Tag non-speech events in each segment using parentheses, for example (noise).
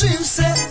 plašim se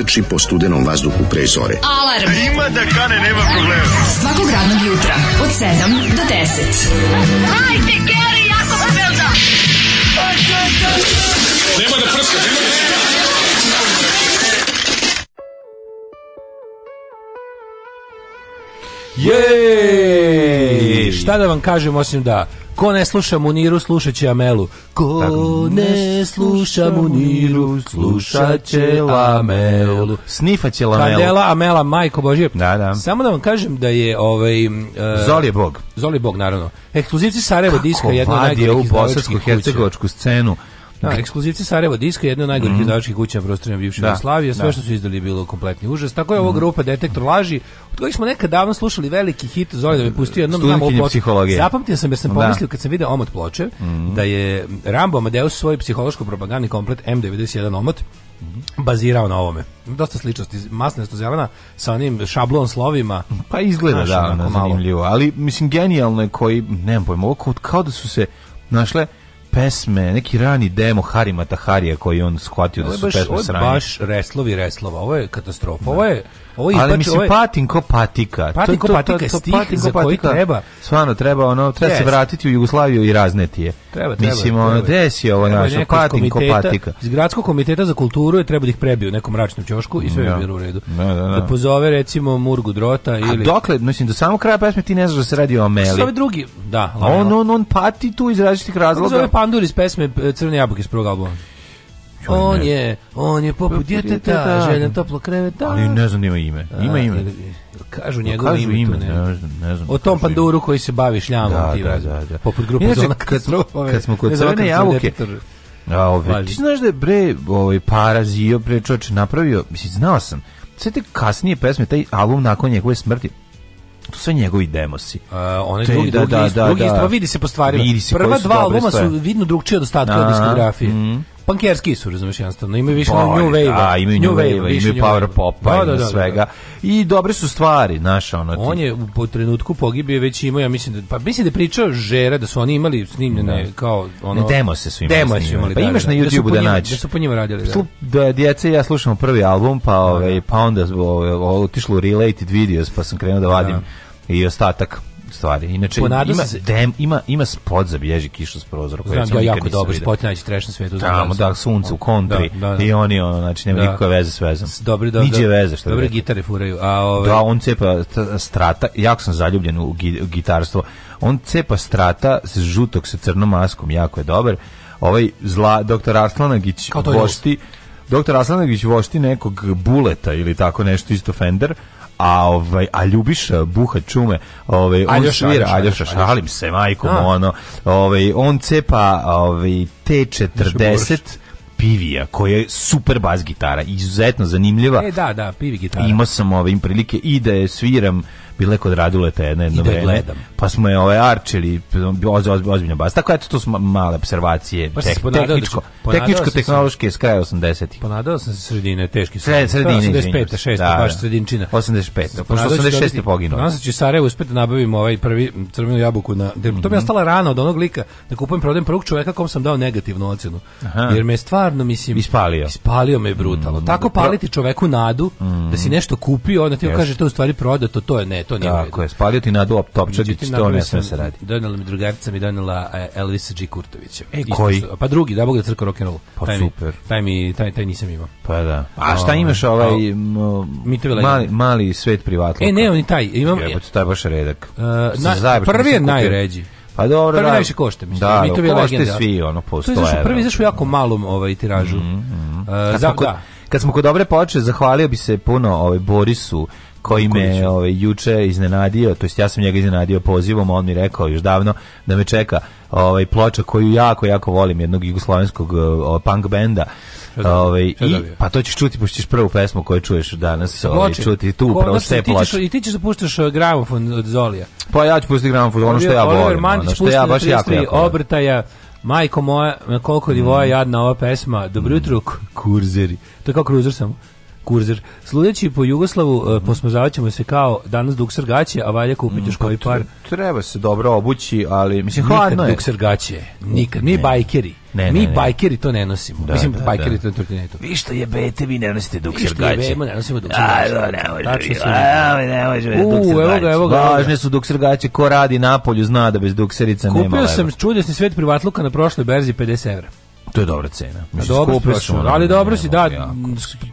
proteči po studenom vazduhu pre zore. Alarm! A ima da kane, nema problema. Svakog radnog jutra, od 7 do 10. Hajde, Geri, jako se velda! Nema da prska, nema da prska! Jej! Šta da vam kažem osim da ko ne sluša Muniru slušaće će Amelu, Ko ne sluša Muniru, slušat će Lamelu. Snifa će Lamelu. Kandela, Amela, Majko Božje. Da, da. Samo da vam kažem da je... Ovaj, uh, e, Zol je Bog. Zol je Bog, naravno. Ekskluzivci Sarajevo Kako diska, jedna od najgorih ovu bosansku hercegovačku scenu Da, ekskluzivci Sarajevo Diska jedna od najgorih mm izdavačkih kuća na prostorima bivše da, Jugoslavije, sve da. što su izdali bilo kompletni užas. Tako je ova mm grupa Detektor laži, od kojih smo nekad davno slušali veliki hit, Zoli da me pustio jednom znam ovo psihologije. Zapamtio sam jer sam da. pomislio kad sam video omot ploče, mm da je Rambo Amadeus svoj psihološko propagandni komplet M91 omot mhm. bazirao na ovome. Dosta sličnosti, masnasto zelena sa onim šablon slovima. Pa izgleda da, zanimljivo, ali mislim genijalno je koji, nemam pojma, kao da su se našle pesme, neki rani demo Harima Taharija koji on shvatio da su baš, pesme sranje. Ovo je baš reslovi reslova, ovo je katastrofa, ovo je ovo je ali mislim ovo je... patinko patika patinko to, patika to, stih patinko, za koji patika, treba Svano, treba ono treba se vratiti u Jugoslaviju i razneti je Treba, treba. Mislim, ono, gde si ovo naš, patin ko Iz gradskog komiteta za kulturu je treba da ih prebiju u nekom mračnom ćošku i sve je da. bilo u redu. Da, da, da, da. pozove, recimo, Murgu Drota ili... A dokle, mislim, do samog kraja pesme ti ne znaš da se radi o Ameli. Da sve drugi, da. On, on, on pati tu iz različitih razloga. Zove Pandur iz pesme eh, Crne jabuke iz prvog albuma on je, on je poput djeteta, željan toplo kreveta. Ali ne znam ima ime. Ima ime. Kažu njegovo ime, ime ne. znam, ne znam, o tom panduru ime. koji se bavi šljamom da, ti da, da, da. poput grupe Inače, zona kad, kad smo kod crvene jabuke, a, ove, ti znaš da je bre ovaj Parazio bre čovjek napravio, mislim znao sam. Sve te kasnije pesme, taj album nakon njegove smrti, to sve njegovi demosi. Uh, onaj Te, drugi, da, da, da, drugi, da, drugi, da, da. vidi se po stvarima. Vidi se Prva dva albuma su vidno drugčije od ostatka diskografije. Mm. Pankerski su, razumiješ, jednostavno. Imaju više Boy, New Wave-a. Da, imaju New, Wave-a, wave imaju Power pop da, da, da, svega. Da, da. I dobre su stvari, znaš, ono. Ti... On je po trenutku pogibio već imao, ja mislim, da, pa mislim da je pričao Žera, da su oni imali snimljene da. kao ono... Ne, demo se su imali demo Su imali, pa imaš na YouTube da, da, nađeš. Da su po njima radili, da. Slup, da, djeca ja slušamo prvi album, pa, ove, ovaj, pa onda ovaj, otišlo Related Videos, pa sam krenuo da vadim i ostatak stvari. Inače, Ponada ima, se... dem, ima, ima spot za bježi kišu s prozora. Znam, ja jako dobro spot najći trešno svijetu. Tamo, da, da sunce u da, kontri da, da, da. i oni, ono, znači, nema da. nikakve veze s vezom. Dobri, do, Niđe veze, što Dobre gitare furaju. A, ove... Ovaj- da, on cepa strata, jako sam zaljubljen u, gitarstvo, on cepa strata s žutog, sa crnom maskom, jako je dobar. Ovaj zla, doktor Aslanagić, Bošti, Doktor Aslanagić vošti nekog buleta ili tako nešto isto Fender, a ovaj a ljubiš eh, buha čume, ovaj on Aljoša, svira Aljoša, šalim se majkom a. Da. ono. Ovaj on cepa ovaj T40 Pivija, koja je super bas gitara, izuzetno zanimljiva. E, da, da, Pivi gitara. Imao sam ove ovaj, prilike i da je sviram bile kod Raduleta jedne jedno da vreme. gledam. Pa smo je ove arčili, oz, oz, ozbiljno bas. Tako eto, to su male observacije, pa tek, da tehničko, tehničko tehnološke s kraja 80-ih. Ponadao sam se sredine, teški sam. Sred, pa, sredine, 85, 6, da, baš da. sredinčina. 85, pošto 86. poginuo. Nadam se će Sarajevo uspeti nabavim ovaj prvi crvenu jabuku na to mi je mhm. ostala rana od onog lika da kupujem prodajem prvog čovjeka kom sam dao negativnu ocenu. Aha. Jer me stvarno mislim ispalio. Ispalio me brutalno. Mm -hmm. Tako paliti čoveku nadu mm -hmm. da si mhm. nešto kupio, onda ti kaže to u stvari prodato, to je ne, to nije Tako je, spalio ti nadu Topčagić, to ne sve se radi. Donela mi drugarica mi donela e, Elvisa G. Kurtovića. E, koji? pa drugi, da bog da crkva rock'n'roll. Pa taj super. Mi, taj, mi, taj, taj nisam imao. Pa da. A šta ovaj, imaš ovaj mali, mali svet privatno? E, ne, on i taj. Imam, Jebate, taj baš redak. Uh, na, prvi je najređi. Pa dobro, prvi da. najviše košte, mislim. Da, da mi to košte legenda. Da. svi, ono, postoje. To je zašto prvi izašao jako malom ovaj, tiražu. Mm, mm, mm. Uh, kad, smo da. kad smo kod dobre poče, zahvalio bi se puno ovaj, Borisu koji me ovaj juče iznenadio, to jest ja sam njega iznenadio pozivom, on mi rekao još davno da me čeka ovaj ploča koju jako jako volim, jednog jugoslovenskog uh, punk benda. Da ovaj da i pa to ćeš čuti pošto ćeš prvu pesmu koju čuješ danas, ovaj čuti tu upravo sve ploče. I ti ćeš da puštaš eh, gramofon od Zolija. Pa ja ću pustiti gramofon, ono što ja volim, ono što ja baš jako, jako obrtaja. Majko moja, koliko divoja mm. jadna ova pesma. Dobro mm. jutro, kurzeri. To je kao kruzer samo kurzer. Sludeći po Jugoslavu, e, mhm. posmozavaćemo ćemo se kao danas dukser gaće, a valja kupiti mm, još pa koji par. Treba se dobro obući, ali mislim hladno Nikad je. dukser gaće, nikad. Mi ne. bajkeri. Ne, mi ne, bajkeri to ne nosimo. Da, mislim, da, bajkeri da. to ne tortinetu. Vi što jebete, vi ne nosite dukser gaće. Vi što jebemo, ne nosimo dukser gaće. A, ne može, ne, ne može, dukser evo ga, evo ga. Važne su dukser gaće, ko radi napolju zna da bez dukserica nema. Kupio sam čudesni svet privatluka na prošloj berzi 50 evra. To je dobra cena. Mislim, dobro prošao, ali, ali dobro si, da, jako.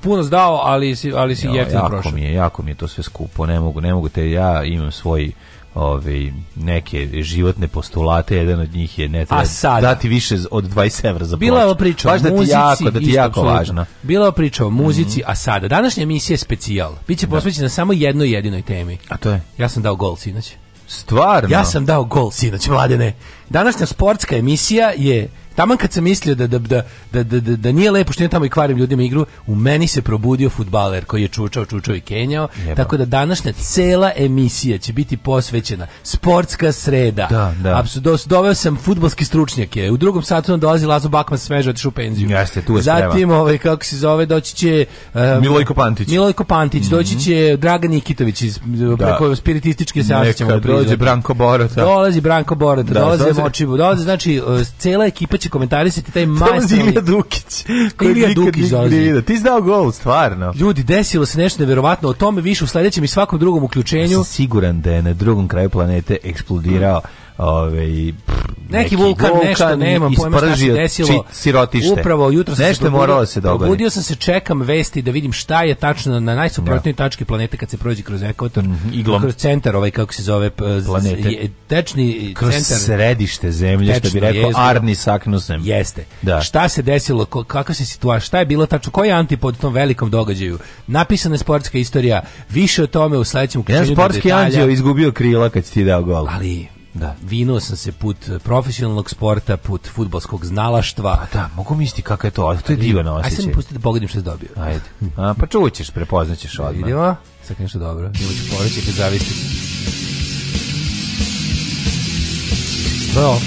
puno zdao, ali si, ali si jo, jeftino jako prošao. Mi je, jako mi je to sve skupo, ne mogu, ne mogu te, ja imam svoj ove, ovaj, neke životne postulate, jedan od njih je ne treba sad, dati više od 20 evra za Bila je priča Baš o da muzici, da jako, da ti jako absolutno. važna. Bila je priča o muzici, mm -hmm. a sada, današnja emisija je specijal. Biće da. posvećena samo jednoj jedinoj temi. A to je? Ja sam dao gol sinoć. Stvarno? Ja sam dao gol sinoć, mladene. Današnja sportska emisija je Taman kad sam mislio da, da, da, da, da, da, da nije lepo što ja tamo i kvarim ljudima igru, u meni se probudio futbaler koji je čučao, čučao i kenjao. Jeba. Tako da današnja cela emisija će biti posvećena sportska sreda. Da, da. Apsudos, doveo sam futbalski je. U drugom satu nam dolazi Lazo Bakman sveže otišu penziju. Jeste, tu je Zatim, ovaj, kako se zove, doći će... Uh, Milojko Pantić. Milojko Pantić, mm -hmm. doći će Dragan Nikitović iz, da. preko spiritističke se ćemo da dođe Branko Borota. Dolazi Branko Borota, da, dolazi, dolazi Močivu, dolazi, znači, cela ekipa će će komentarisati taj majstor. Ilija Dukić. Koji Ilija Dukić dolazi. Ti znao gol, stvarno. Ljudi, desilo se nešto neverovatno. O tome više u sledećem i svakom drugom uključenju. Ja sam siguran da je na drugom kraju planete eksplodirao mm ovaj neki vulkan, vulkan nešto nemam pojma šta se desilo. sirotište. Upravo jutro sam nešto se probudio, moralo da se dogodi. Probudio sam se, čekam vesti da vidim šta je tačno na najsuprotnijoj da. tački planete kad se prođe kroz ekvator, mm -hmm, iglom. kroz centar, ovaj kako se zove planete. tečni kroz centar, središte zemlje što bi rekao jezgo. Arni Saknusem. Jeste. Da. Šta se desilo, kakva se situacija, šta je bilo tačno, koji je antipod tom velikom događaju. Napisana je sportska istorija, više o tome u sledećem uključenju. Ja sportski anđeo izgubio krila kad si ti dao gol. Ali Da. Vinuo sam se put profesionalnog sporta, put futbolskog znalaštva. A pa da, mogu misliti kako je to, to je divan osjećaj. Ajde sam pusti da pogodim što je dobio. Ajde. A, pa čućeš, prepoznaćeš odmah. Da vidimo. Sad nešto dobro. Ima ću poveći kad zavisi. To je ovo.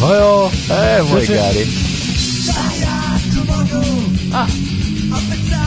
To je ovo. E, moj gari. Šta ja tu mogu? A. Opet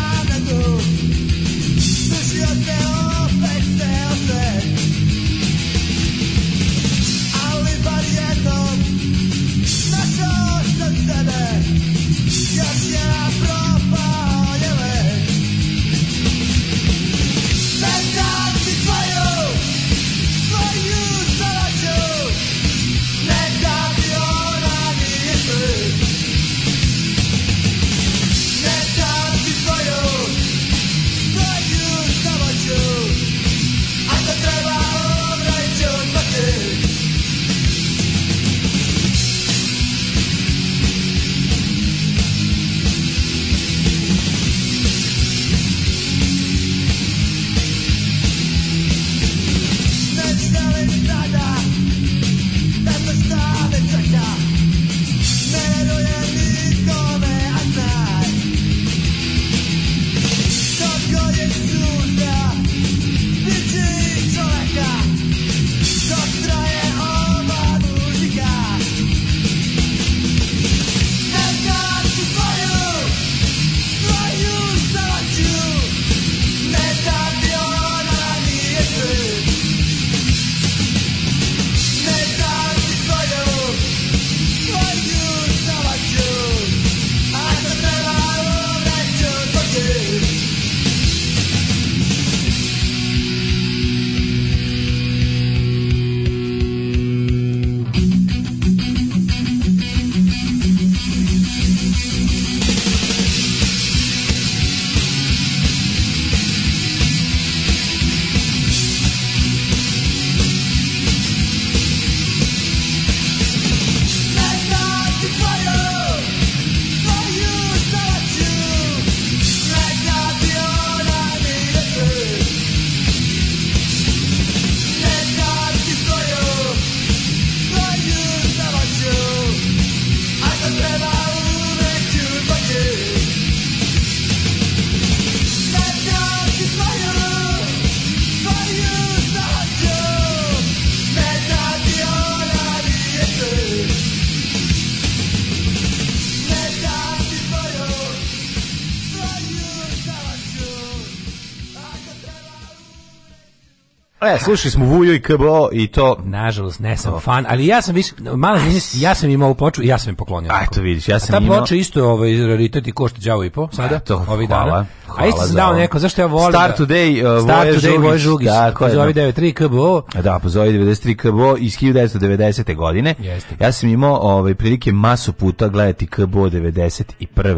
E, slušali smo Vuju i KBO i to... Nažalost, ne sam fan, ali ja sam više, malo ja sam imao ploču i ja sam im poklonio. A, to vidiš, ja sam ta imao... Ta ploča isto je ovaj, raritet i košta đavo i po, pa, sada, Eto, ovih dana. Hvala, hvala A isto sam dao neko, zašto ja volim Star da- Today, uh, Star Voje Today, Voje Žugić, pozovi 93 da. KBO. E, da, pozovi 93 KBO iz 1990. godine. Jeste. Ja sam imao ovaj, prilike masu puta gledati KBO 91.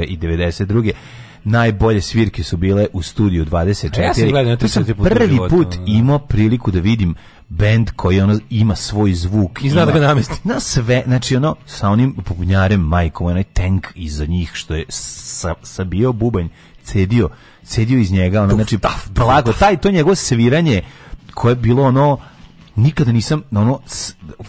i 92 najbolje svirke su bile u studiju 24. A ja sam gledam, to sam prvi put imao priliku da vidim bend koji ono ima svoj zvuk i zna da ga namesti. (laughs) Na sve, znači ono sa onim pogunjarem majkom, onaj tank iza njih što je sa, sabio bubanj, cedio, cedio iz njega, ono, znači, blago, taj, to njegovo sviranje koje je bilo ono, nikada nisam ono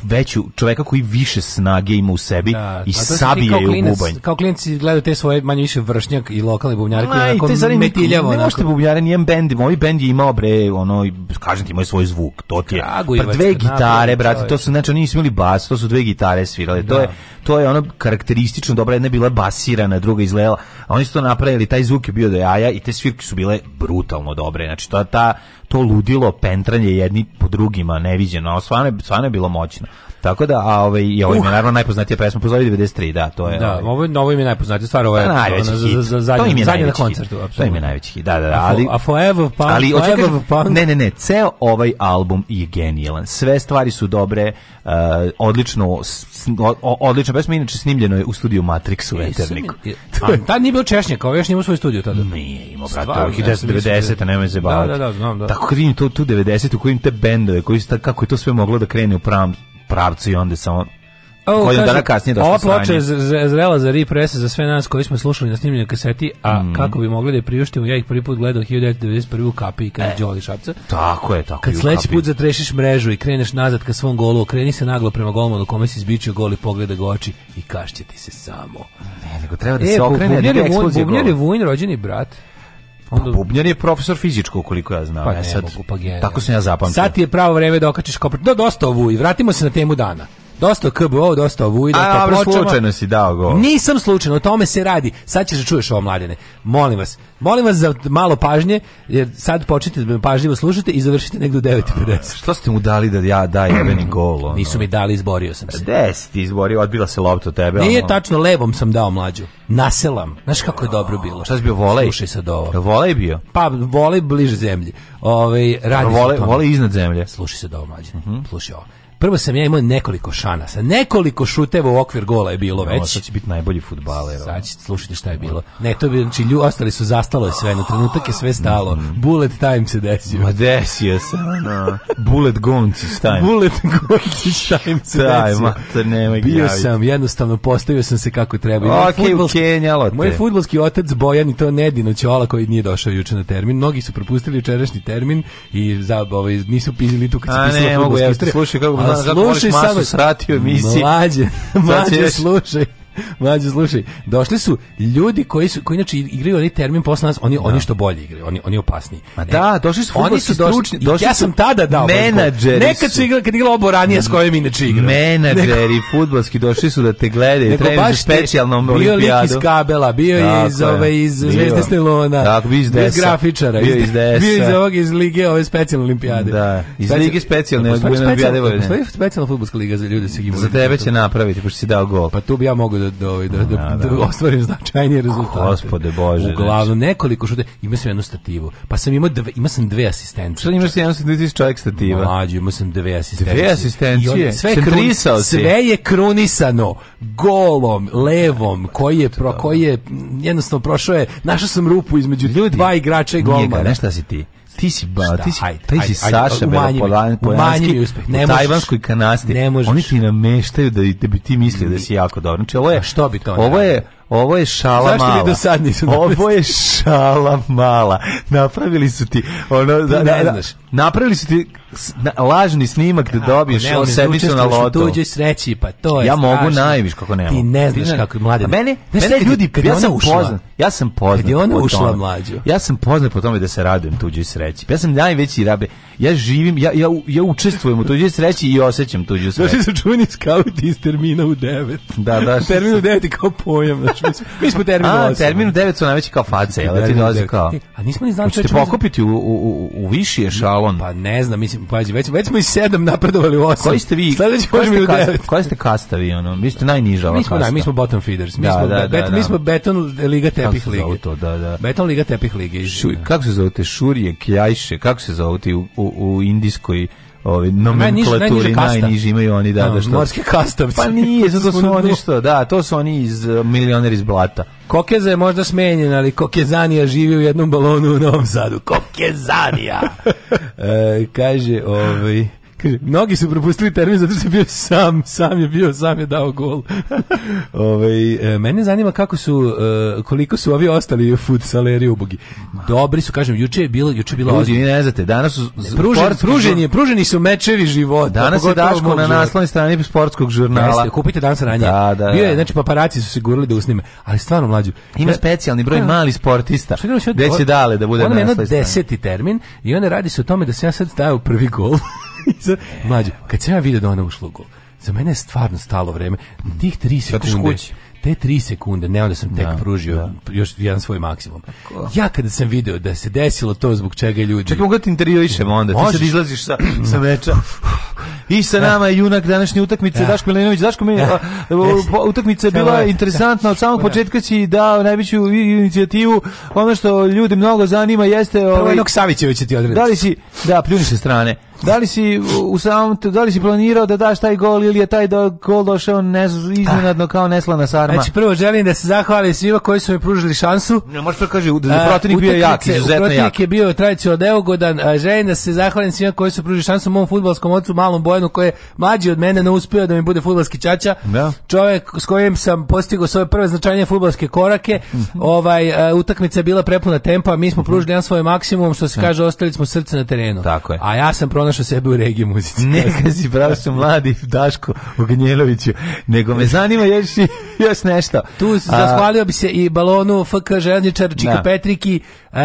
veću čoveka koji više snage ima u sebi da, i sabije u bubanj. Kao klinci gledaju te svoje manje više vršnjak i lokalni bubnjari koji onako metiljavo. Ne, možete bubnjare, nijem bend, moj bend je imao bre, ono, kažem ti, imao svoj zvuk, to ti je. pa dve gitare, brate, to su, znači, oni nisu imali bas, to su dve gitare svirale, da. to je to je ono karakteristično, dobra jedna je bila basirana, druga izlela. a oni su to napravili, taj zvuk je bio do jaja i te svirke su bile brutalno dobre, znači to, ta, to ludilo pentranje jedni po drugima neviđeno, a stvarno stvarno je bilo moćno. Tako da, a ovaj je ovaj uh. naravno najpoznatija pesma pozovi 93, da, to je. Da, ovaj, ovo, ovo im je najpoznatija stvar, ovo je pa najveći za, za, zadnji, zadnji na koncertu, apsolutno. To im je najveći hit, da, da, da, ali a Forever Punk, ali, forever punk. Ne, ne, ne, ceo ovaj album je genijalan. Sve stvari su dobre, uh, odlično odlična pesma, inače snimljeno je u studiju Matrix u e, Eterniku. (laughs) A pa, tad da, nije bio Češnjak, ovo još nije imao svoj studiju tada? Nije imao, brate, ovo 1990, da nemoj se baviti. Da, da, da, znam, da. Tako kad da vidim to, tu 90, u kojim te bendove, koji, kako je to sve moglo da krene u pravom pravcu i onda samo Oh, kažem, dana kasnije došlo Ova ploča je zrela za represe za sve nas koji smo slušali na snimljenoj kaseti, a mm. kako bi mogli da je priuštimo, ja ih prvi put gledao 1991. u kapi i kada e, Đoli Šapca. Tako je, tako Kad sledeći put zatrešiš mrežu i kreneš nazad ka svom golu, okreni se naglo prema golmanu kome si izbičio gol i pogleda ga oči i kašće ti se samo. Ne, nego treba da e, se okrene, da eksplozija Bubnjar je Vujin, rođeni brat. Pa Onda... Bubnjar je profesor fizičko, koliko ja znam. Pa e ne, sad, mogu, pa Tako sam ja zapamtio. Sad ti je pravo vreme da okačiš kopr. Da, dosta ovu i vratimo se na temu dana. Dosta KBO, dosta Vuj, dosta A, pločama. slučajno si dao gol. Nisam slučajno, o tome se radi. Sad ćeš da čuješ ovo, mladene. Molim vas, molim vas za malo pažnje, jer sad počnite da me pažljivo slušate i završite negdje u 9.50. Što ste mu dali da ja daj jebeni (clears throat) gol? Ono? Nisu mi dali, izborio sam se. Gde si ti izborio? Odbila se lopta tebe. Nije ono. tačno, levom sam dao mlađu. Naselam. Znaš kako je dobro bilo? Šta si bio volej? Slušaj sad ovo. Volej bio? Pa, volej bliže zemlji. Ove, ovaj, radi vole, vole iznad zemlje. Slušaj se ovo, mlađe. Uh mhm. -huh. Slušaj ovo prvo sam ja imao nekoliko šanasa, nekoliko šuteva u okvir gola je bilo već. Ovo sad će biti najbolji futbaler. Sad ćete slušati šta je bilo. Ne, to bi, znači, lju, ostali su, zastalo sve, na trenutak je sve stalo. Mhm. Bullet time se desio. Ma desio se, ono, bullet gonci time. Bullet gonci time se Taj, desio. Mater, nemoj Bio javiti. sam, jednostavno postavio sam se kako treba. Ok, ukenjalo te. Moj futbolski otac Bojan i to Nedino Ćola koji nije došao juče na termin. Mnogi su propustili jučerašnji termin i za, ovaj, nisu pizili tu kad se pisalo futbolski. A ne, mogu, ja slušaj kako slušaj samo... Masu srati u emisiji. Mlađe, mlađe, slušaj. (laughs) Mlađe, slušaj, došli su ljudi koji su koji znači igraju onaj termin posle nas, oni da. oni što bolje igraju, oni oni opasniji. Ma e, da, došli su oni su stručni, došli, došli ja sam tada dao. Menadžeri. Nekad su igrali kad igrao oboranije s kojim inače igrao. Menadžeri fudbalski došli su da te gledaju, treba specijalno specijalnom olimpijadu. Bio lik iz kabela, bio je iz ove iz Zvezde Stelona. Da, bio iz desa. grafičara, bio iz desa. Bio iz ovog iz lige ove specijalne olimpijade. Da, iz lige specijalne pa, pa, olimpijade. Pa, specijalna fudbalska liga za ljude sa Za tebe će napraviti, pošto si dao gol. Pa tu bi ja mogao da da, ovaj, da, da, da, da da ostvarim značajnije rezultate. Gospode Bože. Uglavnom, znači. nekoliko šuta, imao sam jednu stativu, pa sam imao, dve, imao sam dve asistencije. Šta imaš jednu stativu, čovjek stativa? Mlađi, imao sam dve asistencije. Dve asistencije? sve, krun, sve je krunisano golom, levom, koji je, pro, koji je jednostavno prošao je, našao sam rupu između Ljudi, dva igrača i golmana. Nije ga, nešta si ti ti si ba, šta, ti si, hajde, taj si Saša Belopolanski uspeh. Ne u tajvanskoj kanasti. Ne možeš. Oni ti nameštaju da, da bi ti mislio da si jako dobro. Znači, ovo je, što bi to ovo je, ovo je šala Zašto mala. Zašto do sad nisu Ovo je šala mala. Napravili su ti, ono, da, ne, da, da, znaš. Napravili su ti lažni snimak da dobiješ ne, o sedmicu na lotu. Tuđe sreći, pa to je Ja strašno. mogu najviš kako ne mogu. Ti ne znaš kako je mladi. A mene, mene kad, ljudi, kad ja sam ušla, poznan. Ja sam poznat. Kad je ona ušla mlađu. Ja sam poznat po tome da se radujem tuđoj sreći. Ja sam najveći rabe. Ja živim, ja, ja, ja učestvujem u tuđoj sreći i osjećam tuđu sreću. Došli su čuveni skauti iz termina u 9. Da, da. termin u 9 je kao pojam. Znači, mi, smo, mi smo termin u 8. A, termin u 9 su najveći kao face. Jel, ti dolazi kao... E, a nismo ni znali što je... Hoćete pokupiti u, u, u, u viši ešalon? Pa ne znam, mislim, pađi, već, već smo i sedam napredovali u osam. Koji ste vi? Sledeći koji i u devet. Koji ste kasta vi, ono? Vi ste najniža ova mi smo, da, kasta. Da, mi smo bottom feeders. Mi, da, smo, da, bet, da. mi da. smo beton liga tepih kako lige. To, da, da. Beton liga tepih lige. Šu, kako se zovete? Šurije, kjajše, kako se zovete u, u, u indijskoj ovi nomenklaturi najniži, najniži, imaju oni da, da što morske kastavce pa nije to su (laughs) oni što da to su oni iz eh, milioner iz blata Kokeza je možda smenjen, ali Kokezanija živi u jednom balonu u Novom Sadu. (laughs) Kokezanija! e, kaže, ovaj... Kaže, mnogi su propustili termin zato što je bio sam, sam je bio, sam je dao gol. (laughs) Ove, ovaj, mene zanima kako su, e, koliko su ovi ostali futsaleri ubogi. Dobri su, kažem, juče je bilo, juče je bilo Ljudi, ne znate, danas su... Pružen, pruženi, pruženi su mečevi života. Danas je Daško na naslovnoj strani sportskog žurnala. Jeste, kupite danas ranije. Da, da, Bio je, da. znači, paparaci su se gurali da usnime, ali stvarno mlađu. Ima specijalni broj mali sportista. Gde će dale da bude na naslovnoj strani? On je jedno deseti termin i onda radi se o tome da se ja sad stavio prvi gol. Mlađe, kad sam ja vidio da ona ušla u gol, za mene je stvarno stalo vreme. Tih tri sekunde, te tri sekunde, ne onda sam tek da, pružio da. još jedan svoj maksimum. Ja kada sam video da se desilo to zbog čega ljudi... Čekaj, mogu da ti intervjuišemo onda, Možeš. ti sad izlaziš sa, (clears throat) sa meča. I sa da. nama je junak današnje utakmice, da. Daško Milenović. Daško Milenović, da. utakmica je bila interesantna, od samog početka si dao najveću inicijativu. Ono što ljude mnogo zanima jeste... Prvo ovaj, jednog Savićevića ti odrediti. Da li si... Da, pljuni sa strane. Da li si u samom, da li si planirao da daš taj gol ili je taj gol došao ne, iznenadno ah. kao neslana sarma? Znači prvo želim da se zahvalim svima koji su mi pružili šansu. Ne možeš da kaži, da je protivnik bio jak, izuzetno jak. Protivnik je bio tradicionalno neugodan. A, želim da se zahvalim svima koji su pružili šansu mom fudbalskom ocu Malom Bojanu koji je mlađi od mene, ne uspeo da mi bude fudbalski ćaća. Da. Čovjek s kojim sam postigao svoje prve značajne fudbalske korake. Mhm. Ovaj utakmica je bila prepuna tempa, mi smo pružili jedan svoj maksimum, što se da. kaže, ostali smo srce na terenu. Tako je. A ja sam pronašao sebe u regiji muzici. Ne, kad si pravišao mladi Daško Ognjenoviću, nego me zanima još, još nešto. Tu zahvalio bi se i balonu FK Željničar, Čika da. Petriki, um,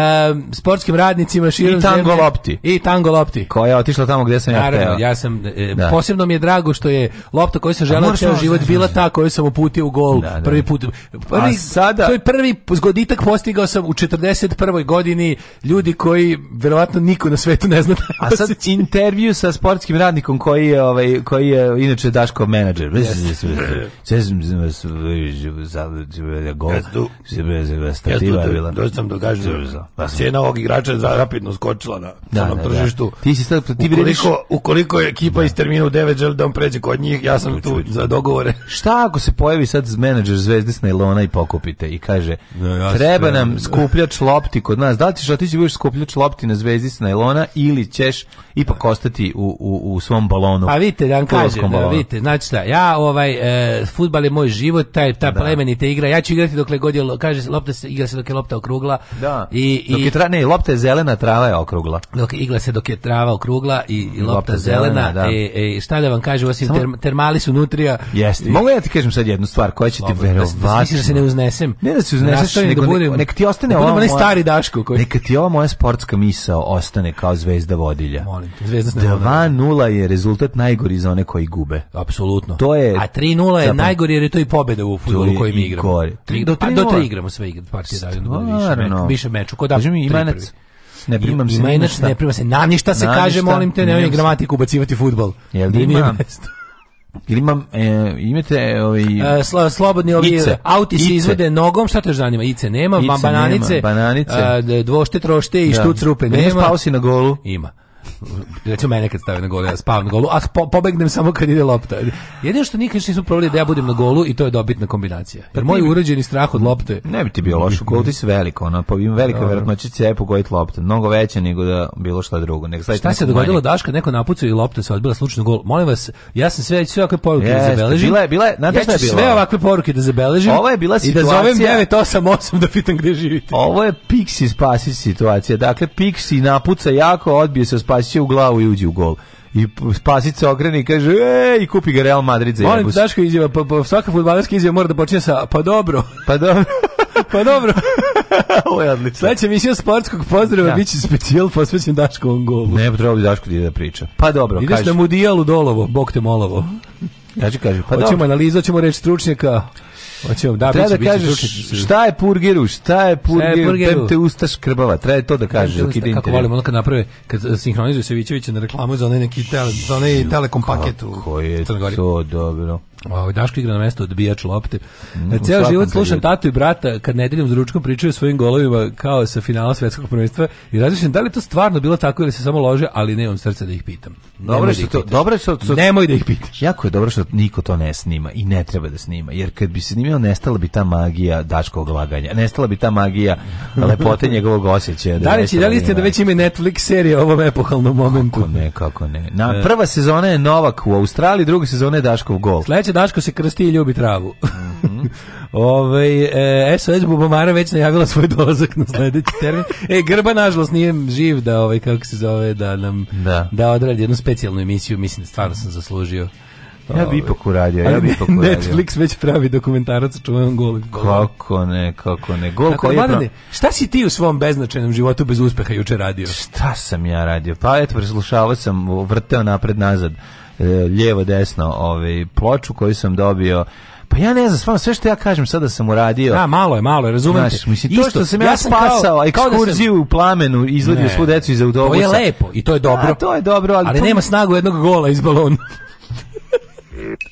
sportskim radnicima širom I tango zemlje, lopti. I tango lopti. Koja je otišla tamo gde sam Naravno, ja hteo. ja sam, e, da. posebno mi je drago što je lopta koju sam želao ceo život bila ta koju sam uputio u gol da, da. da. prvi put. Prvi, A sada... To je prvi zgoditak postigao sam u 41. godini ljudi koji verovatno niko na svetu ne zna. Da A sad intervju sa sportskim radnikom koji je, ovaj, koji je inače Daško menadžer. Stativa je bila. Dođe sam da kažem, cijena ovog igrača je rapidno skočila na samom da, da, da. tržištu. Ti si sad, ti ukoliko, ukoliko je ekipa iz termina u 9 želi da on pređe kod njih, ja sam tu za dogovore. Šta ako se pojavi sad menadžer Zvezde s Nailona i pokupite i kaže, treba nam skupljač lopti kod nas. Da li ćeš otići budeš skupljač lopti na Zvezdi s Nailona ili ćeš ipak da. ostati u, u, u svom balonu. A pa vidite, da vam kažem, da, vidite, znači šta, ja ovaj, e, futbal je moj život, taj, ta da. plemenita igra, ja ću igrati dokle god je, kaže, lopta se, igra se dok je lopta okrugla. Da, i, i, dok je tra, ne, lopta je zelena, trava je okrugla. Dok igra se dok je trava okrugla i, i lopta, lopta, zelena, zelena da. E, e, šta da vam kažem, osim Samo... term, termali su nutrija. Jeste, mogu ja ti kažem sad jednu stvar, koja će ti verovati. Da se da da ne uznesem. Ne da se uzneseš, nego budem, nek ti ostane da budem, ovo... Budem stari daško. Koji... Neka ti ova moja sportska misao ostane kao zvezda vodilja molim te. Zvezda Snevanović. 2-0 je rezultat najgori za one koji gube. Apsolutno. To je A 3-0 je najgori jer je to i pobeda u fudbalu koji mi igramo. Gori. Tri, do 3 pa do 3 igramo sve igre partije da više meč, više meču. Kod da mi Imanac ne primam se ni Ne prima se na ništa se naništa, kaže, molim te, ne nemoj gramatiku ubacivati fudbal. Jel da imam? Ili imam, e, imate ovaj... E, slo, slobodni ovi ice. auti se izvode nogom, šta te zanima? Ice nema, ice bananice, nema, bananice. A, dvošte, trošte i da. štuc rupe nema. Ima spao na golu? Ima. Recimo mene kad stave na golu, ja spavam na golu, a po, pobegnem samo kad ide lopta. Jedino što nikad nisu probali da ja budem na golu i to je dobitna kombinacija. Jer pa moj urođeni strah od lopte... Ne bi ti bio loš, gol ti si veliko, ono, pa im velika verovatnoća će je pogoditi lopta. Mnogo veća nego da bilo šta drugo. Nek, šta se dogodilo, manjeg. Daška, neko napucao i lopta se odbila slučajno gol. Molim vas, ja sam sve, sve ovakve poruke yes, da zabeležim. Bila je, bila je, ja ću sve ovakve poruke da zabeležim. Ovo je bila situacija... I da zovem 988 da pitam gde živite. Ovo je Pixi spasi situacija. Dakle, Pixi napuca jako, odbije se spasio u glavu i uđi u gol i Spasić se okrene i kaže ej, kupi ga Real Madrid za Molim Daško izjava, pa, pa svaka futbalerska izjava mora da počne sa pa dobro. (laughs) Pa dobro. (laughs) pa dobro. (laughs) Ovo je odlično. Sledeća emisija sportskog pozdrava ja. Da. biće specijal posvećen Daškovom golu. Ne, pa trebalo bi Daško da priča. Pa dobro, Ideš kaži. na mudijalu dolovo, bog te molovo. Znači kaže, pa Hoćemo analizu, hoćemo reći stručnjaka. Hoćemo da Treba da kažeš šta je purgiru, šta je purgiru, purgiru? te ustaš krbava. Treba to da kažeš dok Kako volim ono kad naprave kad sinhronizuju Savićevića na reklamu za onaj neki tele, za onaj Telekom paketu. Koji je to dobro. Ovaj Daško igra na mesto odbijač lopte. Mm, Ceo život slušam tatu i brata kad nedeljom za ručkom pričaju o svojim golovima kao sa finala svetskog prvenstva i razmišljam da li to stvarno bilo tako ili se samo lože, ali nemam srca da ih pitam. Dobro što da to, dobro što, što nemoj da ih pitaš. Jako je dobro što niko to ne snima i ne treba da snima, jer kad bi se snimio nestala bi ta magija Daškovog laganja, nestala bi ta magija lepote njegovog osećaja. Da, da, li, da li ste da već ima Netflix serija o ovom epohalnom momentu? Kako ne, kako ne. Na, e. prva sezona je Novak u Australiji, druga sezona je Daškov gol. Sledeća se Daško se krsti i ljubi travu. Mm -hmm. (laughs) Ove, e, SOS Bubamara već najavila svoj dolazak na sledeći termin. E, Grba, nažalost, nije živ da, ovaj, kako se zove, da nam da, da odradi jednu specijalnu emisiju. Mislim, da stvarno sam zaslužio. Ja bi ipak uradio, ja bi ipak (laughs) uradio. Netflix već pravi dokumentarac o čuvenom golu. Kako ne, kako ne. Gol dakle, koji je... Pra... šta si ti u svom beznačajnom životu bez uspeha juče radio? Šta sam ja radio? Pa eto, preslušavao sam, vrteo napred-nazad E, lijevo desno ovaj ploču koju sam dobio pa ja ne znam, stvarno sve što ja kažem sada sam uradio. Da, malo je, malo je, razumem Znaš, mislim, isto, što sam ja, ja sam spasao kao, kao da ekskurziju sam... u plamenu, izvadio svu decu iz autobusa. To je lepo i to je dobro. A, da, to je dobro, ali, ali to... nema snagu jednog gola iz balona. (laughs)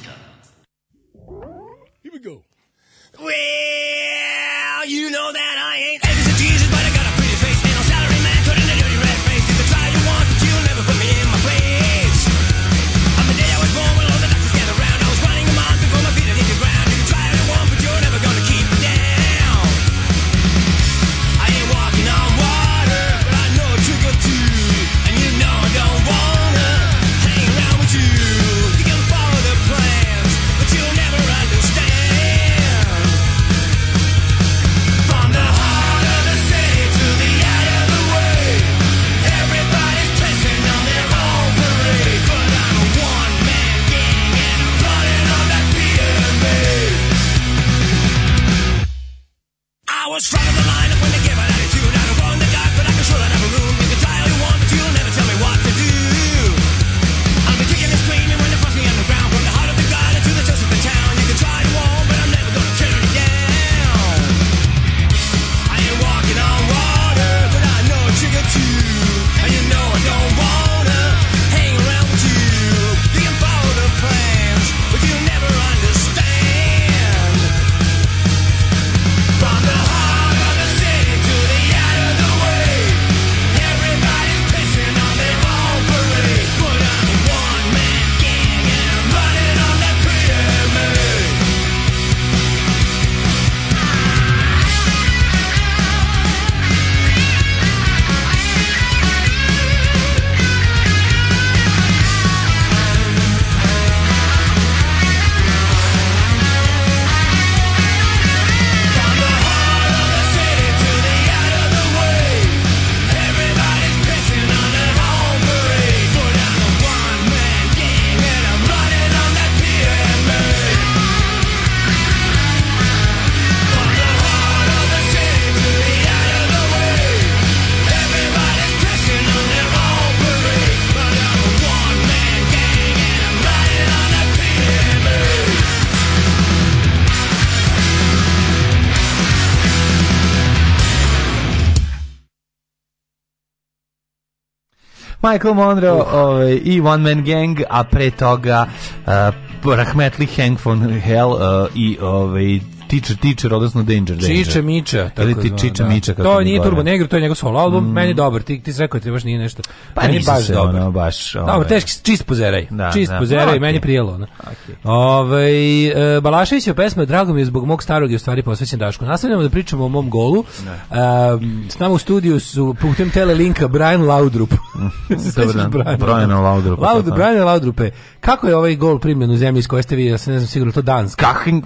Michael Monroe uh. ovaj, i One Man Gang, a pre toga uh, Rahmetli Hank von Hell uh, i ovaj, Teacher, Teacher, odnosno Danger, Danger. Čiče Miča. Tako Ili ti Čiča da. Miča. Kako to nije Turbo Negro, to je njegov solo album, mm. meni dobar, ti, ti si rekao da trebaš nije nešto. Pa meni baš dobro, dobar. Ono, baš, ove. Dobar, ovaj, teški, čist pozeraj. Da, čist da. pozeraj, okay. meni prijelo. Ono. Okay. Ove, ovaj, e, Balašević je pesma, drago mi je zbog mog starog i u stvari posvećen Daško. Nastavljamo da pričamo o mom golu. E, s nama u studiju su putem telelinka Brian Laudrup. Mhm. (laughs) Dobro, Brian Laudrup. Laudrup, da. Brian Laudrupe. Kako je ovaj gol primljen u zemlji iz koje ste vi, ja se ne znam sigurno, to Danska? Kahin,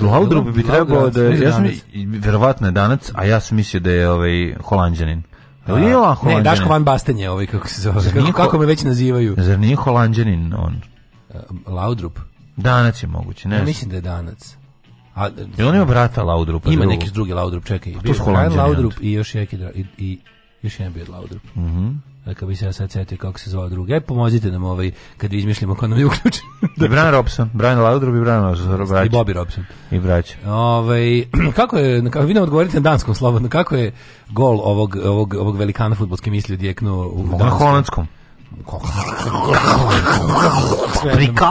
Laudrup bi trebao da... Ja sam, verovatno je danac, a ja sam mislio da je ovaj, holanđanin. Je on Ne, Daško Van Basten je ovaj, kako se zove, kako, kako me već nazivaju. Zar nije holanđanin on? E, Laudrup? Danac je moguće, ne? Ja mislim da je Danac. A, I e, on ima brata Laudrupa. Ima neki drugi Laudrup, čekaj. Pa to je Laudrup i još neki i, i još jedan bio Laudrup. Mhm. Mm E, kad bi se ja sad setio kako se zvao drugi. Aj pomozite nam ovaj kad izmišljamo ko nam je uključen. da Brian Robson, Brian Laudrup i Brian Robson. I Bobby Robson. I braća. Ovaj (clears throat) kako je kako vi nam odgovorite na danskom slobodno kako je gol ovog ovog ovog velikana fudbalske misli odjeknuo u Mogu na holandskom. Prika.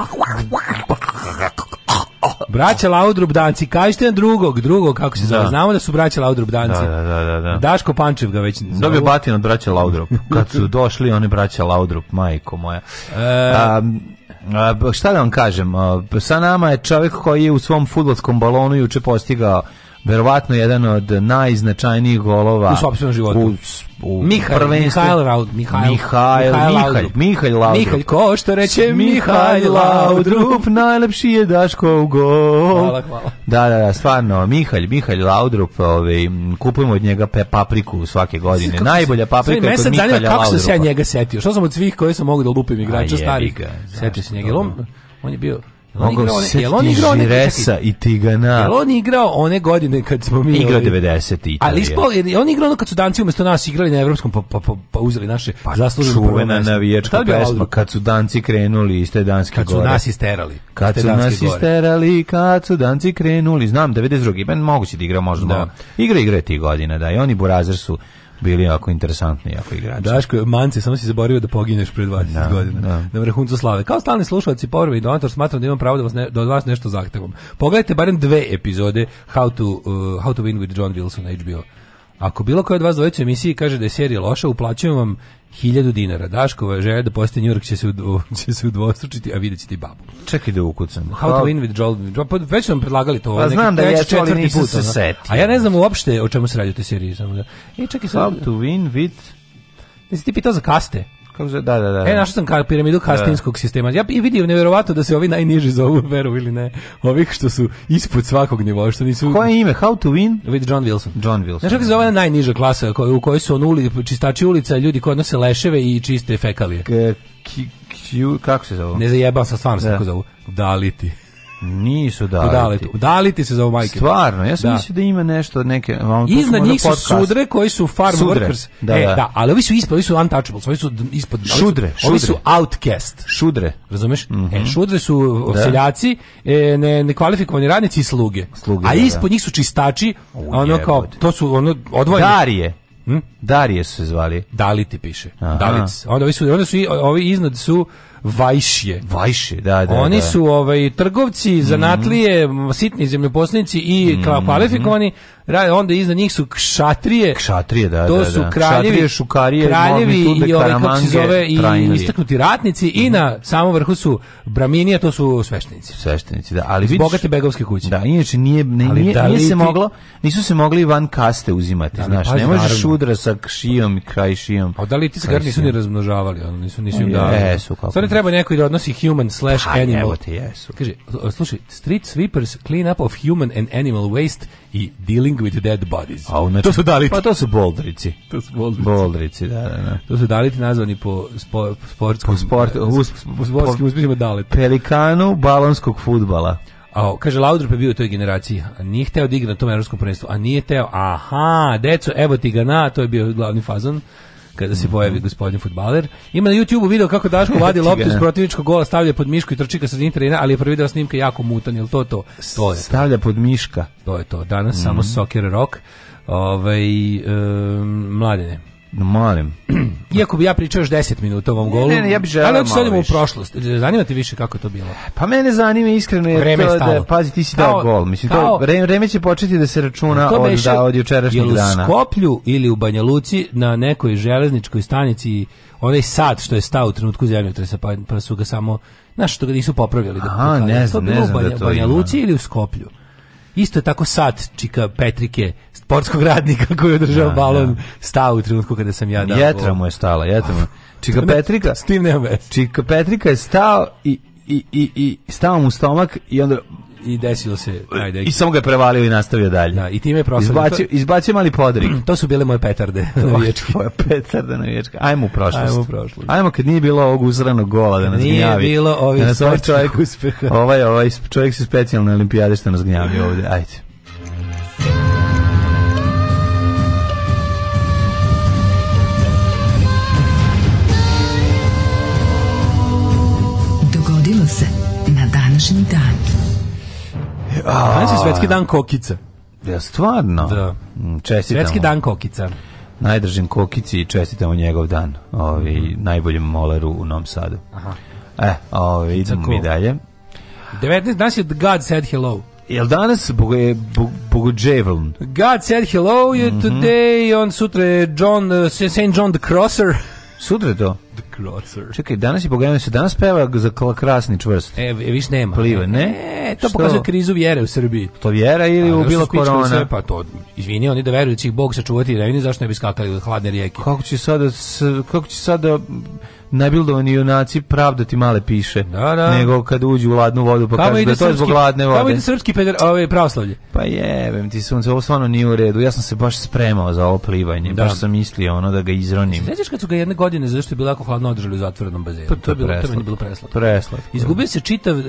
(laughs) Braća Laudrup danci, kažite na drugog, drugog, kako se zove. Da. Znamo da su braća Laudrup danci. Da, da, da, da. Daško Pančev ga već zove. Dobio batin od braća Laudrup. Kad su došli oni braća Laudrup, majko moja. E... Um, šta da vam kažem, sa nama je čovjek koji je u svom futbolskom balonu juče postigao verovatno jedan od najznačajnijih golova u sopstvenom životu. U, u Mihajl, prvenstvu. Mihajl, Raud, Mihajl, Mihajl, Mihajl, Mihajl Laudrup. Mihajl, ko što reče Mihajl Laudrup, najlepši je Daškov gol. Hvala, hvala. Da, da, da, stvarno, Mihajl, Mihajl Laudrup, ovaj, kupujemo od njega papriku svake godine. Kako Najbolja paprika je kod Mihajla Laudrupa. Kako sam se ja njega setio? Što sam od svih koje sam mogu da lupim igrača starih? Setio se njega. On, on je bio Mogao se Žiresa i Tigana. Jel on igrao one godine kad smo mi... Igrao 90. Italija. Ali ispao, jer on igrao ono kad su danci umjesto nas igrali na evropskom, pa, pa, pa, pa uzeli naše pa, zaslužene Čuvena navijačka pesma, kad su danci krenuli iz te danske kad gore. Kad su nas isterali. Kad su nas gore. isterali, kad su danci krenuli. Znam, 92. Ben pa moguće da igra možda. Da. Igra, igra je tih godina, da. I oni Burazer su bili jako interesantni jako igrači. Daško, Manci, samo si zaboravio da pogineš pre 20 da, godina. Da. Na vrhuncu slave. Kao stalni slušalci porove i donator smatram da imam pravo da vas ne, da od vas nešto zahtevam. Pogledajte barem dve epizode How to uh, How to Win with John Wilson na HBO. Ako bilo ko od vas dvojice emisiji kaže da je serija loša, uplaćujem vam 1000 dinara. Daškova želja da postane Njurk će se, u, će se udvostručiti, a videćete i babu. Čekaj da ukucam. How to win with Joel. Pa već su vam predlagali to. Pa ovaj, znam da je četvrti ali put. Se seti, a ja ne znam uopšte o čemu se radi u toj seriji. Samo da. E, čekaj, How sad. to win with... Nisi ti pitao za kaste? Kako se, da, da, da. E, našao sam ka, piramidu da. kastinskog da. sistema. Ja i vidim nevjerovatno da se ovi najniži zovu, veru ili ne. Ovih što su ispod svakog nivoa, što nisu... Koje ime? How to win? With John Wilson. John Wilson. Znaš kako se zove da. najniža klasa koj, u kojoj su nuli čistači ulica, ljudi koji odnose leševe i čiste fekalije? K, k, k, kako se zove? Ne zajebam sa stvarno se da. tako zovu. Daliti. Nisu daliti. Udaliti. Udaliti se za ovo majke. Stvarno, ja sam da. mislio da ima nešto, neke... Iznad njih su sudre koji su farm sudre. workers. Da, e, da. da, ali ovi su ispod, ovi su untouchables, ovi su ispod... Šudre, šudre. Ovi su outcast. Šudre. Razumeš? Mm -hmm. e, mhm. šudre su e, da. seljaci, e, ne, nekvalifikovani radnici i sluge. sluge A da, da. ispod da. njih su čistači, ono kao, to su ono odvojeni. Darije. Hm? Darije su se zvali. Daliti piše. Aha. Dalic. Onda, ovi su, onda su, ovi iznad su vajšje. Vajšje, da, da. Oni da. su ovaj trgovci, zanatlije, mm. sitni zemljoposnici i mm. kvalifikovani onda iza njih su kšatrije. Kšatrije, da, to da, To su da. kraljevi, kšatrije, šukarije, kraljevi morbi, i ove, kako se zove, i trajnarije. istaknuti ratnici mm -hmm. i mhm. na samom vrhu su braminije, to su sveštenici. Sveštenici, da, ali vidiš, bogate begovske kuće. Da, inače nije, ne, ali nije, da nije se ti... moglo, nisu se mogli van kaste uzimati, da, znaš, ne možeš udra sa šijom i kraj šijom. A da li ti se gar nisu ni razmnožavali, ono, nisu, nisu im dali. Jesu, kako. Sada treba neko da odnosi human slash pa, animal. Evo te, jesu. Kaže, slušaj, street sweepers clean up of human and animal waste i Dealing with Dead Bodies. A umeč... To su daliti. Pa to su boldrici. To su boldrici. Boldrici, da, da, da. da. To su daliti nazvani po spo, sportskom... Po sport, da, da, us, po sportskim uspješima daliti. Pelikanu balonskog futbala. A, kaže, Laudrup je bio u toj generaciji, a nije hteo da igra na tom evropskom prvenstvu, a nije teo, aha, deco, evo ti ga na, to je bio glavni fazon kada se pojavi mhm. gospodin futbaler. Ima na YouTubeu video kako Daško (laughs) vadi loptu iz protivničkog gola, stavlja pod mišku i trči ka sredini terena, ali je prvi video snimka jako mutan, jel to to? To je. Stavlja pod miška. To je to. Danas mm -hmm. samo soccer rock. Ovaj um, mladene. No, molim. (clears throat) Iako bi ja pričao još 10 minuta o ovom golu. Ne, ne, ja bih želeo Ali odsadimo u prošlost. Zanima te više kako to bilo? Pa mene zanima iskreno jer vreme to je da pazi ti si kao, dao gol. Mislim kao, to vreme će početi da se računa od beše, da od jučerašnjeg dana. U Skoplju ili u Banja Luci na nekoj železničkoj stanici onaj sad što je stao u trenutku zemljotresa pa, pa su ga samo znaš što ga nisu popravljali Aha, da, ne znam, ne znam da to Banja Luci da. ili u Skoplju Isto je tako sad Čika Petrike, sportskog radnika koji je održao da, balon, da. stao u trenutku kada sam ja dao. Jetra mu je stala, jetra mu. Čika (laughs) da, Petrika, s tim nema Čika Petrika je stao i i, i, i stao mu stomak i onda i desilo se ajde, I samo ga je prevalio i nastavio dalje. Da, i time je proslavio. Izbacio, izbacio mali podrik. (clears throat) to su bile moje petarde (laughs) navijačke. Tvoje (laughs) petarde navijačke. Ajmo u prošlost. Ajmo u prošlost. Ajmo kad nije bilo ovog uzranog gola da nas nije gnjavi. Nije bilo da ovih da ovaj čovjek uspeha. (laughs) Ovaj, ovaj čovjek se specijalne olimpijade što nas gnjavi ovde. Ajde. današnji dan. Danas je svetski dan kokica. Ja, stvarno? Da. Mm, čestitamo. Svetski dan kokica. Najdržim kokici i čestitamo njegov dan. Ovi, mhm. najboljem moleru u Novom Sadu. Aha. E, ovi, idemo cool. mi dalje. 19, danas je God said hello. Jel danas je Bogodževln? God said hello mm -hmm. today, on sutra je John, uh, St. John the Crosser. Sutra to? the crosser. Čekaj, danas je pogledano se danas peva za krasni čvrst. E, e viš nema. Pliva, ne? E, to pokazuje krizu vjere u Srbiji. To vjera ili pa, u bilo korona. Sve, pa to, izvini, oni da veruju da će ih Bog sačuvati, da ne zašto ne bi skakali u hladne rijeke. Kako će sada, kako će sada najbildovani junaci pravda ti male piše. Da, da. Nego kad uđu u ladnu vodu pa kažu da to je zbog ladne vode. Kamo ide srpski peder, ove ovaj, pravoslavlje? Pa jebem ti sunce, ovo stvarno nije u redu. Ja sam se baš spremao za ovo plivanje. Da. Baš sam mislio ono da ga izronim. Sećaš znači, kad su ga jedne godine zašto je bilo jako hladno održali u zatvorenom bazenu? Pa to, je bilo, to meni bilo preslatko. Preslatko. Izgubio se čitav uh,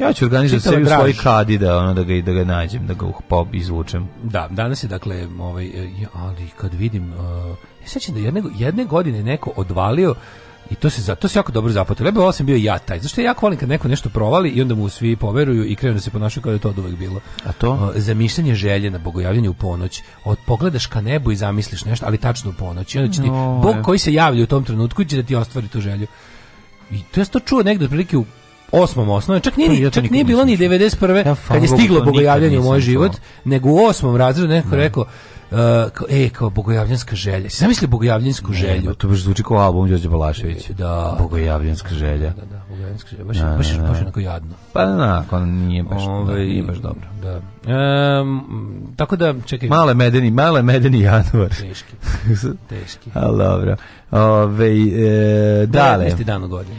Ja ću organizovati sebi svoj kadi da ono da ga da ga nađem, da ga uh, pop izvučem. Da, danas je dakle ovaj e, ali kad vidim uh, sećam da jedne, jedne godine neko odvalio I to se za to se jako dobro zapatilo. Lebo ovo sam bio ja taj. Zašto ja jako volim kad neko nešto provali i onda mu svi poveruju i krenu da se ponašaju kao da je to od uvek bilo. A to? O, zamišljanje želje na bogojavljenje u ponoć. Od pogledaš ka nebu i zamisliš nešto, ali tačno u ponoć. I onda će ti, no, Bog koji se javlja u tom trenutku će da ti ostvari tu želju. I to ja sam to čuo negde otprilike u osmom osnovne, čak nije, pa ja čak nije bilo ni 91. Ja, kad je stiglo bogojavljenje u moj život, to. nego u osmom razredu neko ne. Da. rekao, kao, uh, e, kao bogojavljanska želja. Si zamisli bogojavljansku želju? Ne, to baš zvuči kao album Đorđe Balašević. Da. Bogojavljanska želja. Da, da, da bogojavljanska želja. Baš, da, baš, da, da. baš onako jadno. Pa da, onako nije baš, Ove, da, nije baš dobro. Da. Um, tako da, čekaj. Male medeni, male medeni januar. Teški. (laughs) Teški. Ali dobro. Ove, e, dale. 19. dan u godinu.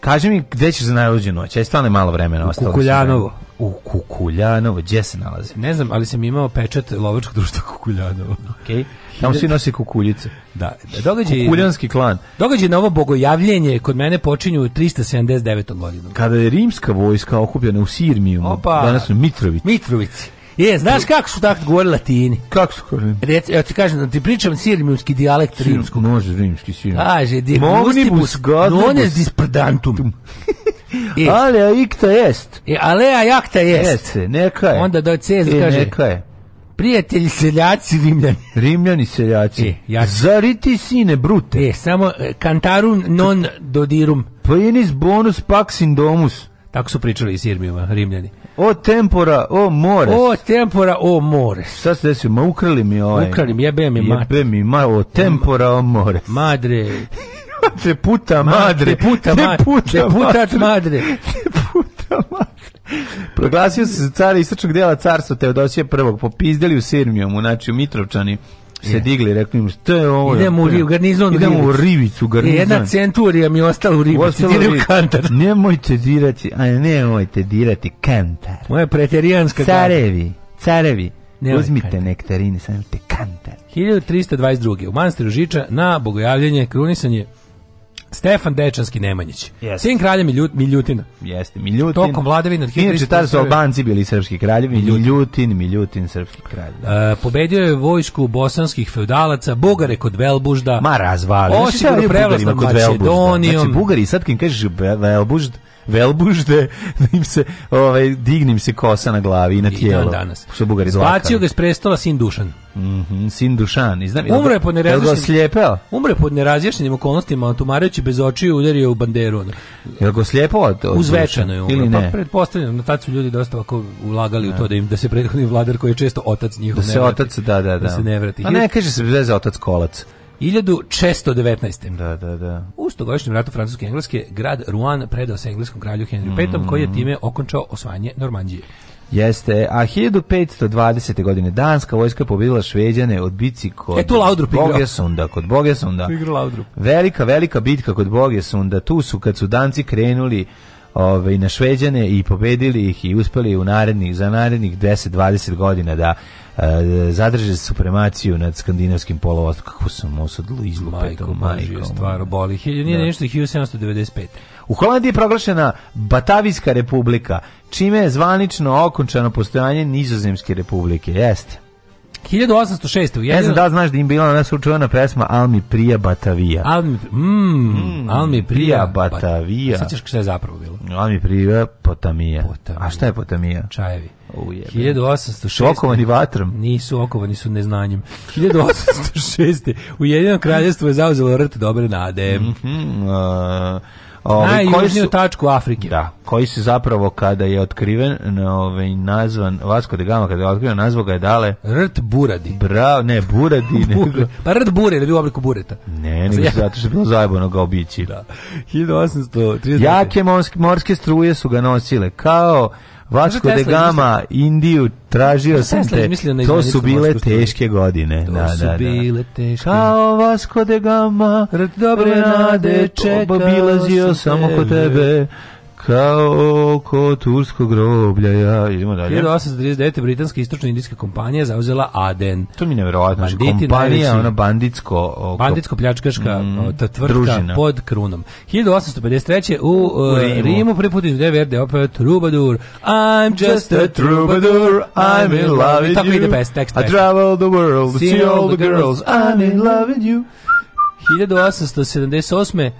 Kaži mi gde ćeš za najluđu noć, je stvarno malo vremena ostalo. U Kukuljanovo. U Kukuljanovo, gdje se nalazi? Ne znam, ali sam imao pečat lovačkog društva Kukuljanovo. Okay. Tamo svi nosi kukuljice. Da, događa Kukuljanski klan. Događa na ovo bogojavljenje kod mene počinju u 379. godinu. Kada je rimska vojska okupljena u Sirmiju, danas su Mitrovici. Mitrovici. Je, znaš kako su tako govorili latini? Kako su govorili? Rec, ja ti kažem, da ti pričam sirijumski dijalekt Sirim, rimskog. Može rimski sirijumski. Kaže, diagnostibus nones disperdantum. (laughs) e, alea ikta est. E, alea jakta jest. Jeste, neka je. Onda do Cezar e, kaže. neka je. Prijatelji seljaci rimljani. Rimljani seljaci. E, ja. Zariti sine brute. E, samo kantarum e, non dodirum. Penis pa bonus pax in domus. Tako su pričali i Sirmijuma, rimljani. O tempora, o more. O tempora, o more. Šta se desio? Ma ukrali mi ovaj. Ukrali mi, jebe mi mater. Jebe mi, ma, o tempora, o more. Madre. te puta madre. Te puta, te puta, te puta madre. Te puta madre. Proglasio se za cara istočnog dela carstva Teodosije I. Popizdeli u Sirmijom, znači u Mitrovčani se digli, rekli im, to je ovo. Idemo u garnizon. Idemo u rivicu, e, garnizon. Jedna centurija mi je ostala u rivici, u kantar. (laughs) Nemojte dirati, a nemojte dirati kantar. Moja preterijanska Carevi, carevi. Ne Uzmite kantar. nektarine, sanjte kantar. 1322. U manastiru Žiča na bogojavljenje, krunisanje Stefan Dečanski Nemanjić. Yes. Sin kralja Miljut, Miljutina. Jeste, Miljutin. Tokom vladavine od Inače, tada su Albanci bili srpski kraljevi. Miljutin, Miljutin, Miljutin srpski kralj. Da. pobedio je vojsku bosanskih feudalaca, Bugare kod Velbužda. Ma razvali. Osiguro prevlast nad znači, Makedonijom. Znači, Bugari, sad kad im kažeš Velbužd, velbužde, (laughs) da im se, ovaj, dignim se kosa na glavi i na tijelo. I dan danas. Što Bugari zlakali. Bacio ga iz prestola sin Dušan. Mm -hmm, sin Dušan. I znam, umre pod nerazjašnjenim... Umre pod nerazjašnjenim okolnostima, otumarajući bez očiju udario u banderu. Jel ga slijepao? Uzvečano je umre. Ili pa ne? Pa pretpostavljam, na tad su ljudi dosta ovako ulagali ne. u to da im da se prethodni vladar koji je često otac njihov da se ne vrati. otac, da, da, da. Da se ne vrati. A ne, kaže se da otac kolac. 1619. Da, da, da. U stogodišnjem ratu Francuske i Engleske grad Rouen predao se engleskom kralju Henry V, mm. koji je time okončao osvajanje Normandije. Jeste, a 1520. godine danska vojska pobedila Šveđane od bici kod e, tu Laudrup Bogesunda, kod Bogesunda. Velika, velika bitka kod Bogesunda. Tu su kad su Danci krenuli ovaj na Šveđane i pobedili ih i uspeli u narednih za narednih 10-20 godina da E, zadrže supremaciju nad skandinavskim polovatom. Kako su ovo sad izlupetao, majko. majko stvar boli. Nije da. nešto 1795. U Holandiji je proglašena Batavijska republika, čime je zvanično okončano postojanje Nizozemske republike. Jeste. 1806. U jedino... Ne znam da znaš da im bila ona sučuvana pesma Almi prija Batavija. Almi, mm, mm, Almi prija, prija Batavija. Bat... Pa sjećaš šta je zapravo bilo? Almi prija Potamija. Potamija. A šta je Potamija? Čajevi. Ujebe. 1806. Okovani vatrom. Nisu okovani su neznanjem. 1806. Ujedinjeno kraljevstvo je zauzelo rt dobre nade. Mhm. Mm uh... Ovaj koji tačku Afrike. Da, koji se zapravo kada je otkriven, ovaj nazvan Vasco de da Gama kada je otkriven nazvao ga je dale Rt Buradi. Bravo, ne Buradi, (laughs) ne. pa Rt Bure, ili u obliku bureta. Ne, nego ja. zato što je bilo zajebano ga obići. Da. 1830. (laughs) Jake morske, morske struje su ga nosile kao Vasco de da Gama, Indiju, tražio sam te. To su bile teške godine. To da, su da, da. bile teške. Kao Vasko de da Gama, dobre nade, čekao sam. Obilazio sam oko tebe kao oko turskog groblja. Ja, idemo dalje. 1839. britanska istočno-indijska kompanija zauzela Aden. To mi je nevjerojatno. Znači, Banditi kompanija, najveći, ono banditsko... Oko, banditsko pljačkaška mm, ta tvrtka družina. pod krunom. 1853. u, u e, Rimu. Rimu prvi put verde opera Troubadour. I'm just a troubadour, I'm in love with you. Tako ide pes, I travel the world, see all the girls, I'm in love with you. 1878.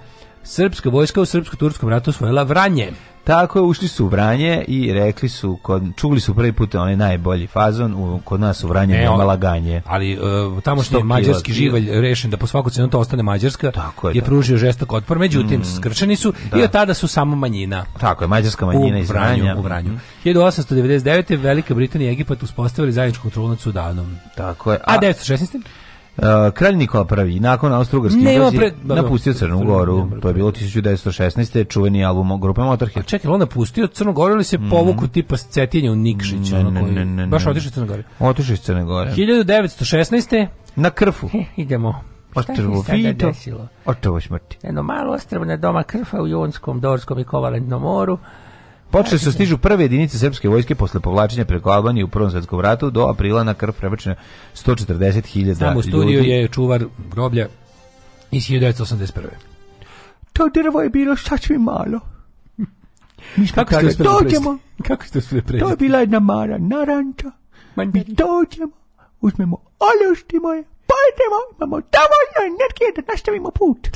Srpska vojska u srpsko-turskom ratu osvojila Vranje. Tako je, ušli su u Vranje i rekli su, kod, čuli su prvi put onaj najbolji fazon, u, kod nas u Vranje ne, nema laganje. Ali uh, tamo što je mađarski živalj rešen da po svaku cenu to ostane mađarska, Tako je, je da. pružio žestok otpor, međutim mm, skrčeni su da. i od tada su samo manjina. Tako je, mađarska manjina u iz Vranju, Vranja. U Vranju. 1899. Mhm. Velika Britanija i Egipat uspostavili zajedničku kontrolu nad Sudanom. Tako je. A, a 916. Uh, kralj Nikola I nakon austrougarske invazije napustio Crnu Goru. To je bilo 1916. čuveni album grupe Motorhead. A čekaj, on napustio Crnu Goru ili se mm. tipa Cetinja u Nikšića? Ne, ne, ne, ne, Baš otišao iz Crne Gore. Otišao iz Crne Gore. 1916. Na Krfu. He, idemo. Otrvo Fito, otrvo smrti. Jedno malo ostrvo na doma Krfa u Jonskom, Dorskom i Kovalentnom moru. Počeli su da stižu prve jedinice srpske vojske posle povlačenja preko Albanije u Prvom svetskom ratu do aprila na krv prebačeno 140.000 ljudi. Znam, u studiju je čuvar groblja iz 1981. To drvo je bilo sasvim malo. Mi smo kako, kako ste dođemo, kako ste uspeli pređeti? To je bila jedna mara naranča. Mi dođemo, uzmemo ološti moje, pojedemo, pa imamo dovoljno energije da nastavimo put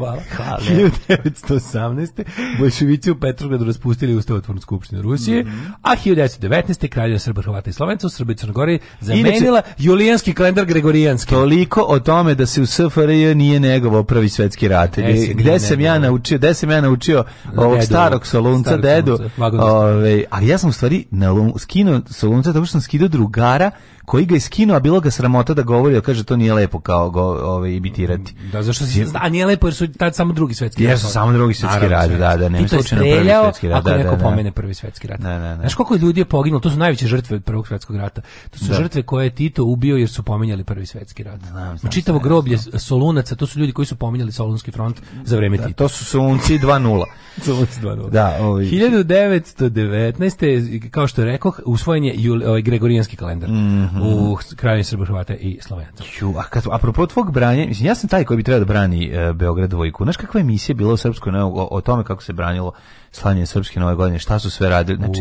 hvala. Hvala. 1918. Bolševici u Petrogradu raspustili Ustavotvornu skupštinu Rusije, mm -hmm. a 1919. kralja Srba, Hrvata i Slovenca u Srbiji Crnoj Gori zamenila Inače, julijanski kalendar gregorijanski. Toliko o tome da se u SFRJ nije negovo pravi svetski rat. E, gde, gde sam ja naučio, gde sam ja naučio ovog starog solunca, dedu. Solunca, ove, ovaj, ali ja sam u stvari na, skinuo solunca, tako što sam skidao drugara koji ga je skinuo, a bilo ga sramota da govori, a kaže to nije lepo kao go, ove, ovaj, imitirati. Da, zašto si, a nije lepo jer su tad samo drugi svetski rat. Jesu samo drugi svetski rat, da, da, nema slučajno prvi svetski rat. Ako da, neko da, da, pomene prvi svetski rat. Da, da, da. Znaš koliko ljudi je poginulo, to su najveće žrtve od prvog svetskog rata. To su da. žrtve koje je Tito ubio jer su pominjali prvi svetski rat. Znam, znam, Čitavo groblje znam. Solunaca, to su ljudi koji su pominjali Solunski front za vreme da, Tita. To su Solunci 2.0. 2.0. (laughs) Da, ovaj. 1919. kao što rekoh, usvojen je jul, ovaj, Gregorijanski kalendar. Mm -hmm mm. u kraju Srba, Hrvata i Slovenaca. a kad, apropo tvog branja, mislim, ja sam taj koji bi trebao da brani e, Beograd dvojku. Znaš kakva emisija bila u Srpskoj o, o tome kako se branilo slavljenje srpske nove godine, šta su sve radili, znači,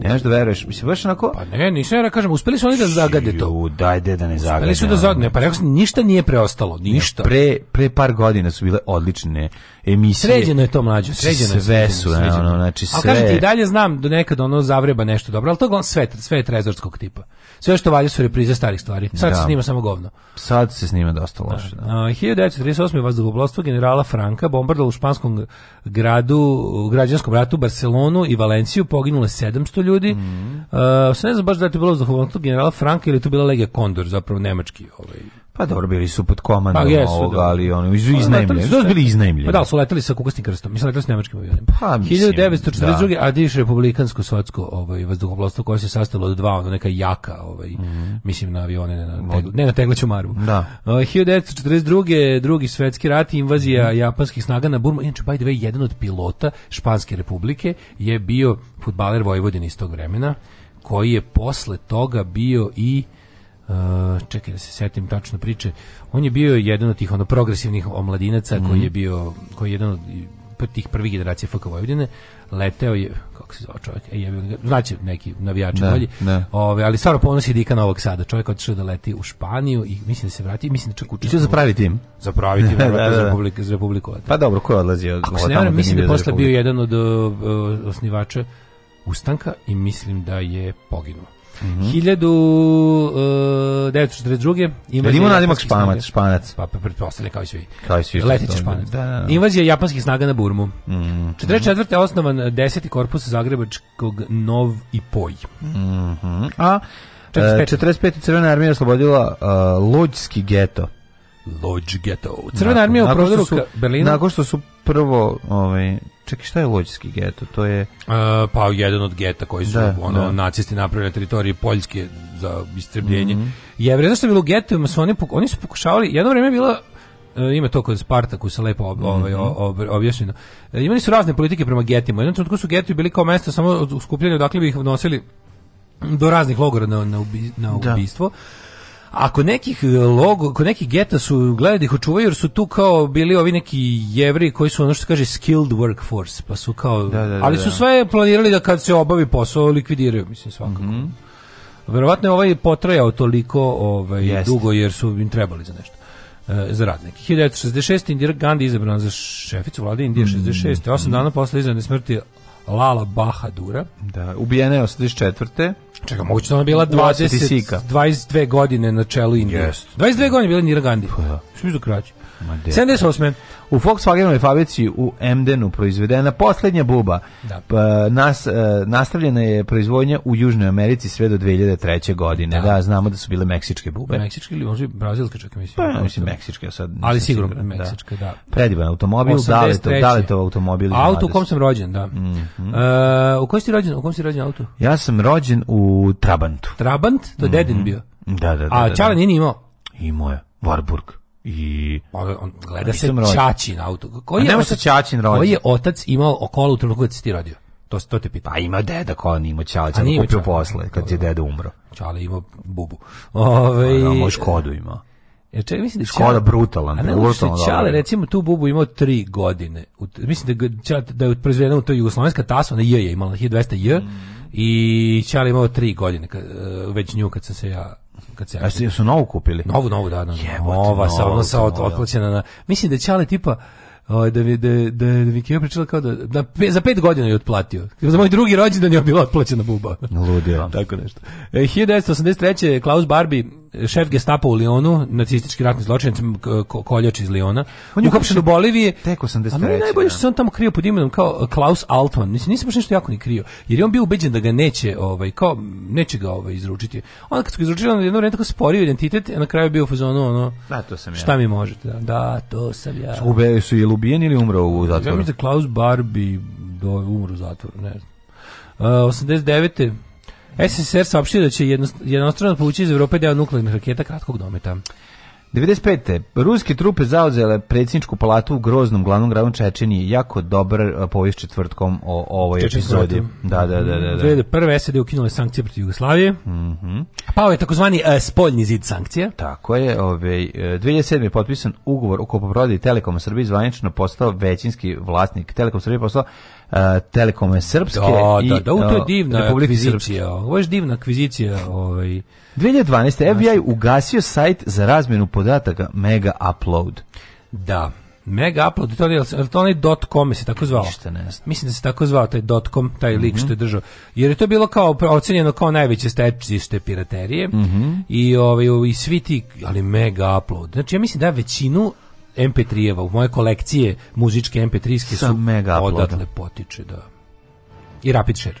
nemaš da veruješ, mislim, baš onako... Pa ne, nisam ja da kažem, uspeli su oni da zagade to. Ju, dajde da ne zagade. Uspeli su da zagade, pa rekao ništa nije preostalo, ništa. Ne, pre, pre par godina su bile odlične emisije. Sređeno je to mlađe, sređeno je. Sve su, ne, ono, znači sve. Ali kažete, ti, dalje znam da nekad ono zavreba nešto dobro, ali to je sve, sve je trezorskog tipa. Sve što valja su reprize starih stvari. Sad da. se snima samo govno. Sad se snima dosta da. loše. Da. da. Uh, 1938. vazduhoplovstvo generala Franka bombardalo u španskom gradu, gradu građanskom ratu Barcelonu i Valenciju poginulo 700 ljudi. Mm. Uh, ne znam baš da je to bilo zahvalno generala Franka ili je to bila legija Kondor, zapravo nemački ovaj Pa dobro, bili su pod komandom pa, jesu, ovoga, da. ali oni iz, iznajmljeni. Pa, su da bili iznajmljeni. Pa da, su letali sa kukasnim krstom. Mislim, letali sa nemačkim avionima. Pa, mislim, 1942. Da. Adiš republikansko socsko ovaj, vazduhoplovstvo koje se sastalo od dva, ono neka jaka, ovaj, mm mislim, na avione, ne na, tegl, ne na tegleću maru. Da. Uh, 1942. drugi svetski rat, invazija mm japanskih snaga na Burmu. Inače, by the way, jedan od pilota Španske republike je bio futbaler Vojvodin iz tog vremena koji je posle toga bio i Uh, čekaj da se setim tačno priče. On je bio jedan od tih ono progresivnih omladinaca mm. koji mhm. je bio koji je jedan od tih prvih generacija FK Vojvodine leteo je kako se zove čovjek e, je, znači neki navijači da, bolji da. Ove, ali stvarno ponosi Dika Novog Sada čovjek otišao da leti u Španiju i mislim da se vrati mislim da čak učestvovao za pravi tim za pravi tim (laughs) da, da, da, da. Republike, za Republiku pa dobro ko je odlazio ako se ne varam mislim da je posle bio jedan od uh, osnivača ustanka i mislim da je poginuo Mm -hmm. 1942. Ima nadimak španac, španac? Pa, pa pretpostavljam kao i svi. Kao i svi. Leteći španac. Da, da, da. Invazija japanskih snaga na Burmu. Mm -hmm. 44. je osnovan 10. korpus Zagrebačkog Nov i Poj. Mm -hmm. A 45. 45. E, crvena armija oslobodila uh, e, Lođski geto. Lodge Ghetto. Crvena armija u prostoru su, Berlina. Nakon što su prvo, ovaj, čekaj, šta je Lodžski geto? To je... E, pa jedan od geta koji su da, ono, da. nacisti napravili na teritoriji Poljske za istrebljenje. Mm -hmm. Jevre, znaš što je bilo u getovima? Su oni, oni su pokušavali, jedno vrijeme je bila e, ima to kod Spartaku se lepo ob, mhm. ovaj, ob, objašnjeno. E, imali su razne politike prema getima. U jednom trenutku su geti bili kao mesto samo skupljanje odakle bi ih nosili do raznih logora na, na, ubi, na da. ubistvo. Da Ako kod nekih e, logo, kod nekih geta su gledali da ih očuvaju jer su tu kao bili ovi neki jevri koji su ono što kaže skilled workforce, pa su kao da, da, da, ali su da. sve planirali da kad se obavi posao likvidiraju, mislim svakako. Mm -hmm. Verovatno je ovaj potrajao toliko ovaj Jest. dugo jer su im trebali za nešto e, za radnike. 1966. Indira Gandhi izabrana za šeficu vlade Indije, mm -hmm. 66. 8 dana posle izrane smrti Lala Bahadura. Da, ubijena je 84. Čekaj, moguće da ona bila 20, 22 godine na čelu Indije. Yes. 22 godine bila Nira Gandhi. Pa, da. Što mi 78. U Volkswagenovoj fabrici u Emdenu proizvedena poslednja buba. Da. Pa, nas, e, nastavljena je proizvodnja u Južnoj Americi sve do 2003. godine. Da, da znamo da su bile meksičke bube. Meksičke ili možda brazilske čak mislim. Pa, mislim meksičke sad. Ali sigurno siguran, da. meksičke, da. da. Predivan automobil, Daleto, Daletov automobil. Auto u kom sam rođen, da. Mm -hmm. uh, u kojoj si rođen? U kom si rođen auto? Ja sam rođen u Trabantu. Trabant? To je mm -hmm. dedin mhm. bio. Da, da, da. A da, da. Čale nije imao? Imao je. Warburg i pa, on, on gleda se Čačin auto. Koji je otac, Čačin rođen? Koji je otac imao okolo u trenutku kad si ti rodio? To, to te pita. A pa ima deda ko on ima Čačin, on kupio čale. posle kad je deda umro. Čale ima bubu. Ove, ovaj- ovaj- a, da, moj škodu imao. Ja e, čekaj, mislim da Škoda brutalan, brutalan. Čale, da recimo, tu bubu imao 3 godine. U, mislim da, čale, da je proizvedena u toj jugoslovenska tasa, ona je, je imala 1200 j, mm. i Čale imao 3 godine, kad, e, već nju kad sam se ja kad se. A su novu kupili? Novu, novu, da, da. da. Jebote, nova, sa ono sa otplaćena na. Mislim da Ćale tipa ovaj da da da, da mi je pričala kao da, da pe, za pet godina je otplatio. Za moj drugi rođendan je bila otplaćena buba. Ludio. (laughs) Tako nešto. E, 1983 Klaus Barbie šef Gestapo u Lionu, nacistički ratni zločinac koljač iz Liona, on je uhapšen u Boliviji. Tek 83. A meni najbolje što se on tamo krio pod imenom kao e, Klaus Altman. Mislim, nisam baš nešto jako ni krio, jer je on bio ubeđen da ga neće, ovaj, kao, neće ga ovaj, izručiti. Onda kad su ga izručili, on jedno vreme tako sporio identitet, a na kraju je bio u fazonu, ono, da, to sam ja. šta mi možete? Da, da to sam ja. Ube, su je ubijen ili umro u zatvoru? Ja mislim da Klaus Barbie do, umro u zatvoru, ne znam. Uh, e, 89. SSR saopštio da će jednost, jednostrano povući iz Evrope deo nuklearnih raketa kratkog dometa. 95. Ruske trupe zauzele predsjedničku palatu u groznom glavnom gradu Čečenije. Jako dobar povijest četvrtkom o ovoj epizodi. Da, da, da. da, da. Prve SED ukinule sankcije protiv Jugoslavije. Mm -hmm. Pao je takozvani e, spoljni zid sankcija. Tako je. Ove, ovaj, e, 2007. je potpisan ugovor o kupoprodaji Telekom Srbije zvanično postao većinski vlasnik. Telekom Srbije postao Telekome Srpske da, da i da, da, to je divna akvizicija. Ovo je divna akvizicija. Ovaj. 2012. Znači- FBI ugasio sajt za razmenu podataka Mega Upload. Da. Mega Upload, to je, to onaj .com se tako zvao? Ništa ne znam. Mislim da se tako zvao taj .com, taj lik mm -hmm. što je držao. Jer je to bilo kao ocenjeno kao najveće stečište piraterije mm -hmm. i, ovaj, i svi ti, ali Mega Upload. Znači ja mislim da većinu MP3-eva, u moje kolekcije muzičke MP3-ske su mega odatle potiče, da. I Rapid Share.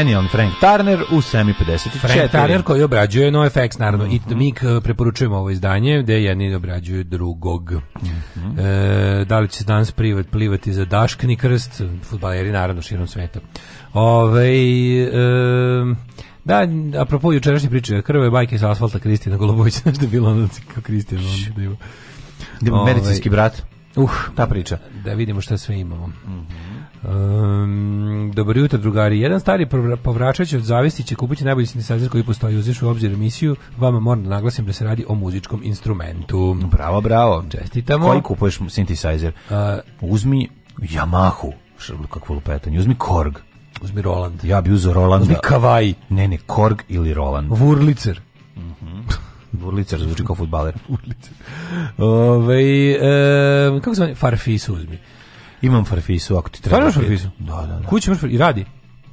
genijalni Frank Turner u semi 54. Frank Turner koji obrađuje NoFX, naravno. Mm -hmm. I mhm. mi preporučujemo ovo izdanje gde jedni obrađuju drugog. Mm -hmm. e, da li će se danas privat, plivati za Daškni krst? Futbaleri, naravno, širom sveta. Ove, e, da, apropo jučerašnje priče, krve bajke sa asfalta Kristina Golubović, (laughs) znaš da je bilo ono kao Kristina. Da medicinski brat. Uh, ta priča. Da vidimo šta sve imamo. Mm -hmm. Um, ehm, dobro jutro drugari. Jedan stari povračač od zavisti će kupiti najbolji sintesajzer koji postoji. Uzeš u obzir emisiju, vama moram da naglasim da se radi o muzičkom instrumentu. Bravo, bravo. Čestitamo. Koji kupuješ sintesajzer? Uh, Uzmi Yamahu. Kakvo lupetanje. Uzmi Korg. Uzmi Roland. Ja bi uzeo Roland. Uzmi Kavaj. Ne, ne, Korg ili Roland. Wurlitzer. Mhm. Mm Vurlicer zvuči kao futbaler. Vurlicer. Ove, e, kako se zove? Farfis uzmi. Imam farfisu, ako ti treba. Stvarno farfisu? Da, da, da. Kući imaš farfisu i radi?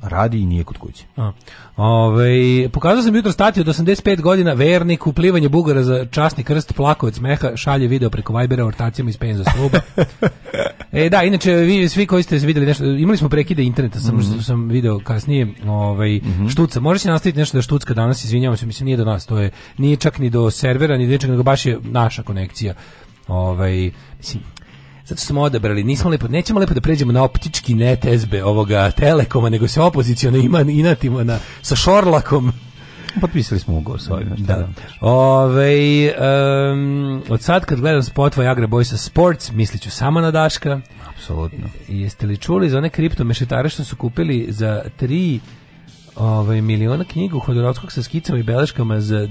Radi i nije kod kuće. A. Ove, pokazao sam jutro statiju od 85 godina vernik u plivanje Bugara za časni krst plakovac meha šalje video preko Vibera ortacima iz penza sluba. (laughs) e da, inače vi svi koji ste videli nešto, imali smo prekide interneta, samo mhm. mm -hmm. sam video kasnije ovaj, mm -hmm. štuca. Može se nastaviti nešto da štucka danas, izvinjavam se, mislim nije do nas, to je nije čak ni do servera, ni do ničega, nego baš je naša konekcija. Ovaj, mislim, Zato smo odabrali, nismo lepo, nećemo lepo da pređemo na optički net SB ovoga Telekoma, nego se opoziciono ima inatima na, sa Šorlakom potpisali smo ugovor sa ovim. Da. da. Ove, um, od sad kad gledam spot tvoj Agra Boysa Sports, mislit ću samo na Daška. Apsolutno. Jeste li čuli za one kripto mešetare što su kupili za tri ovaj miliona knjigu Hodorovskog sa skicama i beleškama za uh,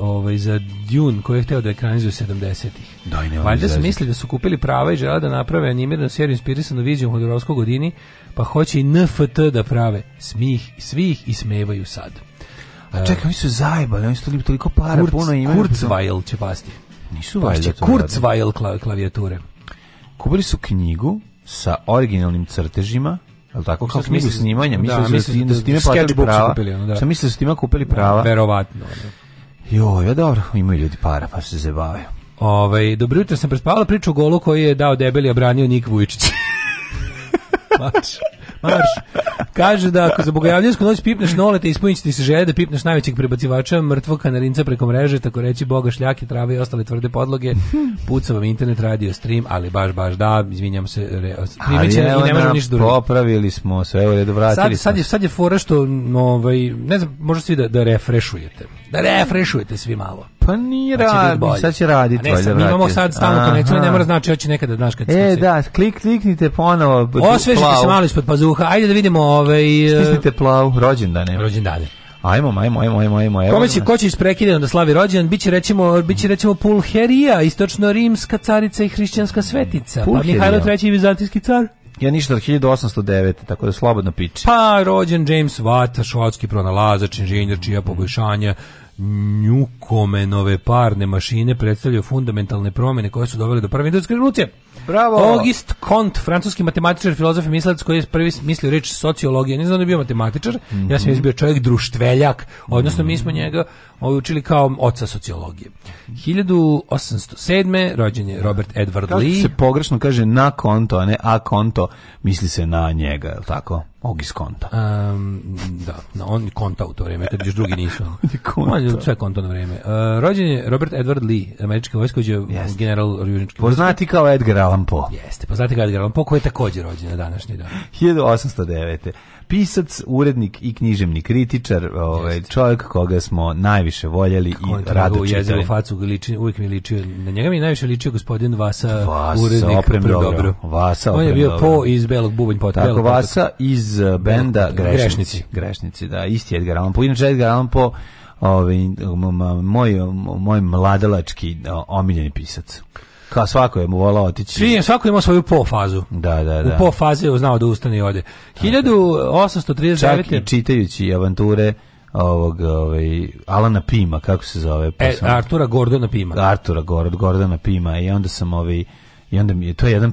ovaj za Dune koji je hteo da ekranizuje 70-ih. Valjda su mislili da su kupili prava i žele da naprave animiranu seriju inspirisanu vizijom Hodorovskog godini, pa hoće i NFT da prave. Smih svih i smevaju sad. A čekaj, oni su zajebali, oni su toliko para, Kurc, puno imaju. Kurzweil će pasti. Nisu valjda to. Kurzweil klavijature. Kupili su knjigu sa originalnim crtežima Al tako kao knjigu misli, snimanja, mislim da, misli, da, da, da, da, da, da, da, da, ja dobro, imaju ljudi para, pa se zabavaju. Ovaj, dobro jutro sam prespavala priču o golu koji je dao debeli, obranio branio Nik Vujičić. (laughs) Marš. Kaže da ako za bogojavljansku noć pipneš nolete, ispunit ti se želje da pipneš najvećeg prebacivača, mrtvog kanarinca preko mreže, tako reći boga šljake, trave i ostale tvrde podloge. Puca vam internet, radio, stream, ali baš, baš da, izvinjam se, re, ali je, i ne možemo ništa drugo. Da popravili smo se, evo, je vratili sad, sad, je, sad je fora što, ovaj, ne znam, možda svi da, da refrešujete. Da refrešujete svi malo. Pa nije znači, da radi, sad će raditi. Ne, sad, mi imamo sad stalno konekciju, ne mora znači hoće nekada, znaš kad E, da, klik, kliknite ponovo. Osvežite plavu. se malo ispod pazuha, ajde da vidimo ovaj... E, Stisnite plavu, rođendane. Rođendane. Ajmo, ajmo, ajmo, ajmo, ajmo. Evo. Kome će ko će isprekidan da slavi rođendan? Biće recimo biće recimo Pulherija, istočno rimska carica i hrišćanska svetica. Pa Pulherija. Pa Mihajlo III vizantijski car. Ja ništa od 1809, tako da slobodno piči. Pa, rođen James Watt, švotski pronalazač, inženjer čija poboljšanja Njukomenove parne mašine predstavljaju fundamentalne promene koje su dovele do prve industrijske revolucije. Bravo. August Comte, francuski matematičar, filozof i mislac koji je prvi mislio reč sociologija. Ne znam da je bio matematičar, mm -hmm. ja sam izbio čovjek društveljak, odnosno mm -hmm. mi smo njega ovaj učili kao oca sociologije. 1807. rođen je Robert Edward Lee. Kako se pogrešno kaže na konto, a ne a konto, misli se na njega, je li tako? Ogis konta. Um, da, no, on konta u to vrijeme, kad još drugi nisu. (laughs) on je sve konto na vrijeme. Uh, rođen je Robert Edward Lee, američki vojskovođa, yes. general južnički. Poznati kao Edgar Allan Poe. Jeste, poznati kao Edgar Allan Poe, koji je također rođen na današnji dan. 1809 pisac, urednik i književni kritičar, ovaj čovjek koga smo najviše voljeli Kako i rado čitali. facu liči, uvijek mi liči na njega mi najviše liči gospodin Vasa, Vasa urednik oprem dobro. dobro. Vasa On je bio dobro. po iz Belog bubanj pota. Tako, Vasa iz eh, benda da. grešnici. grešnici. Grešnici, da, isti Edgar Allan Poe. Inače Edgar Allan Poe ovaj, moj, moj mladalački omiljeni pisac kao svako je mu volao otići. Svi, svako ima svoju po fazu. Da, da, da. U po fazi je znao da ustane i ode. 1839. Čak i čitajući avanture ovog ovaj Alana Pima kako se zove e, Artura Gordona Pima Artura Gord, Gordona Pima i onda sam ovaj I onda mi je, to je jedan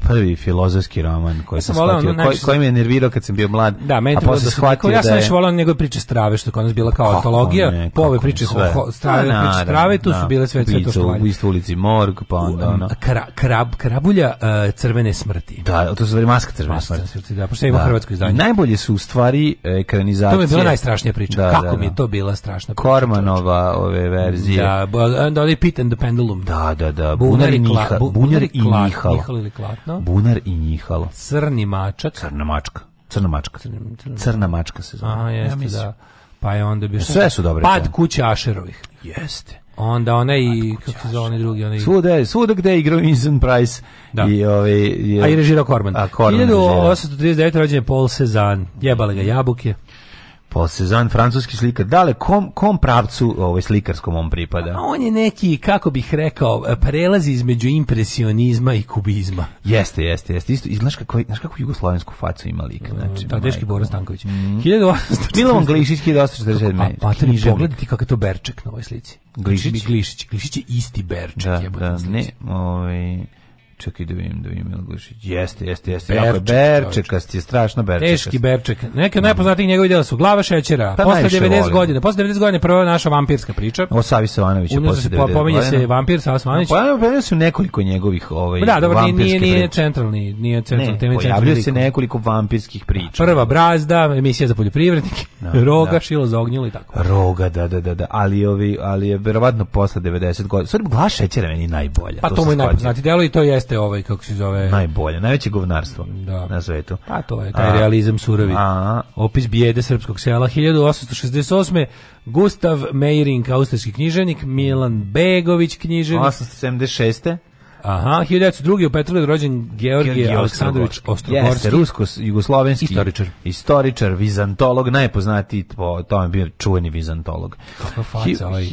prvi filozofski roman koji ja sam, shvatio, ono, koji, koji me je nervirao kad sam bio mlad, da, a posle da shvatio da je... Ja sam da više volao njegove priče strave, što je kod nas bila kao antologija, po ove priče sve. strave, da, pa priče strave, tu su da. bile sve, sve to što valje. U ulici Morg, pa onda ono... Kra, krab, krabulja uh, crvene smrti. Da, to su stvari maska crvene maska smrti. Da, pošto ja imam da. hrvatsko izdanje. Najbolje su u stvari e, ekranizacije. To mi je bila najstrašnija priča. Kako mi je to bila strašna priča. Kormanova ove verzije. Da, onda onaj Pit and the Pendulum. Da, da, da. Bunari, Bunari i klat, njihalo. Njihalo ili klatno. Bunar i njihalo. Crni mačak. Crna mačka. Crna mačka. Crna, crna, crna mačka se zove. A, jeste, ja da. Pa je onda bio... Sve su dobre. Pad kuće Ašerovih. Jeste. Onda ona i kako se zove drugi, oni i svuda, svuda gde igrao Vincent Price da. i ovaj je... a i režirao Corman. A Corman 1839 rođen je Paul Cézanne. Jebale ga jabuke. Paul Cezanne, francuski slikar. Dale, kom, kom pravcu ovaj, slikarskom on pripada? On je neki, kako bih rekao, prelazi između impresionizma i kubizma. Jeste, jeste, jeste. Isto, znaš, kako, znaš kako jugoslovensku facu ima lik? Mm, znači, da, Deški Boris Stanković. Mm. 1800... Milovan Glišić, 1847. Pa, pa, pogledaj ti kakav je to Berček na ovoj slici. Znači, Glišić? Glišić, Glišić je isti Berček. Da, je da, ne, ovaj... Čekaj da vidim, da vidim Milošić. Jeste, jeste, jeste. Berček, berčekast je strašno berčekast. Teški berček. Neke od najpoznatijih njegovih djela su Glava šećera, pa posle 90 volim. godina. Posle 90 godina prva naša vampirska priča. O Savi Savanovića posle 90 godina. Pominje se vampir Sava Savanović. Pa, pa su nekoliko njegovih ovaj, da, dobro, nije, nije, nije centralni, nije centralni ne, tema. Pojavljuje se nekoliko vampirskih priča. Prva brazda, emisija za poljoprivrednike, no, da, (laughs) roga, da. šilo za ognjilo i tako. Roga, da, da, da, da. Ali, ovi, ali je verovatno posle 90 godina. Sorry, Glava šećera meni najbolja. Pa to, to mu je najpoznati delo i to jeste jeste ovaj kako se zove najbolje, najveće govnarstvo da. na svetu. Pa to je taj a, realizam surovi. A, Opis bijede srpskog sela 1868. Gustav Meiring, austrijski književnik, Milan Begović književnik 1876. Aha, 1902. u Petrogradu rođen Georgije Georgi Aleksandrović Ostrogorski. rusko-jugoslovenski istoričar. Istoričar, vizantolog, najpoznatiji po tome bio čuveni vizantolog. Kako faca ovaj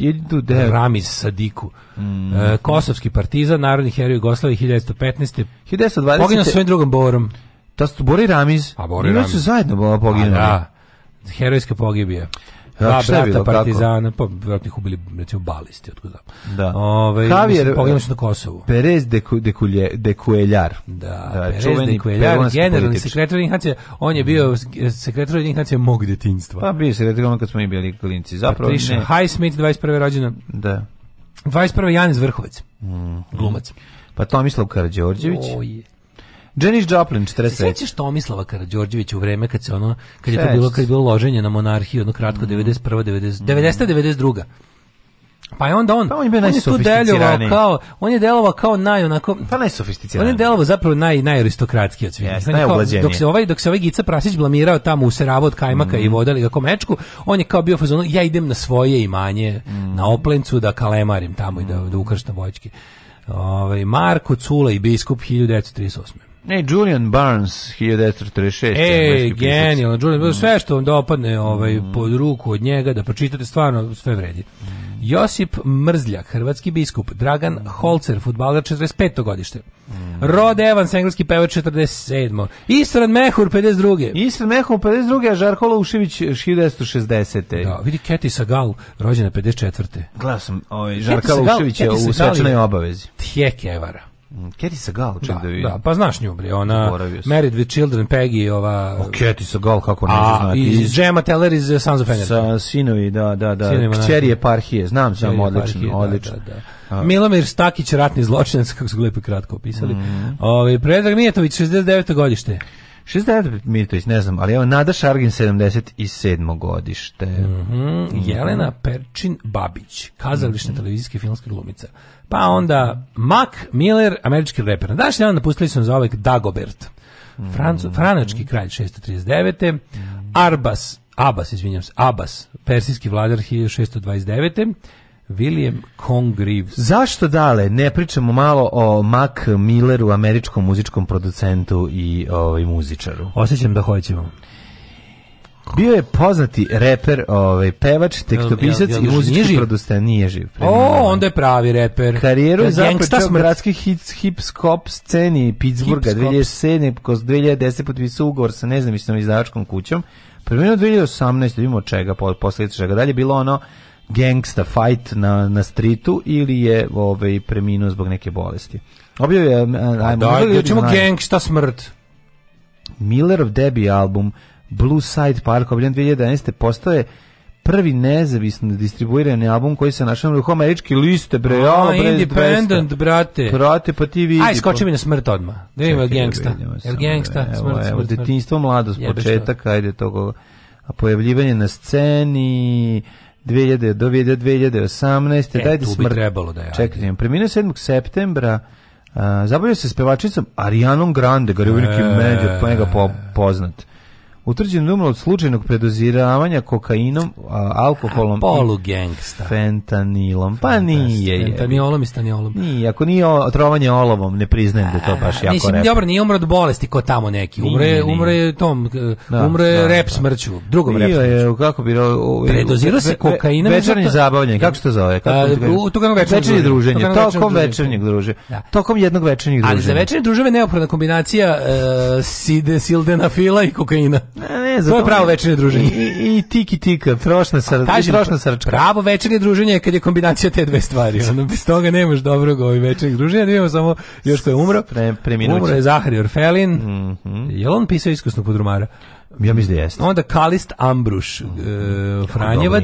Ramiz Sadiku. Mm. E, Kosovski partizan, narodni heroj Jugoslavije 1915. 1920. Poginuo sa svojim drugom Borom. Da su Bori Ramiz. A Bori Ramiz. su zajedno poginuli. Da, herojska pogibija. Dva brata partizana, pa vjerojatno ih ubili recimo balisti od kuda. Da. Ovaj Javier poginuo e, na Kosovu. Perez de Dekulje de Cuellar. Da, da Perez de de generalni sekretar Inhacija, on je bio sekretar Inhacija mog detinjstva. Pa bio sekretar on kad smo mi bili klinci, zapravo. Patricia ne. Highsmith 21. rođendan. Da. 21. Janis Vrhovac. Mm. Glumac. Pa Tomislav Karađorđević. Oh, je. Janis Joplin 43. Sećaš Tomislava Karađorđevića u vreme kad se ono kad je to bilo kad je bilo loženje na monarhiju, ono kratko mm. 91. 90 90 92. Pa je onda on, pa on je, bio on je tu delovao kao, on je delovao kao naj onako, pa najsofisticiraniji. On je delovao zapravo naj najaristokratski od svih. Yes, dok se ovaj dok se ovaj Gica Prasić blamirao tamo u Seravu od Kajmaka mm. i vodali ga mečku, on je kao bio fazon, ja idem na svoje imanje, mm. na Oplencu da kalemarim tamo i da, mm. da ukrštam voćke. Ovaj Marko Cula i biskup 1938. Ne, Julian Barnes, 1946. E, genijalno, Julian Barnes, mm. sve što vam dopadne mm. ovaj, mm. pod ruku od njega, da pročitate, stvarno sve vredi. Mm. Josip Mrzljak, hrvatski biskup, Dragan mm. Holzer, futbaler 45. godište, mm. Rod Evans, engleski pevač 47. Isran Mehur, 52. Isran Mehur, 52. Žarko Lušević, 1960. Da, vidi Keti Sagal, rođena 54. Glasam, ovaj, Žarko Lušević je u svečanoj obavezi. Tjekevara. Mm, Katie Sagal, čak da, da vidim. Da, pa znaš nju, bre, ona Married with Children, Peggy, ova... O, Keti Sagal, kako ne A, znati. I Gemma Teller iz eh, Sons of Energy. Sa sinovi, da, da, da. Kćeri da. eparhije, znam sam, odlično, da, odlično. Da, da, da. Milomir Stakić, ratni zločinac, kako su glepo kratko opisali. Mm. Ove, ovaj, Predrag Mijetović, 69. godište. 69 Mitrović, ne znam, ali evo Nada Šargin 77. godište. Mm -hmm. Jelena Perčin Babić, kazališna mm -hmm. televizijska filmska glumica. Pa onda Mac Miller, američki reper. Na današnji dan napustili smo za ovek Dagobert. Mhm. Francu, franački kralj 639. Mhm. Arbas, Abbas, izvinjam se, Abbas, persijski vladar 1629. William Congreve. Zašto dale? Ne pričamo malo o Mac Milleru, američkom muzičkom producentu i ovaj muzičaru. Osećam da hoćemo. Bio je poznati reper, ovaj pevač, tekstopisac i muzički producent, nije živ. O, oh, onda je pravi reper. Karijeru je započeo gradski hit, hip hop sceni Pittsburgha 2007, kroz 2010 potpisao ugovor sa nezavisnom izdavačkom kućom. Prvino 2018, da vidimo čega, posle čega dalje bilo ono gangsta fight na, na streetu ili je ovaj, preminuo zbog neke bolesti. Objavio je... Eh, ajmo, ćemo pa gangsta smrt. Millerov debi album Blue Side Park, obljen 2011. postoje prvi nezavisno distribuirani album koji se našao u američki liste bre, ja, bre, independent 200. brate. Brate, pa ti vidi. Aj skoči mi na smrt odma. Da ima gangsta. Jel gangsta, smrt, evo, smrt, Detinjstvo, mladost, početak, ajde to. pojavljivanje na sceni, 2000 do 2018. E, Dajde tu smrt. bi trebalo da je. Čekajte, preminuo 7. septembra. Uh, zabavio se s pevačicom Arianom Grande, koji je uvijek mega, mega po, poznat utvrđen umro od slučajnog predoziravanja kokainom, a, alkoholom Polu gangsta. fentanilom. Pa Fantas, nije. Fentaniolom i staniolom. Nije, ako nije o, olovom, ne priznajem da to baš jako Mislim, rep. dobro, nije umro od bolesti ko tamo neki. Umre, nije, nije. umre tom, eh, da, umre da, rep da. smrću, drugom rep smrću. kako bi... Predozirao se kokainom. Večernje zabavljanje, da. kako se to zove? Kako, a, tuga večernje druženje, tokom večernjeg druženja. Da. Tokom jednog večernjeg druženja. Ali za večernje druženje neophodna kombinacija uh, sildenafila i kokaina. Ne, ne, to je pravo večernje druženje. I, i tiki tika, trošna sar, kaži, trošna srčka. Pravo večernje druženje je kad je kombinacija te dve stvari. (laughs) Ono, bez toga nemaš dobrog ovih ovaj, večernjeg druženja. Da samo još ko je umro. Pre, preminuće. umro je Zahari Orfelin. Mm -hmm. Je li on pisao iskusno podrumara? Ja mislim da jeste. Onda Kalist Ambruš, mm. e, Franjevac,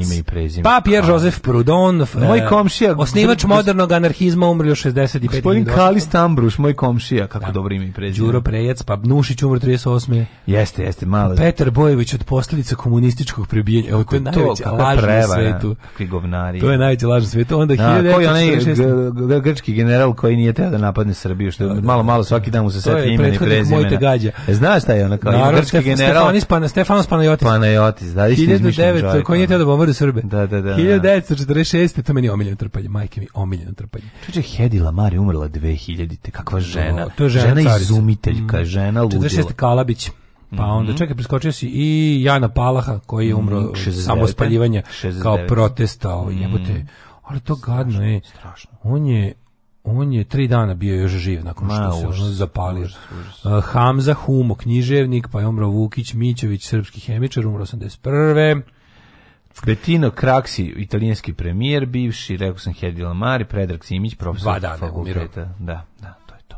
pa Pierre Joseph Proudhon, moj e, komšija, osnivač gos... modernog anarhizma, umrlo 65. Gospodin Kalist Ambruš, moj komšija, kako da. dobro ime i prezime. Đuro Prejec, pa Nušić umr 38. Jeste, jeste, malo. Petar Bojević od posledica komunističkog prebijenja. Evo, to je najveća laž na svetu. Kakvi govnari. To je najveća laž na svetu. Onda da, koji onaj grčki general koji nije teo da napadne Srbiju, što da, da. malo, malo svaki dan mu se seti imeni prezime. E, znaš šta je ono, grčki general Pana, Stefanos Panajotis. Panajotis, da, isti 1900, koji nije teo da bombardu Srbe. Da, da, da. 1946. Da. To meni je omiljeno trpanje, majke mi, omiljeno trpanje. Čuče, Hedi Lamar je umrla 2000-te, kakva da, žena. O, to je žena, žena carica. izumiteljka, mm. žena ludila. 46. Kalabić. Pa mhm. onda, mm -hmm. čekaj, preskočio si i Jana Palaha, koji je mhm, umro mm, samo spaljivanja kao protesta. Mm. Jebote, mhm. ali to gadno je. Strašno. On je On je tri dana bio još živ nakon što se ono zapalio. Užas, užas. Hamza Humo, književnik, pa je umro Vukić Mićević, srpski hemičar, umro 81. Kretino Kraksi, italijanski premijer, bivši, rekao sam Hedi Lamari, Predrag Simić, profesor fakulteta. Umiro. Da, da, to je to.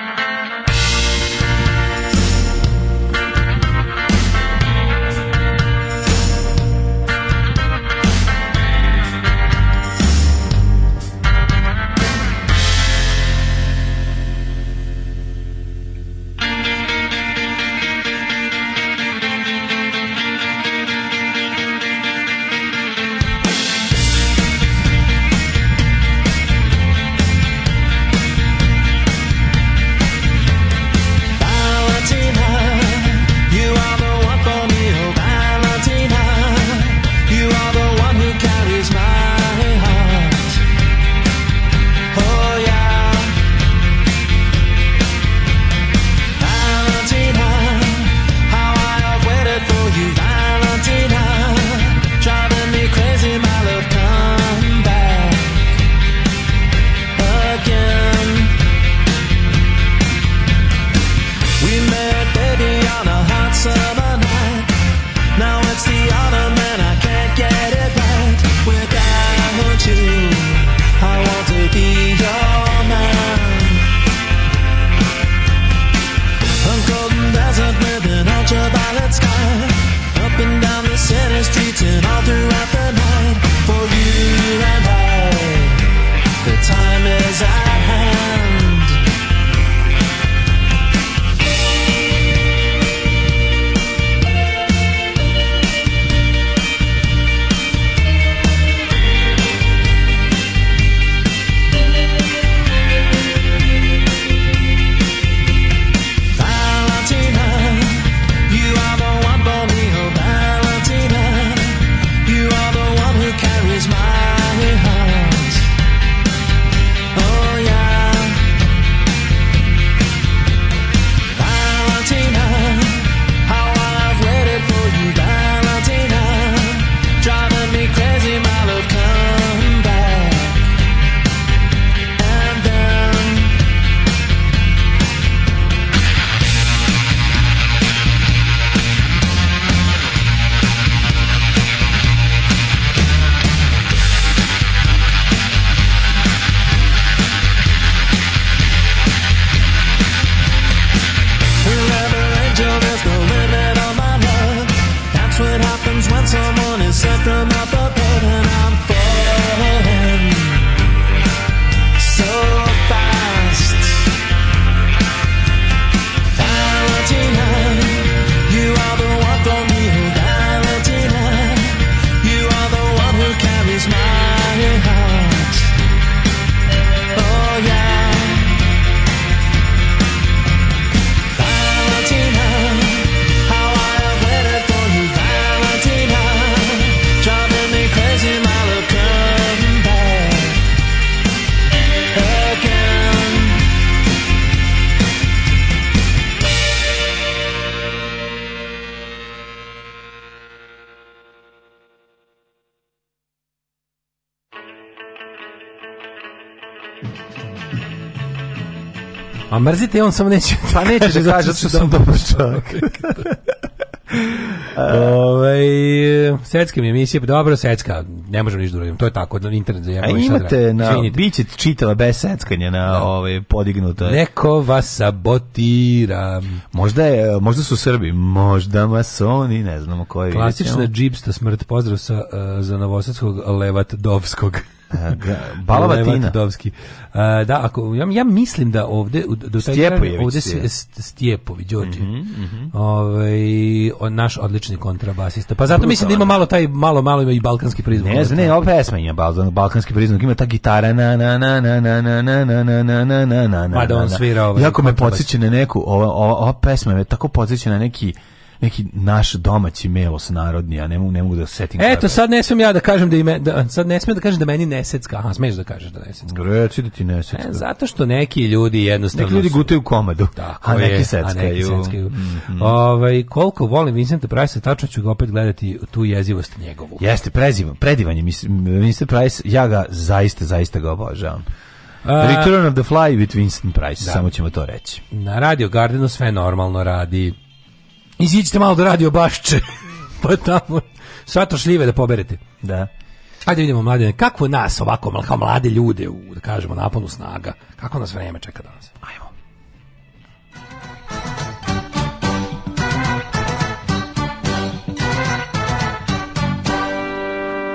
mrzite, on samo neće... Pa neće da, kaže, što sam dobar čovjek. (laughs) Ovaj secka mi emisija, pa dobro secka, ne možemo ništa drugim. To je tako, internet za jebovi šta. Da imate na Svinite. biće čitava bez seckanja na da. ovaj podignuto. Neko vas sabotira. Možda je, možda su Srbi, možda masoni, ne znamo koji. Klasična džipsta smrt. Pozdrav sa uh, za novosadskog dovskog Balavatina. Domski. da, ako, ja, ja mislim da ovde... Do Stjepojević. Ovde se, Stjepović, Đorđe. Mm -hmm, mm -hmm. Ove, naš odlični kontrabasista. Pa zato mislim da ima malo taj, malo, malo ima i balkanski prizvuk. Ne znam, ne, ova pesma ima balkanski prizvuk. Ima ta gitara na na na na na na na na na na na na na na na Jako me podsjeća na neku, ova, ova, ova pesma me tako podsjeća na neki neki naš domaći melos narodni, a ne mogu, ne mogu da setim. Eto, sad ne smem ja da kažem da ime, da, sad ne smem da kažem da meni nesecka. Aha, smeješ da kažeš da nesecka. Reci da ti nesecka. E, zato što neki ljudi jednostavno... Neki ljudi gutaju komadu, Tako a neki je, seckaju. A neki mm, mm. Ovaj, koliko volim Vincenta Price, tačno ću ga opet gledati tu jezivost njegovu. Jeste, prezivan, predivanje mislim Vincent Price, ja ga zaista, zaista ga obožavam. Uh, Return of the Fly with Winston Price, da. samo ćemo to reći. Na Radio Gardenu sve normalno radi. Iziđite malo do da radio Bašče. (laughs) pa tamo sva šljive da poberete. Da. Ajde da vidimo mladine, kako nas ovako kao mlade ljude u da kažemo naponu snaga, kako nas vreme čeka danas. Ajmo.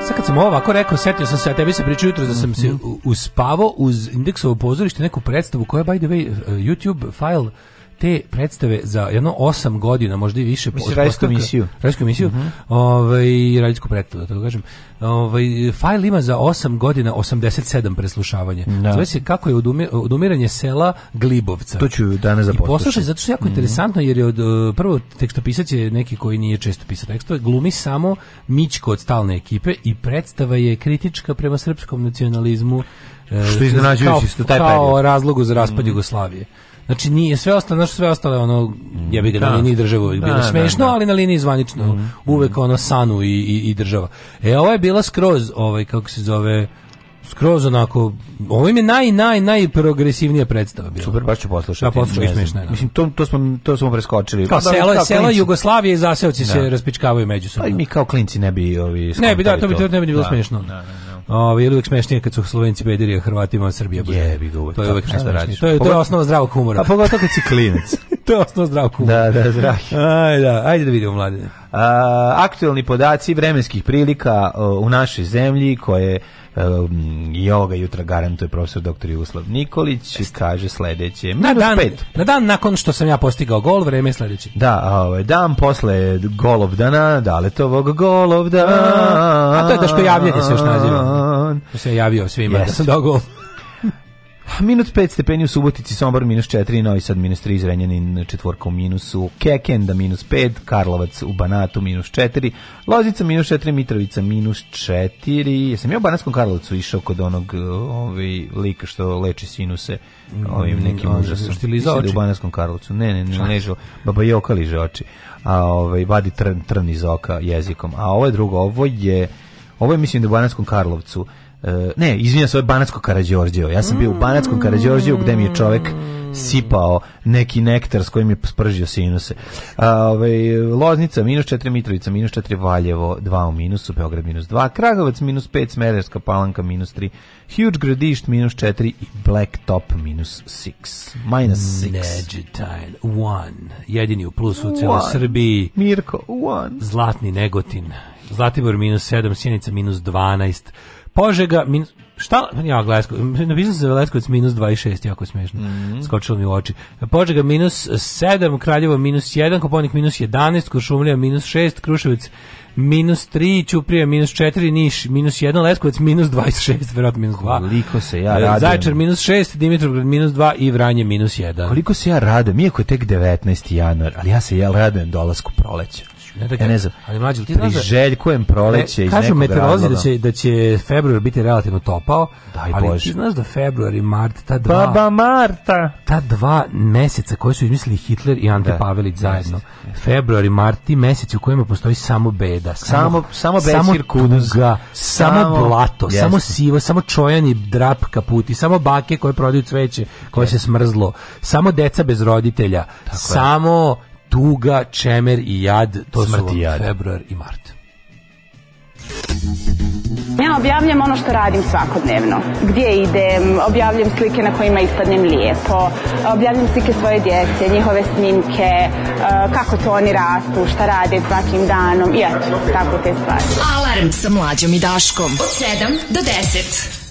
Sad kad sam ovako rekao, setio sam se, a tebi se pričao jutro da sam se mm-hmm. uspavao uz indeksovo pozorište neku predstavu koja je, by the way, eh, YouTube file te predstave za jedno 8 godina, možda i više. Mislim, rajsku misiju. Rajsku misiju, uh mhm. -huh. ovaj, rajsku predstavu, da to kažem. Ovaj, fajl ima za 8 godina 87 preslušavanja. Da. Zove se kako je odumiranje sela Glibovca. To ću danas da poslušati. Poslušaj, zato što je jako mm -hmm. interesantno, jer je od, e, prvo tekstopisac je neki koji nije često pisao tekstove, glumi samo Mićko od stalne ekipe i predstava je kritička prema srpskom nacionalizmu e, što iznenađujući taj period. Kao razlogu za raspad mm. Jugoslavije. Znači nije sve ostalo, znači sve ostalo ono jebi ga da. ni liniji država da, bilo da, smešno, da. ali na liniji zvanično mm. uvek ono sanu i, i, i država. E ova je bila skroz ovaj kako se zove skroz onako ovo im je naj naj najprogresivnija predstava bila. Super, baš ću poslušati. Da, poslušaj smešno. Da. Mislim to to smo to smo preskočili. Kao da, selo, kao selo Jugoslavije i zaseoci da. se raspičkavaju međusobno. Pa i mi kao klinci ne bi ovi Ne bi da, to bi to ne bi bilo da, smešno. Da, da, da. Ovaj ili uvek smešnije kad su Slovenci bediri, a Hrvatima Srbija bude. Jebi ga To je uvek nešto da radiš. To je to je osnova zdravog humora. A pogotovo kad si klinac. (laughs) to je osnova zdravog humora. Da, da, zdrav. Aj, da, ajde da vidimo mladine. A, aktuelni podaci vremenskih prilika o, u našoj zemlji koje um, ehm, i ovoga jutra garantuje profesor dr. Jugoslav Nikolić Jeste. kaže sledeće. Na dan, na dan nakon što sam ja postigao gol, vreme je sledeće. Da, ovaj, dan posle golovdana, daletovog golovdana. A, to je da što javljate se još naziva. To se javio svima yes. da sam dao gol. Minus 5 stepeni u Subotici, Sombor minus 4, Novi Sad minus 3, Zrenjanin četvorka u minusu, Kekenda minus 5, Karlovac u Banatu minus 4, Lozica minus 4, Mitrovica minus 4. Jesam ja u Banatskom Karlovcu išao kod onog e, ovaj, lika što leči sinuse ovim nekim mm, užasom. Što li da u Banatskom Karlovcu? Ne, ne, ne, ležu, baba joka liže oči. A ovaj, vadi trn, trn iz oka jezikom. A ovo je drugo, ovo je, ovo je mislim da u Banatskom Karlovcu E, ne, izvinjam se, ovo je Banacko Karadžorđevo. Ja sam bio u mm. Banackom Karadžorđevu gde mi je čovek sipao neki nektar s kojim je spržio sinuse. A, ovaj, Loznica minus 4, Mitrovica minus 4, Valjevo 2 u minusu, Beograd minus 2, Kragovac minus 5, Smederska palanka minus 3, Huge Gradišt minus 4 i Blacktop minus 6. Minus 6. Neđetajn, 1. Jedini u plusu u celoj Srbiji. Mirko, 1. Zlatni Negotin. Zlatibor minus 7, Sjenica minus 12, Požega, min, šta, ja, Glesko, napisao se za Leskovac minus 26, jako smiješno, mm. skočilo mi u oči. Požega minus 7, Kraljevo minus 1, Koponik minus 11, Kuršumlija minus 6, Kruševac minus 3, Ćuprija minus 4, Niš minus 1, Leskovac minus 26, verovatno minus 2. Koliko se ja radim. Zaječar minus 6, Dimitrovgrad minus 2 i Vranje minus 1. Koliko se ja radim, iako je tek 19. januar, ali ja se ja radim dolasku proleća. Ne, da, ja ne znam. Ali mlađi, ti znaš da- priželjkujem proleće ne, iz kažu nekog da će, da će februar biti relativno topao, Daj ali Bože. ti znaš da februar i mart, ta dva... Baba Marta! Ta dva meseca koje su izmislili Hitler i Ante da, Pavelić zajedno. Jest, Februar i mart, ti meseci u kojima postoji samo beda. Samo, samo, samo, samo samo, blato, jest. samo sivo, samo čojani drap kaputi, samo bake koje prodaju cveće, koje jest. se smrzlo, samo deca bez roditelja, Tako samo tuga, čemer i jad, to Smrt su jad. februar i mart. Ja objavljam ono što radim svakodnevno. Gdje idem, objavljam slike na kojima ispadnem lijepo, objavljam slike svoje djece, njihove snimke, e, kako to oni rastu, šta rade svakim danom i eto, tako te stvari. Alarm sa mlađom i Daškom od 7 do 10.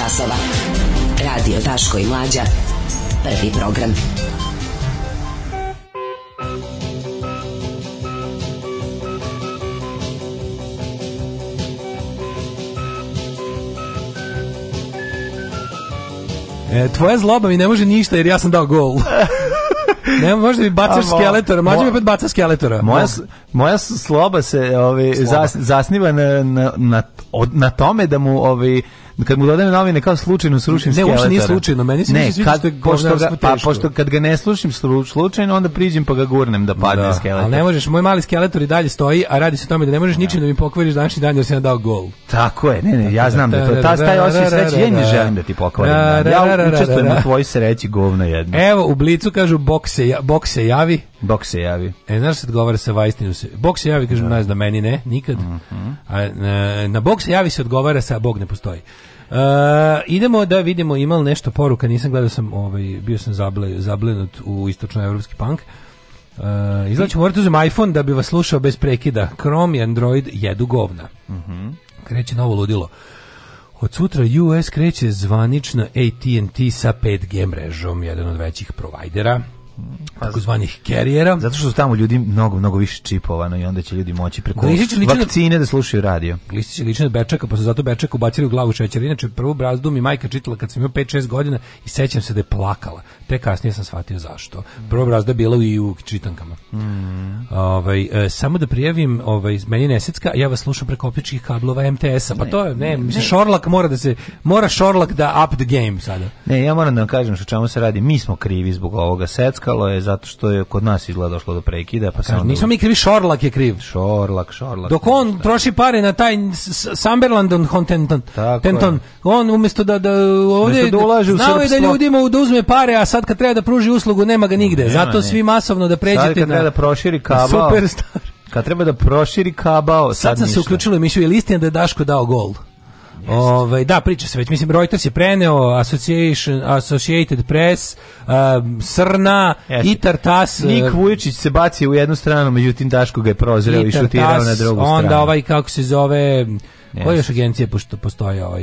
časova. Radio Daško i Mlađa. Prvi program. E, tvoja zloba mi ne može ništa jer ja sam dao gol. (laughs) ne, možda bi bacaš skeletora, možda bi opet baca skeletora. Moja, moja sloba se ovi, zas, zasniva na, na, na, na tome da mu ovi, kad mu dodam novine kao slučajno srušim skeletara. Ne, uopšte nije slučajno, meni se ne, kad, pošto ga, pa, pošto kad ga ne slušim slučajno, onda priđem pa ga gurnem da padne da, skeletor. Ali ne možeš, moj mali skeletor i dalje stoji, a radi se o tome da ne možeš da. ničim da mi pokvariš današnji dan jer si nam dao gol. Tako je, ne, ne, ja da, znam da to da, ta taj osjećaj sreće, ja ne želim da ti pokvarim. Ja učestvujem u tvojoj sreći govno jedno. Evo, u blicu kažu bokse, bokse javi. Bok se javi. E, znaš se odgovara sa vajstinu se. Bok se javi, kažem, da. nas da meni ne, nikad. Mm -hmm. A, na, na bok se javi se odgovara sa bog ne postoji. Uh, idemo da vidimo ima nešto poruka, nisam gledao sam, ovaj, bio sam zable, zablenut u istočnoevropski punk. Uh, izgleda morate morati uzem iPhone da bi vas slušao bez prekida. Chrome i Android jedu govna. Uh mhm. -huh. Kreće novo ludilo. Od sutra US kreće zvanično AT&T sa 5G mrežom, jedan od većih provajdera takozvanih kerijera. Zato što su tamo ljudi mnogo, mnogo više čipovano i onda će ljudi moći preko Glišić vakcine da slušaju radio. Glišić je lično Bečaka, pa su zato Bečaka ubacili u glavu šećer. Inače, prvu brazdu mi majka čitala kad sam imao 5-6 godina i sećam se da je plakala. Te kasnije sam shvatio zašto. Prva brazda je bila i u čitankama. Mm. Ovaj, e, samo da prijavim, ovaj, meni je Nesecka, ja vas slušam preko optičkih kablova MTS-a. Pa ne, to je, ne, mislim, ne. Šorlak mora da se, mora Šorlak da up the game sada. Ne, ja moram da vam kažem što čemu se radi. Mi smo krivi zbog ovoga secka, čekalo je zato što je kod nas izgleda došlo do prekida, pa samo nismo mi krivi, Šorlak je kriv. Šorlak, Šorlak. Dok on šta. Da. troši pare na taj Samberland Contenton, Tenton, je. on umesto da da ovdje da ulaže u je da ljudima da uzme pare, a sad kad treba da pruži uslugu nema ga nigde. Nema, zato ne. svi masovno da pređete na treba da proširi kabao. Superstar. Kad treba da proširi kabao, sad, sad sam ništa. se uključilo emisiju, je li istina da je Daško dao gol? Ovaj da priča se već mislim Reuters je preneo Association Associated Press uh, Srna yes. i Tartas Nik Vujičić se baci u jednu stranu međutim Daško ga je prozreo i, šutirao na drugu stranu. Onda ovaj kako se zove Yes. Koje još agencije pošto postoje ovaj?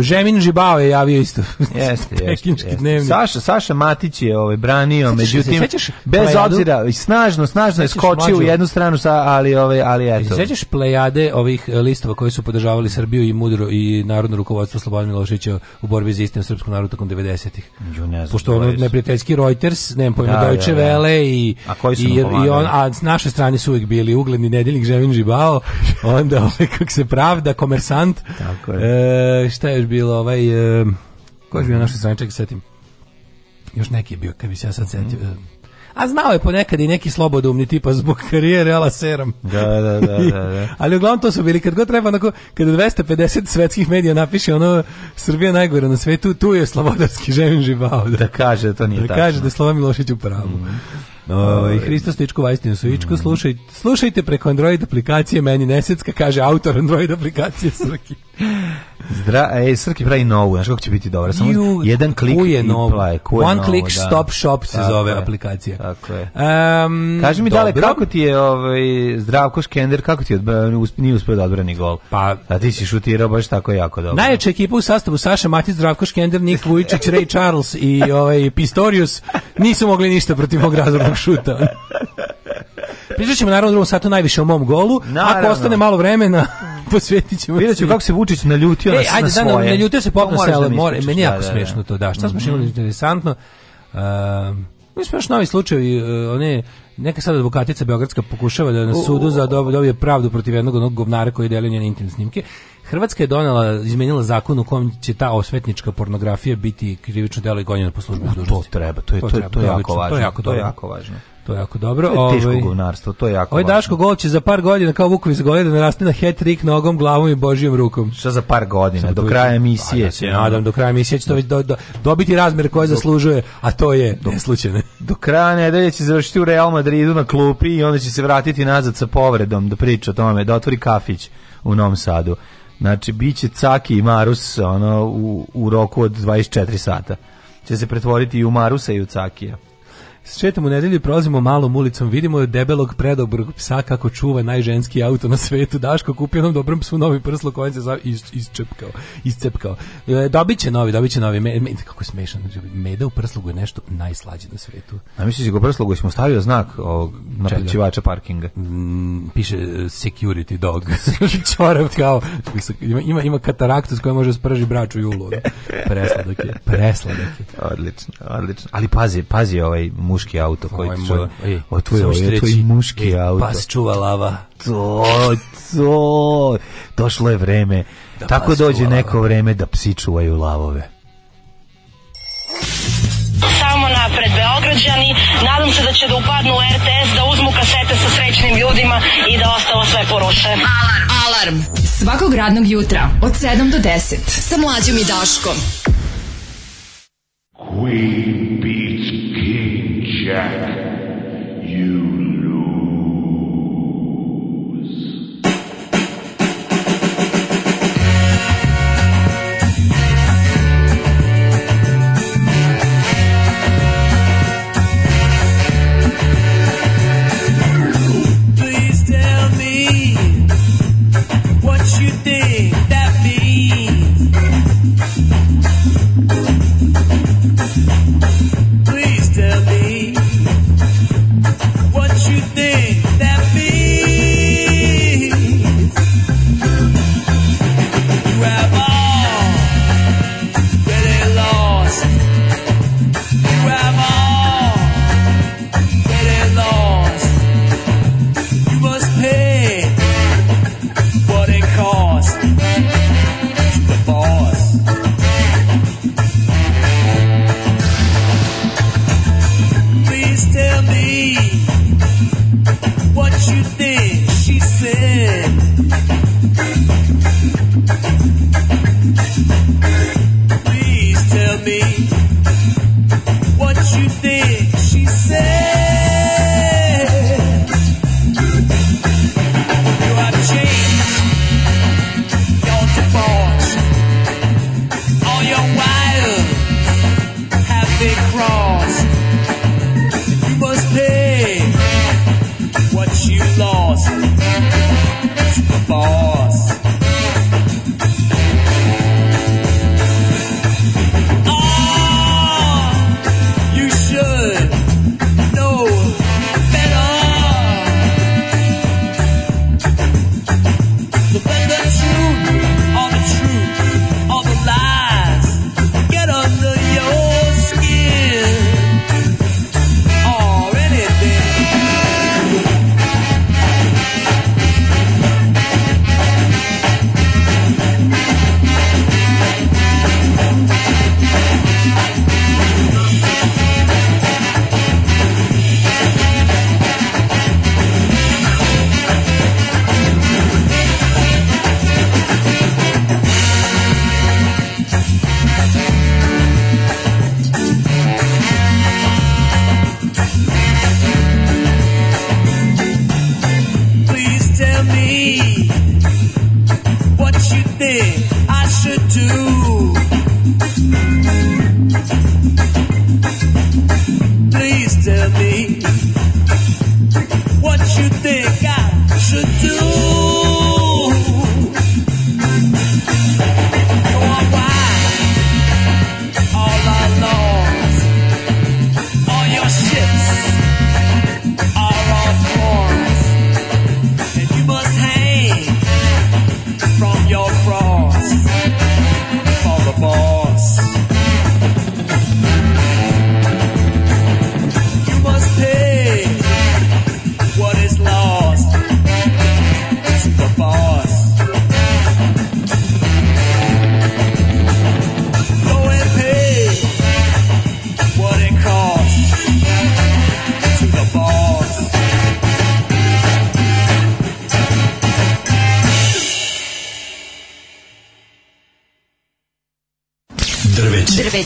Žemin Žibao je javio isto. Jeste, jeste. (laughs) Dnevnik. Saša, Saša Matić je ovaj branio, Sjećaš međutim se, sjećaš bez obzira snažno, snažno je skočio u jednu stranu sa ali ovaj ali eto. Sećaš plejade ovih eh, listova koji su podržavali Srbiju i mudro i narodno rukovodstvo Slobodan Miloševića u borbi za istinu srpskog naroda tokom 90-ih. Pošto ono neprijateljski Reuters, ne znam pojma, da, da Deutsche da. Welle i a koji su i, i on, a s naše strane su uvijek bili ugledni nedeljnik Žemin Žibao, (laughs) onda ovaj kako se pravda komersant. Tako je. E, šta je još bilo, ovaj, e, ko je bio naš našoj setim. Još neki je bio, kad bi se ja sad setio. Mhm. A znao je ponekad i neki slobodumni tipa zbog (laughs) karijere ala seram. Da, da, da, (laughs) da, da. Ali uglavnom to su bili kad god treba onako, kad 250 svetskih medija napiše ono Srbija najgore na svetu, tu je slobodarski Žemin Žibao. Da, da kaže da to nije da tačno. Da kaže da je Slova Milošić u pravu. Mm. Ovaj, ovaj. Hristo Stičko Vajstinu su slušaj, slušajte preko Android aplikacije meni nesecka kaže autor Android aplikacije Srki. Zdra, ej, Srki pravi novu, znaš kako će biti dobro, samo you, jedan klik je i novu. play. One je novu, click da. stop shop se tako zove je, aplikacija. Tako je. Um, Kaži mi, dale, kako ti je ovaj, Zdravko Škender, kako ti je nije uspio da odbrani gol? Pa, A ti si šutirao baš tako jako dobro. Najjača ekipa u sastavu Saša Matić, Zdravko Škender, Nik Vujičić, Ray Charles i ovaj, Pistorius nisu mogli ništa protiv mog razornog šuta. (laughs) Pričat ćemo naravno u drugom satu najviše o mom golu. Naravno. Ako ostane malo vremena... (laughs) posvetit ćemo. Vidjet ću kako se Vučić naljutio e, na, ajde, na da svoje. Ajde, da, naljutio se popno sele, more, meni je da, jako da, da. smiješno to, da. Šta smo mm interesantno? Uh, mi smo još novi slučaj, uh, e, one, neka sad advokatica Beogradska pokušava da na sudu za dobije pravdu protiv jednog onog govnara koji deli njene intimne snimke. Hrvatska je donela, izmenila zakon u kom će ta osvetnička pornografija biti krivično delo i gonjena po službi dužnosti. To treba, to je to, to, je, to, je, to je jako važno. To je jako, to je jako važno. To je jako dobro. To je ovaj, teško govnarstvo, to je jako Ovaj Daško Gol će za par godina kao Vuković godine, Goleda narasti na hat-trick nogom, glavom i božijom rukom. Šta za par godina? Sam do kraja emisije. Ja pa da se nadam, do kraja emisije će to već do, do, dobiti razmer koji zaslužuje, a to je do, neslučajne. (laughs) Do kraja nedelje će završiti u Real Madridu na klupi i onda će se vratiti nazad sa povredom da priča o tome, da otvori kafić u Novom Sadu. Znači, bit će Caki i Marus ono, u, u roku od 24 sata. Će se pretvoriti i u Marusa i u Cakija. Šetamo u nedelju, prolazimo malom ulicom, vidimo je debelog predobrog psa kako čuva najženski auto na svetu. Daško kupio nam dobrom psu novi prsluk, on se iz, isčepkao, iscepkao. E, dobit će novi, dobit će novi. Me, me, kako je smešan. Meda u prslugu je nešto najslađe na svetu. A misliš da u prslugu smo stavio znak ovog naplaćivača parkinga? Mm, piše e, security dog. (laughs) Čorav kao. Ima, ima kataraktu s kojom može sprži braču julu. (laughs) Presladak je, presladak je. Odlično, odlično. Ali pazi, pazi ovaj muš muški auto koji ti čuva. O tvoj, o tvoj muški auto. Pas čuva lava. To, to. Došlo je vreme. Da Tako dođe neko lava. vreme da psi čuvaju lavove. Samo napred Beograđani, nadam se da će da upadnu u RTS, da uzmu kasete sa srećnim ljudima i da ostalo sve poruše. Alarm! Alarm! Svakog radnog jutra od 7 do 10 sa mlađom i Daškom. Queen.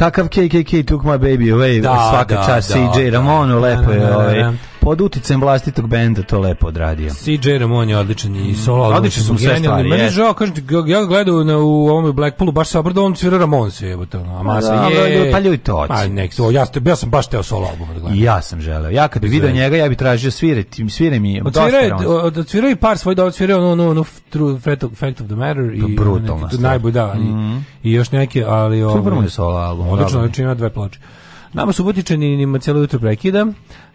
Kakav KKK took my baby away, da, svaka da, čast da, CJ da, Ramonu, da, lepo da, je. Ovaj pod uticajem vlastitog benda to lepo odradio. CJ Ramon je odličan i mm, solo. Mm, odličan su sve stvari. Meni je žao, kažem ti, ja gledao na, u ovom Blackpoolu, baš se obrdo, on svira Ramon se jebote. A masa pa da, je... Pa ljudi to oči. Pa nek, to, ja, ja sam baš teo solo album da gledam. Ja sam želeo. Ja kad bi video da njega, ja bih tražio svire, tim svire mi je dosta. Odsvirao i par svoj da odsvirao ono, ono, ono, true fact of, the matter. I, pa Brutalna stvar. Najbolj, da. I, mhm. I još neke, ali... Super mu je ovaj, solo album. Odlično, znači ima dve ploče. Nama su butičani, nima celo jutro prekida.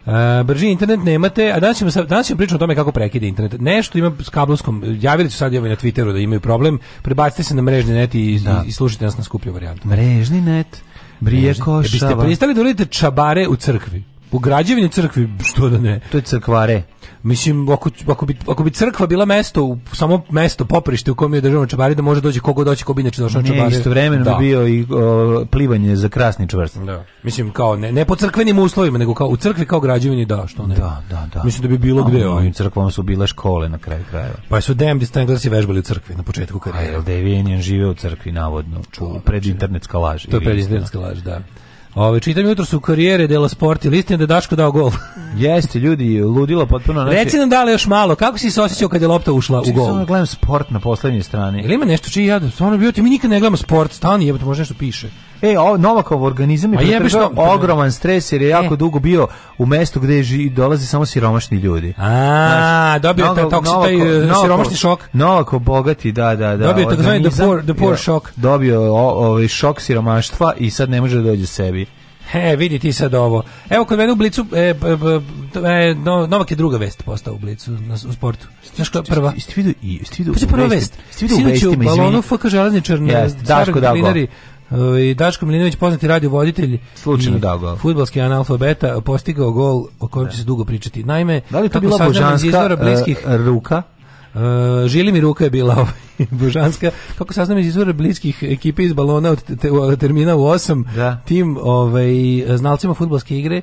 Uh, brži internet nemate, a danas ćemo, danas ćemo pričati o tome kako prekide internet. Nešto ima s kablovskom, javili su sad i na Twitteru da imaju problem, prebacite se na mrežni net i, da. i, i slušajte nas na skuplju varijantu. Mrežni net, brije košava. E biste pristali da uradite čabare u crkvi? U građevini crkvi, što da ne? To je crkvare. Mislim, ako, ako, bi, ako bi crkva bila mesto, samo mesto, poprište u kom je državno čabari, da može doći kogo doći, ko bi inače došao čabari. istovremeno da. bi bio i o, plivanje za krasni čvrst. Da. Mislim, kao ne, ne po crkvenim uslovima, nego kao u crkvi kao građevini, da, što ne. Da, da, da. Mislim da bi bilo no, gde. Ovim crkvama su bile škole na kraju krajeva. Pa su Damned Stanglers i vežbali u crkvi na početku karijera. A Devinian žive u crkvi, navodno, u pred internetska laž. To je da. pred internetska laž, da. Ove, čitam jutro su karijere Dela Sporti, listin da je Daško dao gol. (laughs) Jeste, ljudi, ludilo potpuno. Znači... Reci nam da li još malo, kako si se osjećao kad je lopta ušla Ček, u znači, gol? Samo da gledam sport na poslednjoj strani. Ili ima nešto čiji ja, da- stvarno bio ti, mi nikad ne gledamo sport, stani, jebate, može nešto piše. E, ovo Novakov organizam je pretrpeo ogroman stres jer je jako e. dugo bio u mestu gde ži, dolaze samo siromašni ljudi. A, Znaš, dobio je taj e, siromašni šok. Novako bogati, da, da, da. Dobio je takozvani the poor, the poor šok. Dobio ovaj šok siromaštva i sad ne može da dođe sebi. He, vidi ti sad ovo. Evo kod mene u Blicu, e, e, no, Novak je druga vest postao u Blicu na, u sportu. Znaš koja prva? Jeste vidio i jeste vidio. Pa prva vest. Jeste vidio u balonu FK Železničar na Daško Dago. I ovaj, Daško Milinović, poznati radio voditelj Slučajno dao gol da. Futbalski analfabeta Postigao gol o kojem će se dugo pričati Naime, da li to bila božanska e, bliskih, uh, ruka? Uh, žili mi ruka je bila (laughs) ovaj, božanska kako saznam iz izvora bliskih ekipe iz balona od te, te, termina u 8 da. tim ovaj, znalcima futbolske igre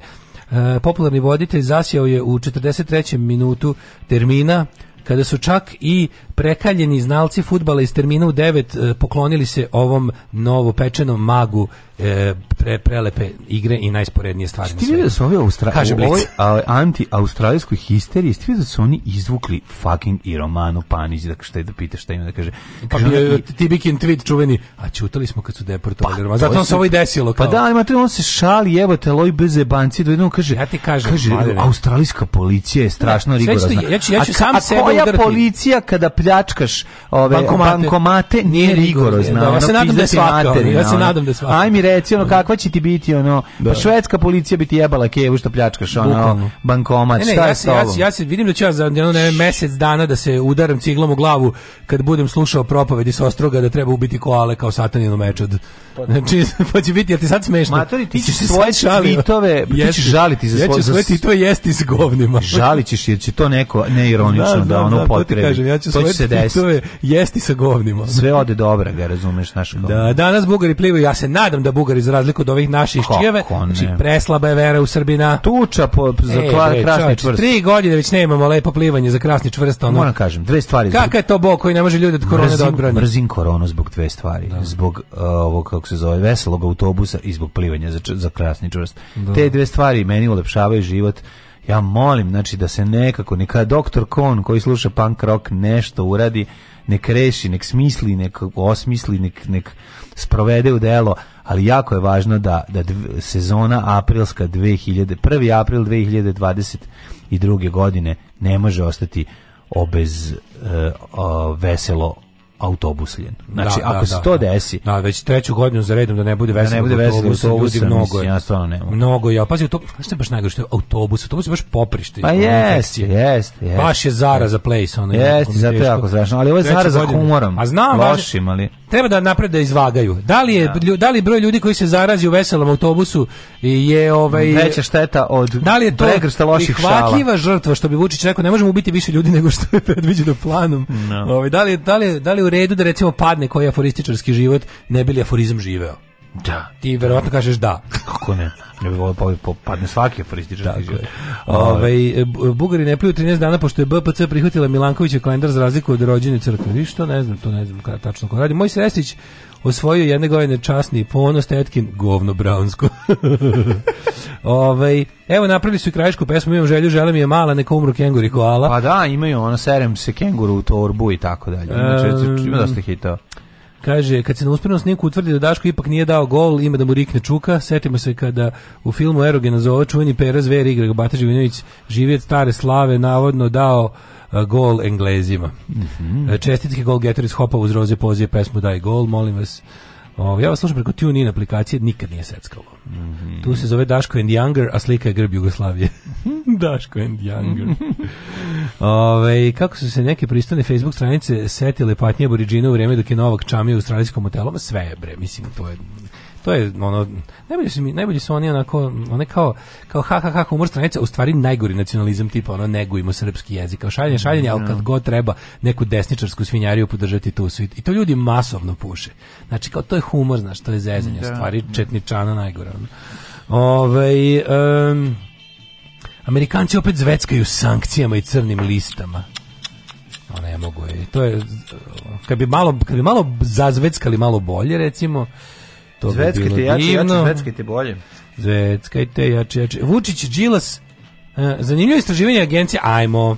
uh, popularni voditelj zasjao je u 43. minutu termina kada su čak i prekaljeni znalci futbala iz termina u 9 e, poklonili se ovom novopečenom magu e, pre, prelepe igre i najsporednije stvari na svetu. da su ovi Austra... Kaže u ovoj anti-australijskoj histeriji, ste da su oni izvukli fucking i Romano Panić, da šta je da pita šta ima da kaže. Pa bi, i... Tibikin tweet čuveni, a čutali smo kad su deportovali pa, Zato se ovo i desilo. Pa kao. Pa da, ima on se šali, jebate, loj bez jebanci, do jednog kaže, ja ti kažem, kaže, australijska policija je strašno rigorozna. Ja, ću, ja ću, a, sam a koja sebe policija kada pljačkaš ove bankomate, bankomate nije rigorozna. Da, ja se nadam da je Ja se nadam da je Aj mi reci ono da. kakva će ti biti ono pa da. švedska policija bi ti jebala kevu što pljačkaš ono bankomat. Ne, ne, šta ja, je s tobom? Ja, ja se vidim da ću ja za jedno ne, mesec dana da se udaram ciglom u glavu kad budem slušao propovedi sa Ostroga da treba ubiti koale kao sataninu meč od. Pa da. Znači, (laughs) pa će biti, jel ti sad smešno? Matori, ti ćeš svoje tvitove, pa ti ćeš žaliti za svoje... Ja ću svoje tvitove jesti s govnima. Žalit ćeš jer će to neko neironично da, da, da ono da, potrebi. To ti kažem, ja ću svoje se desi. To je jesti sa govnima. Sve ode dobro, ga razumeš naš Da, danas Bugari plivaju, ja se nadam da Bugari za razliku od ovih naših čijeve, znači preslaba je vera u Srbina. Tuča po, za e, krasni čvrst. Tri godine već nemamo lepo plivanje za krasni čvrst. Ono. Moram kažem, dve stvari. Kakav je to bog koji ne može ljude od korone da odbrani? Mrzim koronu zbog dve stvari. Da. Zbog uh, ovog, kako se zove, veselog autobusa i zbog plivanja za, za krasni čvrst. Da. Te dve stvari meni ulepšavaju život Ja molim, znači, da se nekako, neka doktor Kon koji sluša punk rock nešto uradi, nek reši, nek smisli, nek osmisli, nek, nek sprovede u delo, ali jako je važno da, da dv, sezona aprilska 2001. april 2022. godine ne može ostati obez e, o, veselo autobusljen. Znači, da, da ako da, se to da. desi... Da, već treću godinu za redom da ne bude veselo da ne bude veselo autobus, autobus, ljudi mnogo je. Ja stvarno nema. Mnogo je, pazi, to, što je baš najgore, što je autobus, autobus je baš poprište. Pa jest, jest, jest. Baš je zara za place. Ono, jest, zato je jako strašno, ali ovo je zara za humorom. A znam, lošim, ali treba da napreda izvagaju. Da li je ja. Da. da li broj ljudi koji se zarazi u veselom autobusu je ovaj veća šteta od da li je to loših šala. žrtva što bi Vučić rekao ne možemo ubiti više ljudi nego što je predviđeno planom. No. Da. Ovaj da li da li da li u redu da recimo padne koji aforističarski život ne bi li aforizam živeo. Da. Ti verovatno kažeš da. Kako ne? Ne bi volio pa, pa- padne svaki aforističan dakle. Ove, ovaj, ovaj. Bugari ne pliju 13 dana pošto je BPC prihvatila Milankovića kalendar za razliku od rođene crkve. Vi što ne znam, to ne znam kada tačno ko radi. Moj Srestić osvojio jedne godine časni ponos tetkin govno braunsko. (laughs) ovaj evo napravili su i krajišku pesmu, imam želju, žele mi je mala, neka umru kenguri koala. Pa da, imaju ono, serem se kenguru u torbu i tako dalje. Znači, um, ima dosta hitova. Kaže, kad se na usprednom snimku utvrdi da Daško ipak nije dao gol, ima da mu rikne čuka, setimo se kada u filmu Erogena zove čuveni Pera Zver igra, Bata Živinović, živjet stare slave, navodno dao gol Englezima. Mm -hmm. Čestitke gol getter iz Hopa uz roze pozije pesmu Daj gol, molim vas Ovo, ovaj, ja vas slušam preko TuneIn aplikacije, nikad nije seckalo. Mm -hmm. Tu se zove Daško and Younger, a slika je grb Jugoslavije. (laughs) Daško and Younger. Ove, ovaj, kako su se neke pristane Facebook stranice setile patnje Boriđina u vreme dok je Novak čamio u australijskom hotelu, sve je bre, mislim, to je to je ono najbolje su mi najbolje su oni onako one kao kao ha ha ha humor stranica u stvari najgori nacionalizam tipa ono negujemo srpski jezik kao šaljenje šaljenje no. Mm, ali kad da. god treba neku desničarsku svinjariju podržati tu su i to ljudi masovno puše znači kao to je humor znaš to je zezanje da. stvari četničana najgore ono. ovaj um, Amerikanci opet zveckaju sankcijama i crnim listama a ne mogu je. To je kad bi malo kad bi malo zazveckali malo bolje recimo To zveckajte bi jače, divno. jače, zveckajte bolje. Zveckajte jače, jače. Vučić, Đilas, eh, zanimljivo istraživanje agencije, ajmo.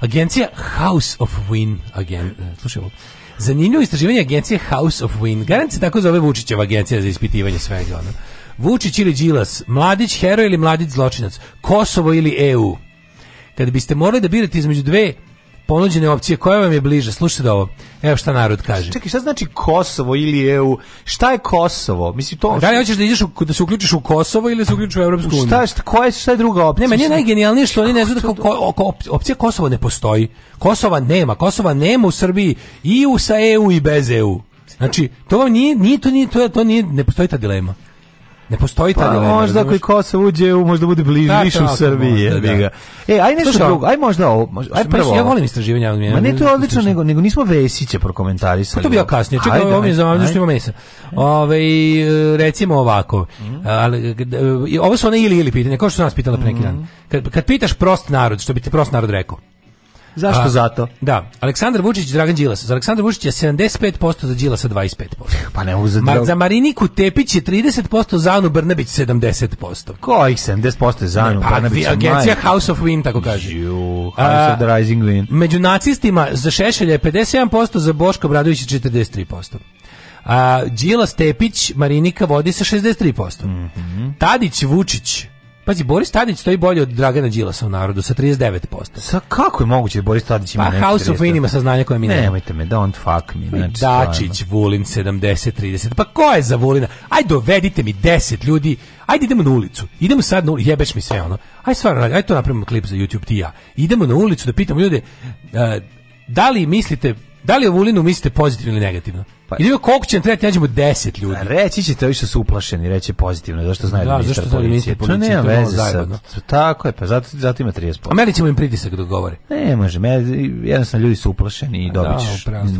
Agencija House of Win, agen, eh, slušajmo. Zanimljivo istraživanje agencije House of Win. Garant se tako zove Vučićeva agencija za ispitivanje svega. Ono. Vučić ili Đilas, mladić hero ili mladić zločinac, Kosovo ili EU. Kad biste morali da birate između dve ponuđene opcije, koja vam je bliže? Slušajte ovo. Evo šta narod kaže. Čekaj, šta znači Kosovo ili EU? Šta je Kosovo? Mislim to. Da li hoćeš da ideš u, da se uključiš u Kosovo ili da se uključiš u Evropsku uniju? Šta šta koja je šta je druga opcija? Ne, meni je najgenijalnije što oni ne znaju da ko, ko, opcija Kosovo ne postoji. Kosova nema, Kosova nema u Srbiji i u sa EU i bez EU. Znači, to vam nije, nije to nije to, to nije ne postoji ta dilema. Ne postoji ta dilema. Pa, možda ako i Kosovo uđe, možda bude bliži da, više u Srbiji. Je, da. E, aj nešto Slušaj, drugo, aj možda ovo, aj prvo. Ja volim istraživanja. Ma ne, to je odlično, nego, nego nismo Vesića prokomentarisali. Pa to bi ja kasnije, čekaj, ovo mi je za što ima mesa. Ove, recimo ovako, ali, ovo su one ili ili pitanja, kao što su nas pitala pre neki dan. Mhm. Kad, kad pitaš prost narod, što bi ti prost narod rekao, Zašto A, zato? Da, Aleksandar Vučić, Dragan Đilas. Za Aleksandar Vučića 75%, za Đilasa 25%. Pa ne mogu za Mar, Za Mariniku Tepić je 30%, za Anu Brnabić 70%. Kojih 70% za Anu pa, Brnabić? Agencija majka. House of Wind, tako kaže. You, House A, of the Rising Wind. Među nacistima za Šešelja je 57%, za Boško Bradović 43%. A Đilas Tepić Marinika vodi sa 63%. Mm -hmm. Tadić Vučić Pazi, Boris Tadić stoji bolje od Dragana Đilasa u narodu sa 39%. Sa kako je moguće da Boris Tadić ima pa, House of Win ima saznanja koje mi ne. Nemojte me, don't fuck me. Znači, Dačić, stvarno. Vulin 70 30. Pa ko je za Vulina? Aj dovedite mi 10 ljudi. Ajde idemo na ulicu. Idemo sad na ulicu. Jebeš mi sve ono. Aj stvarno, aj to napravimo klip za YouTube ti ja. Idemo na ulicu da pitamo ljude uh, da li mislite Da li o Vulinu mislite pozitivno ili negativno? Pa, Idemo koliko će trebati, nađemo 10 ljudi. Reći ćete ovi što su uplašeni, reći pozitivno, što znaju da, da ministar zašto da policije. policije. To nema to veze sa, tako je, pa zato, zato ima 30%. A meni ćemo im pritisak da govore. Ne može, me, jednostavno ljudi su uplašeni i da,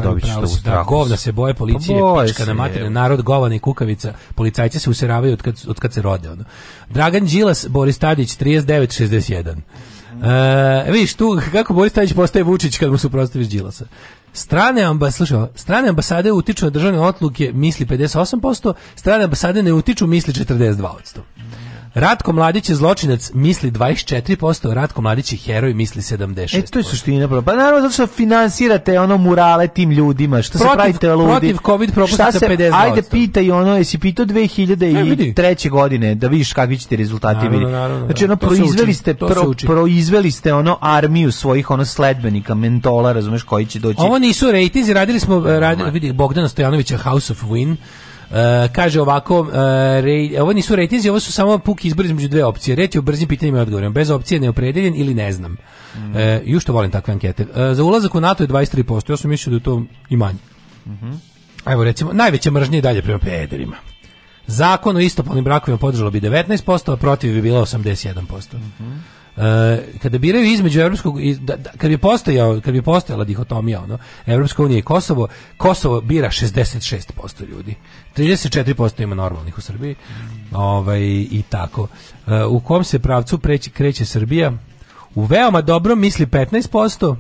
dobit ćeš što u strahu. Da, govna se boje policije, pa boje pička se, na materine, narod govana i kukavica, policajci se useravaju od kad, od kad se rode. Ono. Dragan Đilas, Boris Tadić, 39-61. E, vidiš tu kako Boris Tadić postaje Vučić kad mu suprotstaviš Đilasa. Strane, ambasade, slušaj, strane ambasade utiču na državne odluke, misli 58%, strane ambasade ne utiču, misli 42%. Ratko Mladić je zločinac, misli 24%, Ratko Mladić je heroj, misli 76%. E, to je suština. Pa naravno, zato što finansirate ono murale tim ljudima, što protiv, se pravite ludi. Protiv COVID propustica 50%. Ajde, pitaj ono, jesi pitao 2003. E, godine, da vidiš kakvi ćete rezultati naravno, naravno, Znači, ono, proizveli ste, pro, proizveli ste ono armiju svojih ono sledbenika, mentola, razumeš, koji će doći. Ovo nisu rejtizi, radili smo, radili, vidi, Bogdana Stojanovića House of Win, E, kaže ovako, e, re, ovo nisu rejtinzi, ovo su samo puk izbor između dve opcije. Reći o brzim pitanjima i odgovorima. Bez opcije neopredeljen ili ne znam. Mm. E, ju što volim takve ankete. E, za ulazak u NATO je 23%. Ja sam mislio da je to i manje. Mm -hmm. Evo recimo, najveća mržnje je dalje prema pederima. Zakon o istopolnim brakovima podržalo bi 19%, a protiv bi bilo 81%. Mm -hmm. Eh, kada biraju između evropskog da, da, kad bi postojao kad bi postojala dihotomija ono Evropska unija i Kosovo Kosovo bira 66% ljudi 34% ima normalnih u Srbiji ovaj i tako eh, u kom se pravcu preći kreće Srbija u veoma dobrom misli 15%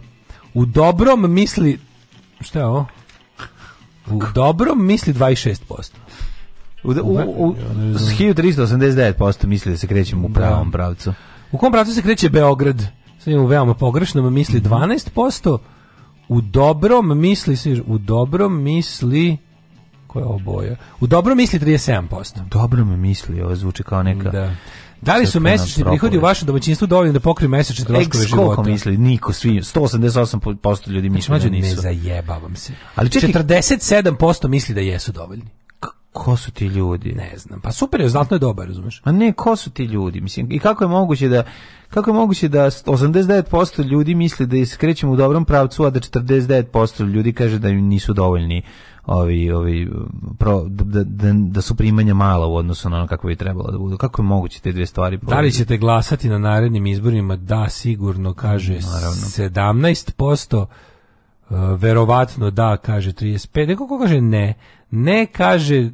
u dobrom misli šta je ovo u dobrom misli 26% U, u, u, u 1389% misli da se krećemo u da. pravom pravcu. U kom pravcu se kreće Beograd? Sve je u veoma pogrešnom misli 12%, u dobrom misli, u dobrom misli koje oboje. U dobrom misli 37%. Dobro mi misli, ovo zvuči kao neka... Da. Da li su mesečni prihodi u vašem domaćinstvu dovoljni da pokriju mesečne troškove života? Koliko misli? Niko, svi, 188% ljudi znači, misli da nisu. Ne zajebavam se. Ali čekaj, 47% misli da jesu dovoljni ko su ti ljudi? Ne znam. Pa super je, znatno je dobar, razumeš? A ne, ko su ti ljudi? Mislim, i kako je moguće da kako je moguće da 89% ljudi misli da se u dobrom pravcu, a da 49% ljudi kaže da im nisu dovoljni ovi, ovi pro, da, da, da, su primanja mala u odnosu na ono kako bi trebalo da budu. Kako je moguće te dvije stvari? Povedi? Da li ćete glasati na narednim izborima? Da, sigurno, kaže Naravno. 17%. Uh, e, verovatno da, kaže 35. Neko ko kaže ne. Ne kaže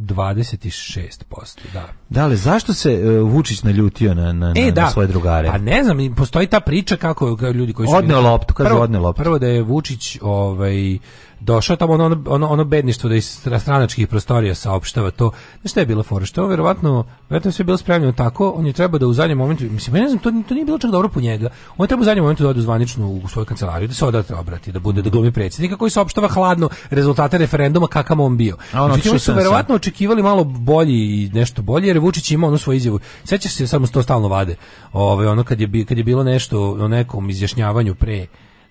26%, da. Da, ali zašto se uh, Vučić naljutio na, na, e, na, da. na svoje drugare? A pa ne znam, postoji ta priča kako ljudi koji su... Odneo loptu, kaže odneo loptu. Prvo da je Vučić ovaj, došao tamo ono, ono, ono bedništvo da iz stranačkih prostorija saopštava to. Znaš šta je bilo fora? Što je verovatno, verovatno sve bilo spremljeno tako, on je trebao da u zadnjem momentu, mislim, ja ne znam, to, to nije bilo čak dobro po njega, on je trebao u zadnjem momentu da ode zvanično u svoju kancelariju, da se odate obrati, da bude, da glumi predsjednika koji saopštava hladno rezultate referenduma kakav on bio. A ono, Međutim, su verovatno sam. očekivali malo bolji i nešto bolje, jer Vučić ima onu svoju izjavu. Sećaš se, samo to stalno vade. Ove, ovaj, ono kad je, kad je bilo nešto o nekom izjašnjavanju pre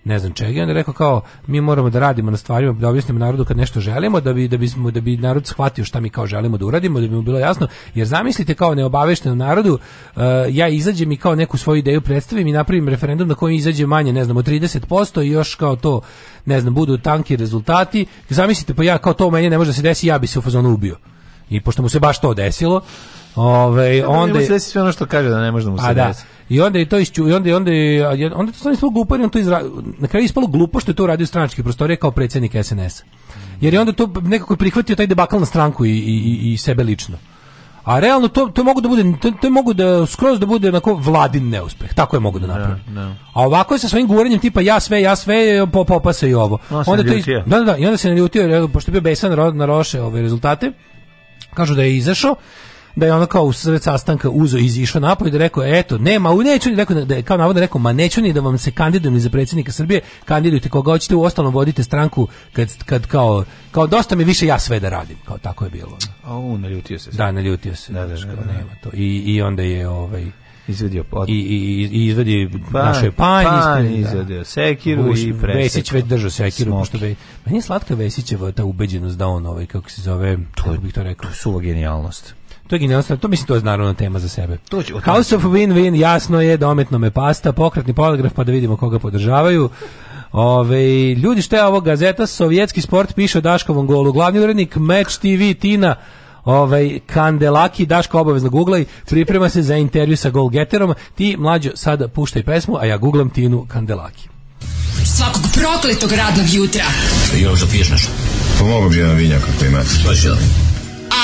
ne znam čega. I onda rekao kao mi moramo da radimo na stvarima, da objasnimo narodu kad nešto želimo, da bi da bismo da bi narod shvatio šta mi kao želimo da uradimo, da bi mu bilo jasno. Jer zamislite kao neobaveštenom narodu, uh, ja izađem i kao neku svoju ideju predstavim i napravim referendum na kojem izađe manje, ne znam, od 30% i još kao to, ne znam, budu tanki rezultati. Zamislite pa ja kao to meni ne može da se desi, ja bi se u fazonu ubio. I pošto mu se baš to desilo, Ove, ovaj, onda da se desi sve ono što kaže da ne može da mu se da. desi. I onda je to isću, i onda je onda je onda je, to stvarno glupo, on to izra, na kraju ispalo glupo što je to uradio stranački prostorije kao predsjednik SNS. Jer je onda to nekako prihvatio taj debakl na stranku i, i, i sebe lično. A realno to to mogu da bude to, to mogu da skroz da bude onako vladin neuspeh. Tako je mogu da, da napravi. No, da. no. A ovako je sa svojim govorenjem tipa ja sve, ja sve, po, popa se i ovo. No, onda to iz, da, da, da, i onda se naljutio pošto je bio besan na roše ove ovaj, rezultate. Kažu da je izašao da je ono kao u sred sastanka uzo izišao napolje da rekao eto nema u neću ni rekao da je kao navodno rekao ma neću ni da vam se kandidujem ni za predsjednika Srbije kandidujte koga hoćete u ostalom vodite stranku kad, kad kao kao dosta mi više ja sve da radim kao tako je bilo a on naljutio se da naljutio se da, da, da, da, nema to i i onda je ovaj izvedio pot. I, i, i izvedi pan, našoj panj, pan izvedio sekiru Buš, i presek. Vesić već držao sekiru. Smoki. Pošto be, meni je slatka Vesićeva ta ubeđenost da on ovaj, kako se zove, to, kako bih to rekao. To je suva genijalnost. To je genijalno, to mislim to je naravno tema za sebe. To ću, House of Win-Win, jasno je, dometno me pasta, pokretni poligraf, pa da vidimo koga podržavaju. Ove, ljudi, što je ovo gazeta? Sovjetski sport piše o Daškovom golu. Glavni urednik Match TV Tina ovaj Kandelaki Daško obavezno guglaj, priprema se za intervju sa golgeterom. Ti mlađo sad puštaj pesmu, a ja guglam Tinu Kandelaki. Svakog prokletog radnog jutra. Još da piješ nešto? Pomogu bi jedan vinjak ako imate. Pa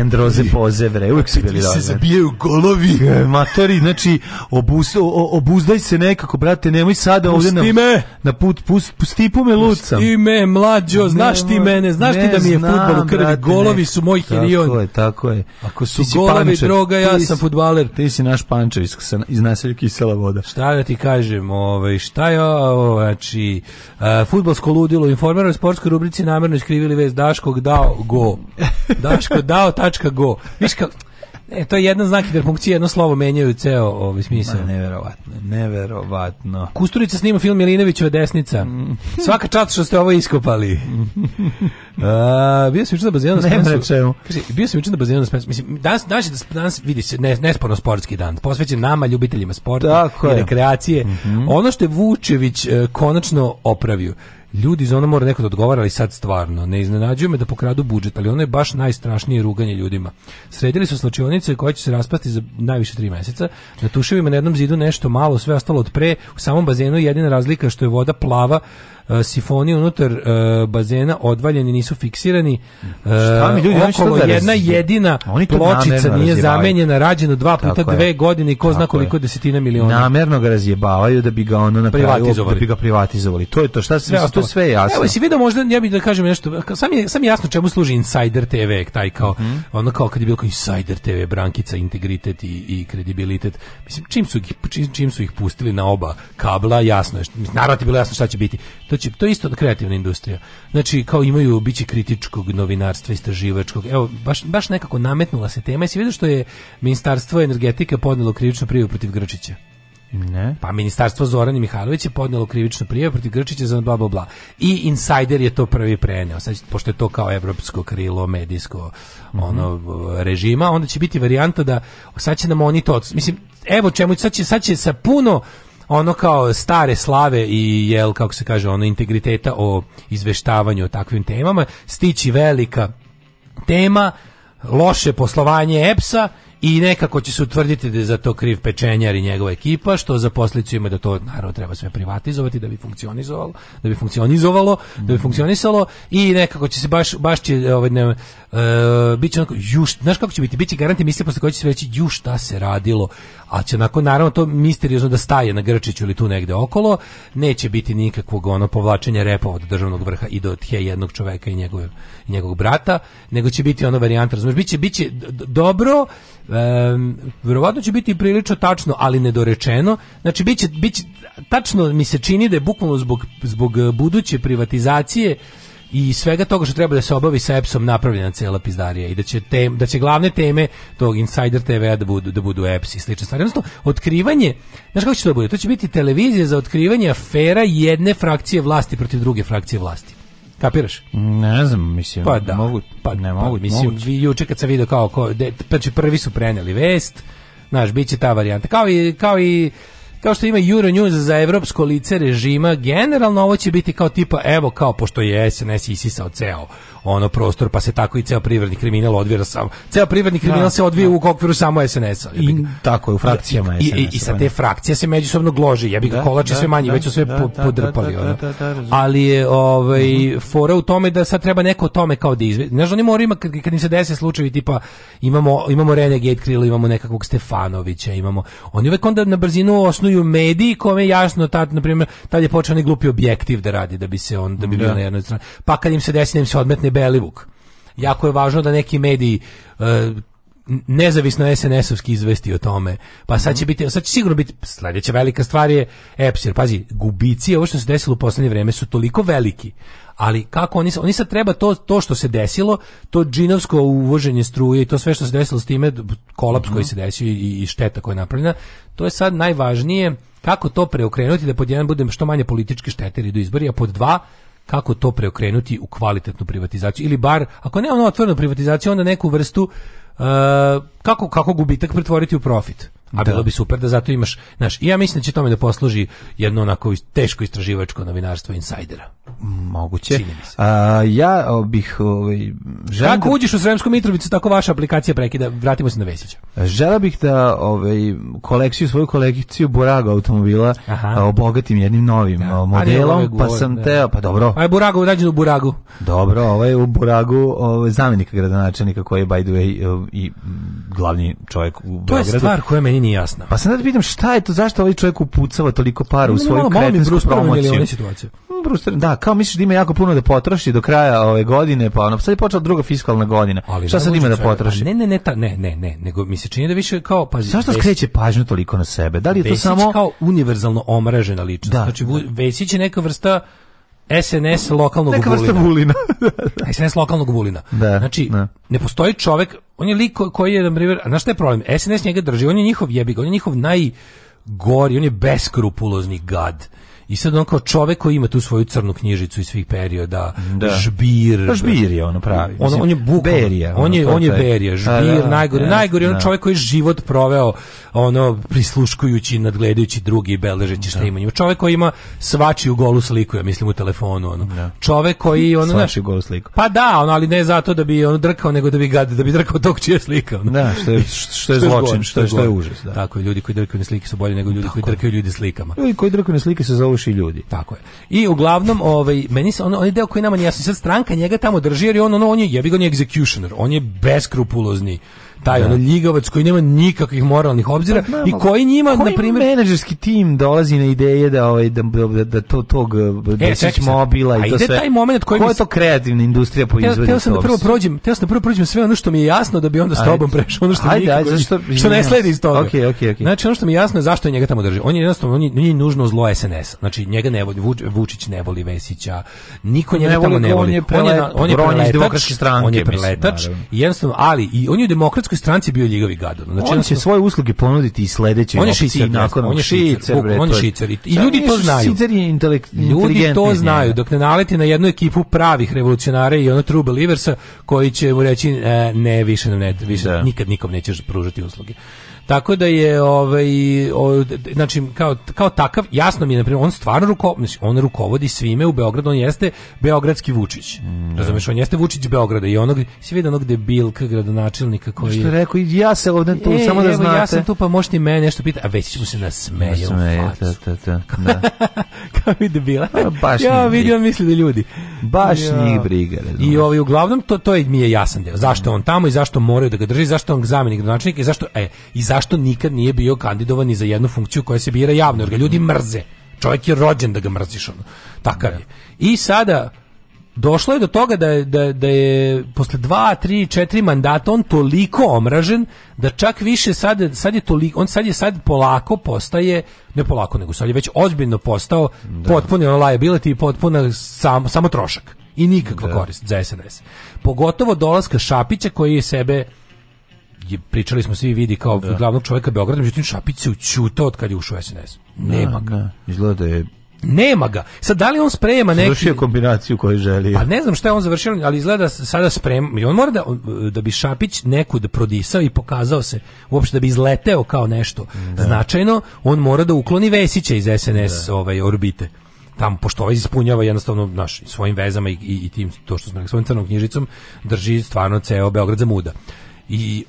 Endroze pozevre, uvek su bili se zabijaju golovi. (laughs) Matori, znači, obuz, obuzdaj se nekako, brate, nemoj sada pusti ovdje me. na, put, pust, pusti me lucam. Pusti me, mlađo, znaš ti mene, znaš ti da mi je futbol u krvi, brate, golovi su moj hirion. Tako je, tako je. Ako su golovi pančer, droga, ja sam futbaler. Ti si naš pančev iz, iz naselja Kisela voda. Šta da ti kažem, ovaj, šta je, znači, uh, eh, futbolsko ludilo, informeroj sportskoj rubrici namjerno iskrivili vez Daškog dao go Daško dao tačka go. Viš kako, E, to je jedan znak hiperpunkcije, jedno slovo menjaju ceo ovaj smisao. neverovatno, neverovatno. Kusturica snima film Jelinovićeva desnica. Mm. Svaka čast što ste ovo iskopali. Mm. A, bio sam juče na bazenu na Spensu. bio sam juče na bazenu na Spensu. Mislim, danas, danas, da danas vidi se ne, nesporno sportski dan, posvećen nama, ljubiteljima sporta Tako i rekreacije. Mm -hmm. Ono što je Vučević e, konačno opravio ljudi iz ono mora neko da odgovara, sad stvarno, ne iznenađuje me da pokradu budžet, ali ono je baš najstrašnije ruganje ljudima. Sredili su slačionice koje će se raspasti za najviše tri meseca, na tuševima na jednom zidu nešto malo, sve ostalo od pre, u samom bazenu jedina razlika što je voda plava, E, sifoni unutar e, bazena odvaljeni, nisu fiksirani. E, šta mi ljudi, okolo da jedna jedina oni pločica nije zamenjena, rađeno dva puta Tako dve je. godine i ko Tako zna koliko je. desetina miliona. Namerno ga razjebavaju da bi ga ono na privatizovali. Da bi ga privatizovali. To je to, šta se to sve je jasno. Evo si vidio možda ja bih da kažem nešto, sam je, sam jasno čemu služi Insider TV, taj kao mm. ono kao kad je bio kao Insider TV brankica integritet i, i kredibilitet. Mislim čim su ih čim, čim su ih pustili na oba kabla, jasno je, naravno bilo jasno šta će biti. To će, znači, to je isto kreativna industrija. Znači, kao imaju biće kritičkog novinarstva, istraživačkog. Evo, baš, baš nekako nametnula se tema. i se vidi što je Ministarstvo energetike podnelo krivičnu prijavu protiv Grčića? Ne. Pa ministarstvo Zorana Mihajlović je podnelo krivičnu prijavu protiv Grčića za bla bla bla. I Insider je to prvi preneo. Sad pošto je to kao evropsko krilo medijsko mhm. ono mm -hmm. režima, onda će biti varijanta da sad će nam oni to. Mislim, evo čemu sad će sad će sa puno ono kao stare slave i jel kako se kaže ono integriteta o izveštavanju o takvim temama stići velika tema loše poslovanje EPS-a i nekako će se utvrditi da je za to kriv pečenjar i njegova ekipa, što za posljedicu ima da to naravno treba sve privatizovati da bi funkcionizovalo, da bi funkcionizovalo, da bi mhm. funkcionisalo i nekako će se baš baš će ovaj ne, uh, e, biće onako juš, znaš kako će biti, biće garanti misli posle koje će se reći juš šta se radilo, a će onako naravno to misteriozno da staje na Grčiću ili tu negde okolo, neće biti nikakvog ono povlačenja repa od državnog vrha i do tje jednog čoveka i njegovog, njegovog brata, nego će biti ono varijanta, razumeš, biće biće dobro Um, verovatno će biti prilično tačno, ali nedorečeno. Znači biće biće tačno mi se čini da je bukvalno zbog zbog eh, buduće privatizacije i svega toga što treba da se obavi sa EPS-om napravljena cela pizdarija i da će tem, da će glavne teme tog Insider TV-a da budu da budu EPS i slične stvari. Odnosno, otkrivanje, znaš kako će to bude? To će biti televizija za otkrivanje afera jedne frakcije vlasti protiv druge frakcije vlasti. Kapiraš? Ne znam, mislim, pa da, mogu, pa ne pa mogu, pa, mislim, mogući. vi juče kad sam video kao ko, de, znači prvi su preneli vest, znaš, biće ta varijanta. Kao i kao i kao što ima Euro News za evropsko lice režima, generalno ovo će biti kao tipa, evo kao, pošto je SNS isisao ceo ono prostor, pa se tako i ceo privredni kriminal odvija sam. Ceo privredni da. kriminal da, se odvija da. u okviru samo SNS-a. tako je, u frakcijama I, i, i sa pa te da. frakcije se međusobno glože, Ja bih ga da, kolače sve manje, već su sve podrpali. Ono. Ali je ovaj, mhm. fora u tome da sad treba neko o tome kao da izve... Znaš, oni moraju, kad, kad im se dese slučajevi tipa imamo, imamo Renegade Krila, imamo nekakvog Stefanovića, imamo... Oni uvek onda na brzinu osnuju mediji kome jasno tad, na primjer, tad je počeo glupi objektiv da radi da bi se on, da bi bio na jednoj strani. Pa kad im se desi, im se odmetne debelivuk. Jako je važno da neki mediji uh, nezavisno SNS-ovski izvesti o tome. Pa sad će mhm. biti, sad će sigurno biti sljedeća velika stvar je EPS, jer pazi, gubici, ovo što se desilo u poslednje vreme su toliko veliki, ali kako oni, oni sad treba to, to što se desilo, to džinovsko uvoženje struje i to sve što se desilo s time, kolaps koji mhm. se desio i, i šteta koja je napravljena, to je sad najvažnije kako to preokrenuti da pod jedan budem što manje politički štete do izbori, a pod dva kako to preokrenuti u kvalitetnu privatizaciju ili bar ako ne ono otvorenu privatizaciju onda neku vrstu E, kako, kako gubitak pretvoriti u profit. A da. bilo bi super da zato imaš, znaš, ja mislim da će tome da posluži jedno onako teško istraživačko novinarstvo insajdera. Moguće. A, ja bih ovaj, želim Kako da... uđeš u Sremsku Mitrovicu, tako vaša aplikacija prekida, vratimo se na Vesića. Žela bih da ovaj, kolekciju, svoju kolekciju Burago automobila Aha. obogatim jednim novim da. modelom, ovaj govor, pa sam da. teo, pa dobro. A je Burago urađen u Buragu. Dobro, ovaj u Buragu ovaj, zamjenika gradonačelnika koji je by the way i glavni čovjek u Beogradu. To je stvar koja meni nije jasna. Pa sad da pitam šta je to, zašto ovaj čovjek upucava toliko para u svoju kretensku promociju? Mm, Bruce, da, kao misliš da ima jako puno da potroši do kraja ove godine, pa ono, sad je počela druga fiskalna godina. Ali šta sad ima da potroši? Ne, ne, ne, ta, ne, ne, ne, nego mi se čini da više kao... Pa, Zašto Vesić, skreće pažnju toliko na sebe? Da li je to Vesić samo... kao univerzalno omražena ličnost. Da, znači, Vesić je neka vrsta SNS lokalnog Neka bulina. Neka bulina. SNS lokalnog bulina. Da, znači, da. ne postoji čovek, on je lik koji je, na primjer, znaš šta je problem? SNS njega drži, on je njihov jebik, on je njihov najgori, gori, on je beskrupulozni gad. I sad on kao čovek koji ima tu svoju crnu knjižicu iz svih perioda, da. žbir. Da, žbir je ono pravi. On, on je bukvalno. Berija. On, je, on je Berija, žbir, da, najgori. najgori on da. čovek koji je život proveo ono, prisluškujući, nadgledajući drugi i beležeći šta da. ima. Čovek koji ima svačiju golu sliku, ja mislim u telefonu. Ono. Čovek koji... Ono, svačiju golu sliku. Pa da, ono, ali ne zato da bi ono drkao, nego da bi, gad, da bi drkao tog čija slika. Ono. Da, što je, što je zločin, što je, što je, užas. Da. Tako, ljudi koji drkaju na slike su bolji nego ljudi Tako. koji drkaju ljudi slikama. Ljudi koji drkaju na slike se zovu duši ljudi. Tako je. I uglavnom, ovaj, meni se, on, on deo koji nama nije jasno, sad stranka njega tamo drži, jer on, ono, on je, jebi ga, on je executioner, on je beskrupulozni taj da. ono ljigavac koji nema nikakvih moralnih obzira pa, znamo, i koji njima na primjer menadžerski tim dolazi na ideje da ovaj da, da, da, da to tog da mobila i to sve. taj momenat koji je to kreativna industrija proizvodi. Teo sam da prvo prođem, teo sam da prvo prođem sve ono što mi je jasno da bi onda s tobom prešao ono što ajde, ajde, zašto, što ne sledi iz toga. Okej, okej, okej. Znači ono što mi je jasno je zašto je njega tamo drži. On je jednostavno on je, on je nužno zlo SNS. Znači njega ne voli Vučić, ne voli Vesića. Niko njega ne tamo ne voli. On je on je on je demokratske stranke. On je preletač, jednostavno, ali i on je demokratski demokratskoj stranci bio ljigavi gadon. Znači, on će svoje usluge ponuditi i sledeće on je šicer, nakon on je šicer, on je šicer. I ljudi to znaju. Ljudi to znaju, dok ne naleti na jednu ekipu pravih revolucionara i ono true believersa koji će mu reći e, ne, više, ne, više, da. nikad nikom nećeš pružati usluge. Tako da je ovaj o, znači kao, kao takav jasno mi je na primjer on stvarno ruko, znači, on rukovodi svime u Beogradu, on jeste beogradski Vučić. Mm, da. Razumeš, on jeste Vučić Beograda i onog se vidi onog debilka gradonačelnika koji Što reko ja se ovde tu e, samo da evo, znate. Ja sam tu pa možete mene nešto pitati, a već mu se nasmeje. Nasmeje, ta, da, ta, da, ta, (laughs) da. kao i debila. baš ja vidio misli da ljudi. Baš ja. njih briga. Razumeš. I ovaj uglavnom to to je mi je jasan deo. Zašto mm. on tamo i zašto moraju da ga drži, zašto on zamenik gradonačelnika i zašto e i zašto zašto nikad nije bio kandidovan ni za jednu funkciju koja se bira javno, jer ga ljudi mrze. Čovjek je rođen da ga mrziš, ono. Takav je. I sada, došlo je do toga da da, da je posle dva, tri, četiri mandata on toliko omražen da čak više sad, sad je toliko, on sad je sad polako postaje, ne polako nego sad je već ozbiljno postao da. potpuni liability i potpuna sam, samo trošak i nikakva da. korist za SNS. Pogotovo dolaska Šapića koji je sebe je, pričali smo svi vidi kao da. glavnog čovjeka Beograda, međutim Šapić se ućutao od kad je ušao SNS. Nema ga. Da, da, izgleda da je nema ga. Sad da li on sprema neki Završio kombinaciju koju želi. Pa ne znam šta je on završio, ali izgleda sada sprema i on mora da da bi Šapić nekud da prodisao i pokazao se uopšte da bi izleteo kao nešto da. značajno, on mora da ukloni Vesića iz SNS da. ovaj orbite tam pošto ovaj ispunjava jednostavno naš svojim vezama i, i, i tim to što smo rekli svojom crnom knjižicom drži stvarno ceo Beograd za muda. I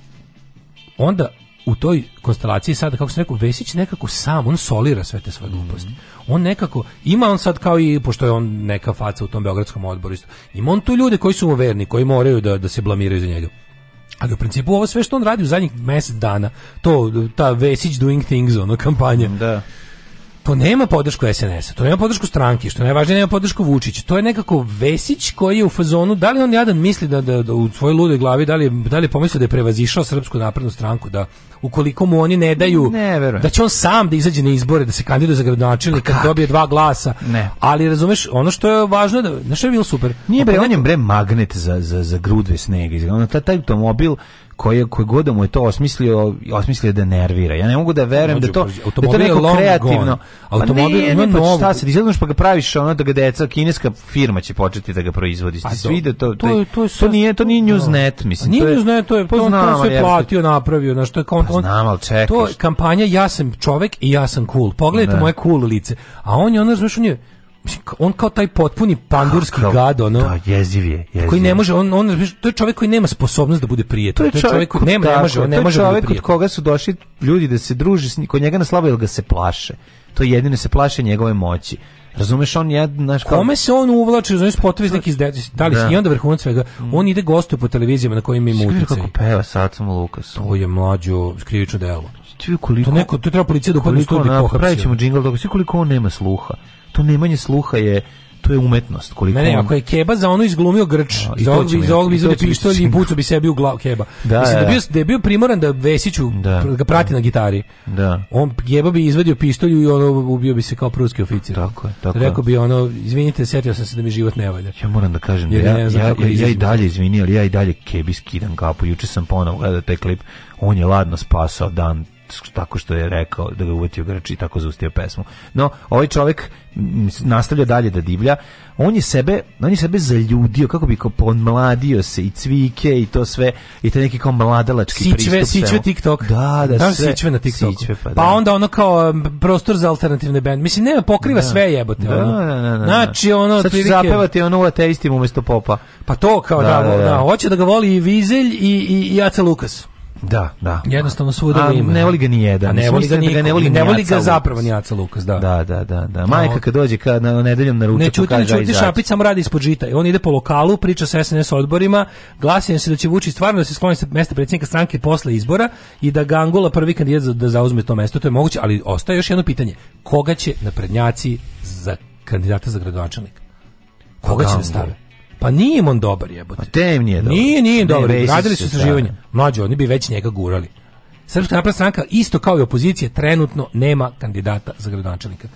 onda u toj konstelaciji sada, kako sam rekao, Vesić nekako sam, on solira sve te svoje gluposti. Mm -hmm. On nekako, ima on sad kao i, pošto je on neka faca u tom Beogradskom odboru, isto, ima on tu ljude koji su mu verni, koji moraju da, da se blamiraju za njega. Ali u principu ovo sve što on radi u zadnjih mesec dana, to, ta Vesić doing things, ono, kampanja, da to nema podršku SNS-a, to nema podršku stranke, što najvažnije nema podršku Vučića. To je nekako Vesić koji je u fazonu, da li on jadan misli da, da, da u svojoj ludoj glavi, da li, da li je pomislio da je prevazišao Srpsku naprednu stranku, da ukoliko mu oni ne daju, ne, verujem. da će on sam da izađe na izbore, da se kandiduje za gradonačelnika, pa kad dobije dva glasa. Ne. Ali razumeš, ono što je važno, da, znaš je bilo super? Nije bre, on je bre magnet za, za, za grudve snega. Ono, taj automobil, koje koje god da mu je to osmislio osmislio da nervira ja ne mogu da verujem da to pa, da to neko kreativno pa automobil ne, ne, pa šta se izgledaš pa ga praviš ono da ga deca kineska firma će početi da ga proizvodi pa svi da to to to, to, to nije to nije newsnet pa mislim nije newsnet to je to, to se platio napravio znači što je on, znam, ali to je kampanja ja sam čovek i ja sam cool pogledajte da. moje cool lice a on je ono znači on je mislim, on kao taj potpuni pandurski Kakav, gad ono da, jeziv je jeziv. koji ne može on on to je čovjek koji nema sposobnost da bude prijatelj to je čovjek koji nema ne može on ne može to je da čovjek od koga su došli ljudi da se druže druži kod njega na slavo jer ga se plaše to jedino se plaše njegove moći Razumeš on je naš kao... Kome se on uvlači, znači spotovi iz nekih da li da. i onda vrhunac svega. Mm. On ide gostuje po televizijama na kojima ima uticaj. Kako peva Lukas. To je mlađo krivično delo ti koliko... To, neko, to treba policija da upadne studiju pohapsio. Pravit džingl dok svi koliko on nema sluha. To nemanje sluha je to je umetnost koliko ne, ne, ako je keba za ono izglumio grč no, za ovog za ovog izvode pištolj i bucu bi sebi u glavu keba da, mislim da, da, bio, da je bio primoran da Vesiću da, ga prati da. na gitari da on keba bi izvadio pištolju i ono ubio bi se kao pruski oficir tako je tako rekao bi ono izvinite setio sam se da mi život ne valja ja moram da kažem da ja, ne ja, ja, ja, i dalje izvini ali ja i dalje kebi skidam kapu juče sam ponovo gledao taj klip on je ladno spasao dan tako što je rekao da ga uvatio grč i tako zaustio pesmu. No, ovaj čovjek nastavlja dalje da divlja. On je sebe, on je sebe zaljudio, kako bi kao pomladio se i cvike i to sve i taj neki kao mladalački sićve, pristup. Sićve, sićve TikTok. Da, da, da sve. Sićve na TikToku. Sićve, pa, pa da. pa onda ono kao prostor za alternativne bend. Mislim, nema pokriva da. sve jebote. Da, ono. da, da, da, da. Znači, ono... Sad će zapevati ono u ateistima umjesto popa. Pa to kao da, da, da, da. da. Hoće da ga voli i Vizelj i, i, i Aca Lukas. Da, da. Jednostavno svuda ga A Ne voli ga ni jedan. A ne voli ga, da ni, ne voli, ne voli ga zapravo ni Aca Lukas, da. da. Da, da, da, da. Majka kad dođe kad na nedeljom na ručak, ne čuti, ne čuti, šapica sam radi ispod žita. I on ide po lokalu, priča sa SNS odborima, glasi se da će Vučić stvarno da se skloni sa mesta predsjednika stranke posle izbora i da Gangola prvi kandidat za, da zauzme to mesto. To je moguće, ali ostaje još jedno pitanje. Koga će na prednjaci za kandidata za gradonačelnika? Koga će da stave? Pa nije on dobar jebote. A pa tem nije dobar. Nije, nije dobar. Radili su saživanje. Mlađi, oni bi već njega gurali. Srpska napredna stranka, isto kao i opozicije, trenutno nema kandidata za gradonačelnika.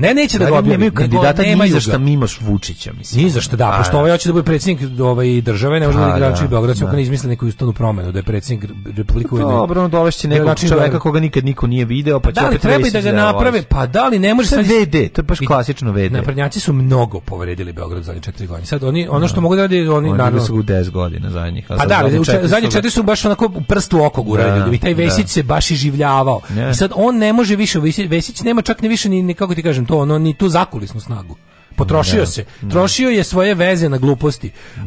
Ne, neće da, da ga objavi. Nemaju kandidata nema ni za šta mimaš Vučića, mislim. Ni za šta, da, pa, pošto ovaj da. hoće da bude predsjednik ovaj države, ne može pa, da bude gradonačelnik da, Beograda, sve izmisli neku ustavnu promenu da je predsjednik Republike Ujedinjene. Dobro, no dovešće nekog čoveka koga nikad niko nije video, pa, pa će opet treba da ga ovaj- naprave, pa da li ne može sad VD, to je baš klasično VD. Naprednjaci su mnogo povredili Beograd zadnjih 4 godine. Sad oni ono što mogu da rade, oni naravno su 10 godina zadnjih. Pa da, zadnjih 4 su baš onako u prstu oko gurali ljudi. Taj Vesić se baš iživljavao. I sad on ne može više, Vesić nema čak ni više ni kako ti kažem to ono ni tu zakulisnu snagu. Potrošio ne, se. Ne. Trošio je svoje veze na gluposti. Uh,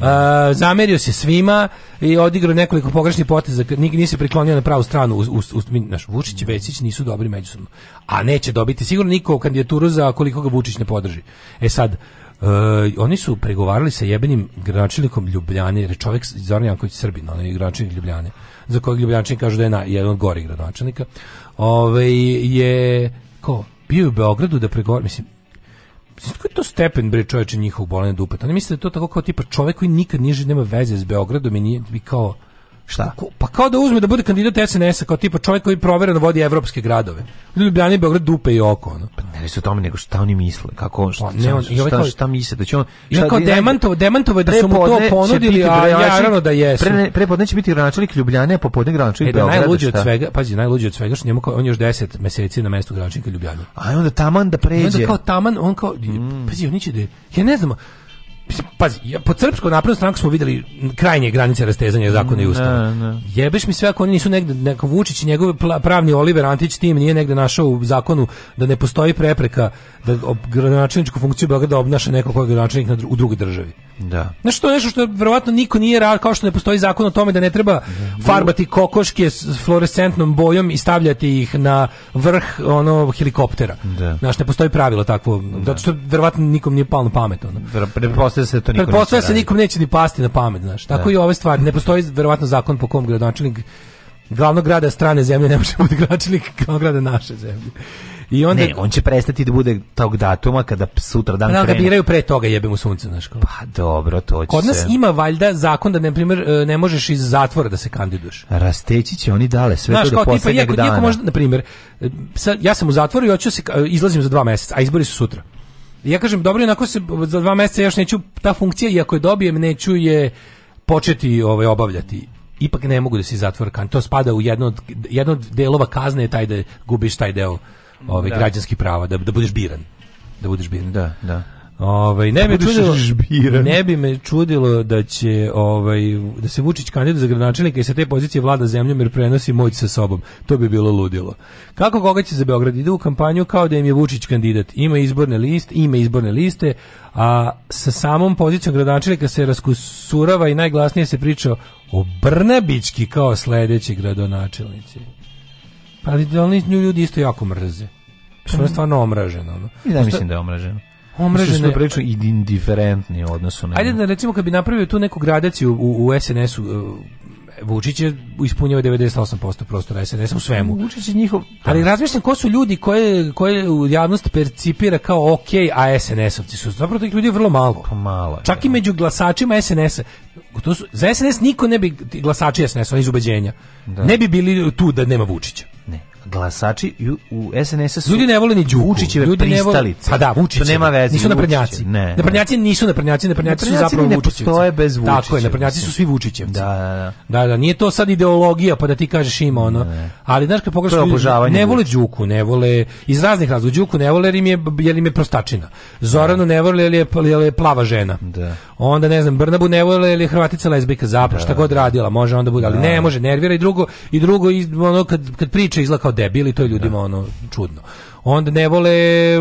zamerio se svima i odigrao nekoliko pogrešnih poteza. Nik nisi priklonio na pravu stranu. Uz, uz, naš Vučić i Vesić nisu dobri međusobno. A neće dobiti sigurno niko kandidaturu za koliko ga Vučić ne podrži. E sad, Uh, oni su pregovarali sa jebenim gračilikom Ljubljane, jer je čovjek Zoran Janković Srbin, onaj igračnik Ljubljane, za kojeg Ljubljančani kažu da je na, jedan od gorih gradonačelnika. Ovaj je, ko? bio u Beogradu da pregovara, mislim, Kako to stepen bre čoveče njihov bolenja dupeta? Oni misle da to tako kao tipa čovjek koji nikad nije nema veze s Beogradom i nije i kao Šta? Pa kao da uzme da bude kandidat SNS-a, kao tipa čovjek koji provereno vodi evropske gradove. Ljubljana Beograd dupe i oko. Ono. Pa ne li o tome, nego šta oni misle? Kako on, šta, pa, ne, on, ovaj šta, šta, šta misle? Da će on, ovaj šta, kao demantovo, demantovo je da su mu to ponudili, a naravno da jesu. Pre, prepodne će biti gradonačelnik Ljubljane, a popodne gradonačelnik e, da, Beograda. Najluđe od svega, pazi, najluđi od svega, što njemu kao, on još 10 meseci na mestu gradonačelnika Ljubljane. A onda taman da pređe. Onda kao taman, on kao, mm. pazi, oni će da, ja ne znam, pazi, ja, po srpsku naprednu stranku smo videli krajnje granice rastezanja zakona i mm, ustava. Ne, da, ne. Da. Jebeš mi sve ako oni nisu negde, neko Vučić i njegov pravni Oliver Antić tim nije negde našao u zakonu da ne postoji prepreka da gradonačelničku funkciju Beograda obnaša neko koji je gradonačelnik u drugoj državi. Da. Znaš, to je nešto što verovatno niko nije rad, kao što ne postoji zakon o tome da ne treba da. farbati kokoške s fluorescentnom bojom i stavljati ih na vrh ono helikoptera. Da. Znaš, ne postoji pravilo takvo, zato što verovatno nikom nije palno pamet. Ono pretpostavlja se da to nikom Pretpostavlja se da nikom neće ni pasti na pamet, znaš. Tako da. i ove stvari. Ne postoji verovatno zakon po kom gradonačelnik glavnog grada strane zemlje ne može (laughs) biti gradonačelnik glavnog grada naše zemlje. I onda ne, on će prestati da bude tog datuma kada sutra dan pa da, da krene. Da biraju pre toga jebemo sunce na školu. Pa dobro, to će Kod nas se... ima valjda zakon da na primjer e, ne možeš iz zatvora da se kandiduješ. Rasteći će oni dale sve Znaš, to do poslednjeg tipa, dana. Znaš, kao tipa, na primjer, e, ja sam u zatvoru i hoću se izlazim za dva meseca, a izbori su sutra. Ja kažem, dobro, onako se za dva meseca još neću ta funkcija, ako je dobijem, neću je početi ovaj, obavljati ipak ne mogu da se zatvor To spada u jedno od, jedno od delova kazne je taj da gubiš taj deo ove, ovaj, da. građanskih prava, da, da budeš biran. Da budeš biran. Da, da. Ovaj ne bi čudilo žbiran. ne bi me čudilo da će ovaj da se Vučić kandiduje za gradonačelnika i sa te pozicije vlada zemljom jer prenosi moć sa sobom. To bi bilo ludilo. Kako koga će za Beograd ide u kampanju kao da im je Vučić kandidat. Ima izborne list, ima izborne liste, a sa samom pozicijom gradonačelnika se raskusurava i najglasnije se priča o Brnabićki kao sledeći gradonačelnici. Pa ali da ljudi isto jako mrze. Što je stvarno omraženo. Ono. Ja mislim da je omraženo. Da omrežene prilično indiferentni u odnosu na Ajde da recimo kad bi napravio tu neku gradaciju u, u SNS-u e, Vučić je ispunjava 98% prostora SNS u svemu. Vučić je njihov... Ali razmišljam ko su ljudi koje, koje javnost percipira kao ok, a SNS-ovci su. Zapravo tih ljudi je vrlo malo. Pa malo je. Čak i da. među glasačima SNS-a. Za SNS niko ne bi, glasači SNS-a iz ubeđenja, da. ne bi bili tu da nema Vučića. Ne glasači u SNS-u ljudi ne vole ni Đuku, Vučićeve ljudi pristalice. Ne pa da, Vučićeve. To nema veze. Nisu naprednjaci. Ne. Naprednjaci nisu naprednjaci, naprednjaci su zapravo ne postoje bez Vučića. Tako je, naprednjaci su svi Vučićevci. Da, da, da. Da, da, nije to sad ideologija pa da ti kažeš ima ono. Ne. Ali znaš kako pogrešno ljudi ne vole Đuku, ne vole iz raznih razloga Đuku ne vole jer im je jer im je prostačina. Zoranu ne vole jer je, jer je plava žena. Da. Onda ne znam Brnabu ne vole jer je Hrvatica lezbika zapravo šta da, god da. radila, može onda bude, ali da. ne može, nervira i drugo i drugo i ono kad kad priča izlaka kao debil to je ljudima ono čudno onda ne vole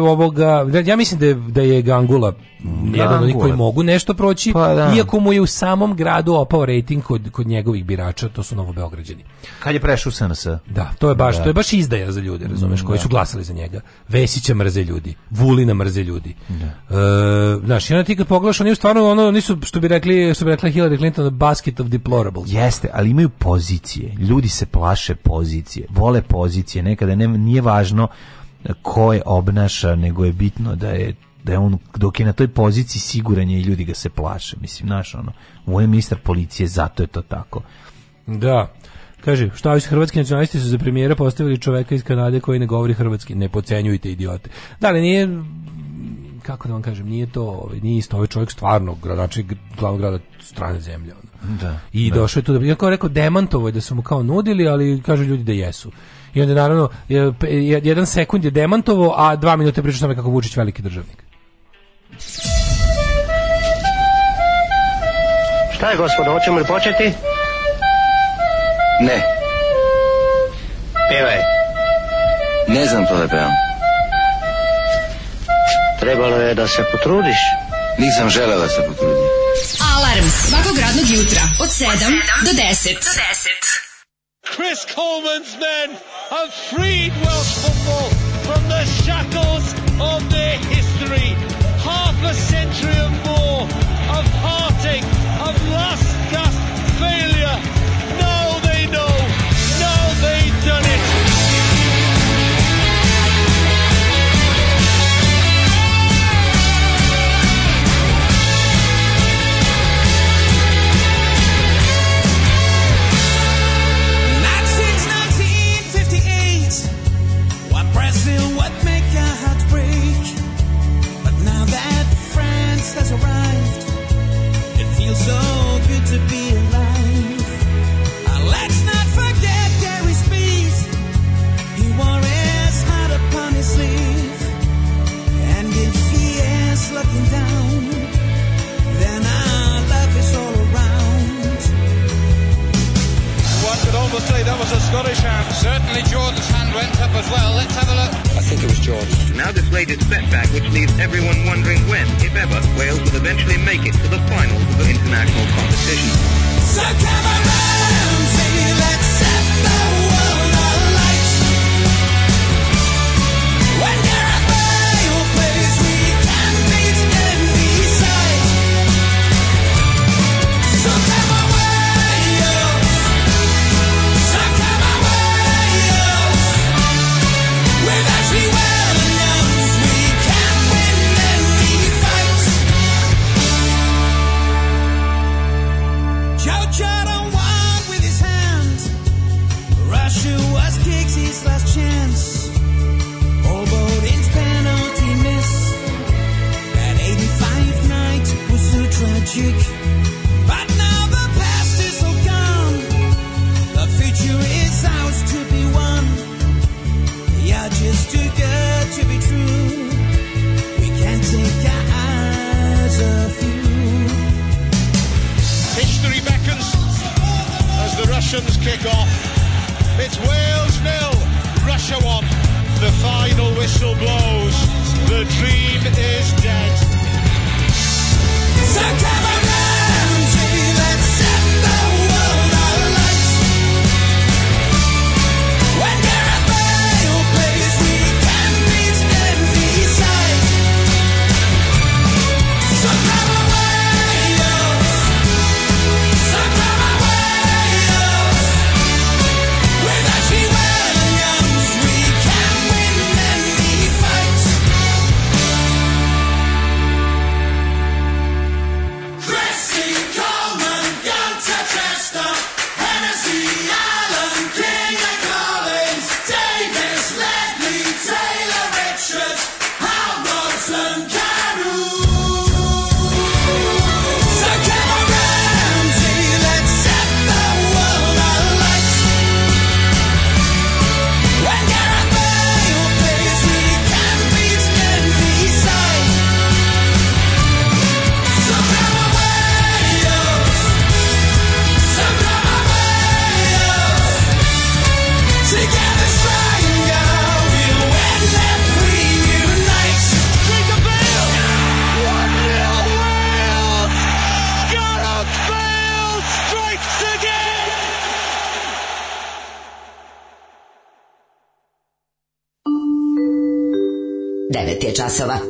ovoga, ja mislim da je, da je Gangula mm, jedan od koji mogu nešto proći, pa, da. iako mu je u samom gradu opao rating kod, kod njegovih birača, to su novobeograđani. Kad je prešao SNS? Da, to je baš, da. to je baš izdaja za ljude, razumeš, mm, koji da. su glasali za njega. Vesića mrze ljudi, Vulina mrze ljudi. Da. E, znaš, i onda ti kad pogledaš, oni stvarno ono, nisu, što bi rekli, što bi rekla Hillary Clinton, basket of deplorables. Jeste, ali imaju pozicije. Ljudi se plaše pozicije, vole pozicije, nekada ne, nije važno ko je obnaša, nego je bitno da je da je on dok je na toj poziciji siguran je i ljudi ga se plaše. Mislim, znaš, ono, on je ministar policije, zato je to tako. Da. Kaže, šta ovi hrvatski nacionalisti su za premijera postavili čoveka iz Kanade koji ne govori hrvatski. Ne pocenjujte idiote. Da li nije kako da vam kažem, nije to, ovaj, nije isto ovaj čovjek stvarno gradonačelnik glavnog grada strane zemlje. Onda. Da. I da. došao je tu da bi, rekao, demantovo je da su mu kao nudili, ali kažu ljudi da jesu. I onda naravno jedan sekund je demantovo, a dva minute priča tome kako Vučić veliki državnik. Šta je gospodo, hoćemo li početi? Ne. Pevaj. Ne znam to da pevam. Trebalo je da se potrudiš. Nisam želela da se potrudim. Alarm svakog radnog jutra od 7 do 10. Do 10. Chris Coleman's men have freed Welsh football from the shackles of their history. Half a century of has arrived. It feels so Surely that was a Scottish hand. Certainly Jordan's hand went up as well. Let's have a look. I think it was Jordan. Now this latest setback, which leaves everyone wondering when, if ever, Wales will eventually make it to the finals of the international competition. September. Basava.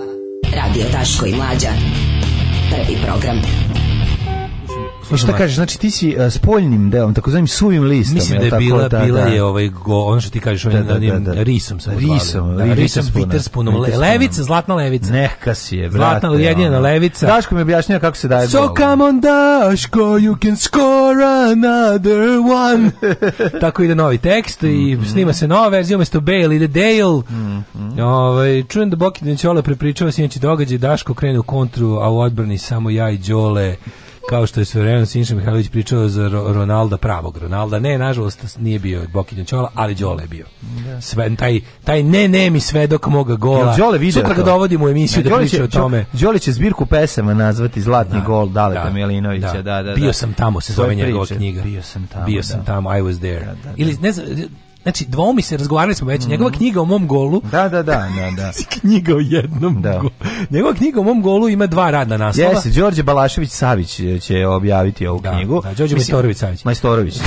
šta kažeš, znači ti si uh, spoljnim delom, takozvanim suvim listom. Mislim da je tako, bila, da, bila da. je ovaj go, ono što ti kažeš, ovim da, da, da, da. risom sam Risom, da, risom Peterspunom, levica, zlatna levica. Neka si je, brate. Zlatna, jedina levica. Daško mi objašnjava kako se daje So come on Daško, you can score another one. (laughs) tako ide novi tekst mm -hmm. i mhm. snima se nova verzija, umjesto Bale ide Dale. Mm -hmm. ovaj, čujem da Boki Dinćola prepričava sinjeći događaj, Daško krene u kontru, a u odbrani samo ja i Đole kao što je svojevremeno Sinša Mihajlović pričao za Ronalda pravog Ronalda. Ne, nažalost nije bio Bokinja Ćola, ali Đole je bio. Da. Sve, taj, taj ne ne mi svedok moga gola. Đole Sutra ga dovodimo u da, emisiju da priča o tome. Đole će zbirku pesama nazvati Zlatni da. gol Daleta Milinovića. Da, da, da. Bio sam tamo se zove njegova knjiga. Bio sam tamo. Bio sam tamo, I was there. Ili ne znam, Znači, dvomi se razgovarali smo već. Mm -hmm. Njegova mhm. knjiga o mom golu. Da, da, da, da, da. (laughs) knjiga o jednom da. golu. Njegova knjiga o mom golu ima dva radna naslova. Jesi, Đorđe Balašević Savić će objaviti ovu da, knjigu. Da, Đorđe Majstorović Savić. Majstorović,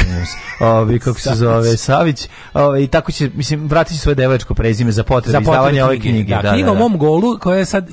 ovi, kako se zove, Savić. Ovi, tako će, mislim, vratići svoje devačko prezime za potrebe, za potrebe izdavanja knjige. ove knjige. Da, da knjiga da, o da. mom golu, koja je sad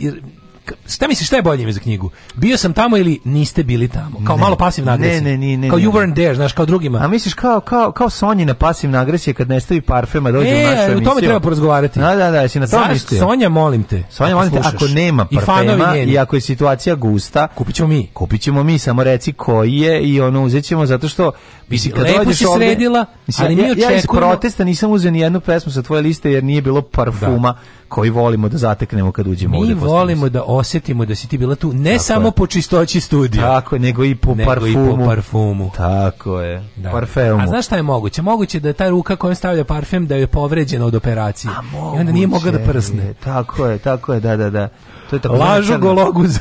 šta misliš šta je bolje ime za knjigu? Bio sam tamo ili niste bili tamo? Kao ne, malo pasivna agresija. Ne, ne, ne, Kao you weren't there, znaš, kao drugima. A misliš kao kao kao Sonja na pasivna agresija kad nestavi parfema dođe e, u našu emisiju. E, o tome treba porazgovarati. Da, da, da, si na tome isti. Sonja, molim te. Sonja, molim te, ako nema parfema i, i ako je situacija gusta, kupićemo mi. Kupićemo mi, samo reci koji je i ono uzećemo zato što mislim kad Lepo si sredila, ovde, mislim, ali mi ja, očekujemo. Ja iz protesta nisam uzeo ni jednu pesmu sa tvoje liste jer nije bilo da. parfuma. Da koji volimo da zateknemo kad uđemo Mi ovdje. volimo da osetimo da si ti bila tu, ne Tako samo je. po čistoći studija. Tako je, nego i po nego parfumu. I po parfumu. Tako je, da. parfemu. A znaš šta je moguće? Moguće da je ta ruka kojom stavlja parfem da je povređena od operacije. A I onda nije mogla da prsne. Tako je, tako je, da, da, da. To je tako Lažu gologu (laughs)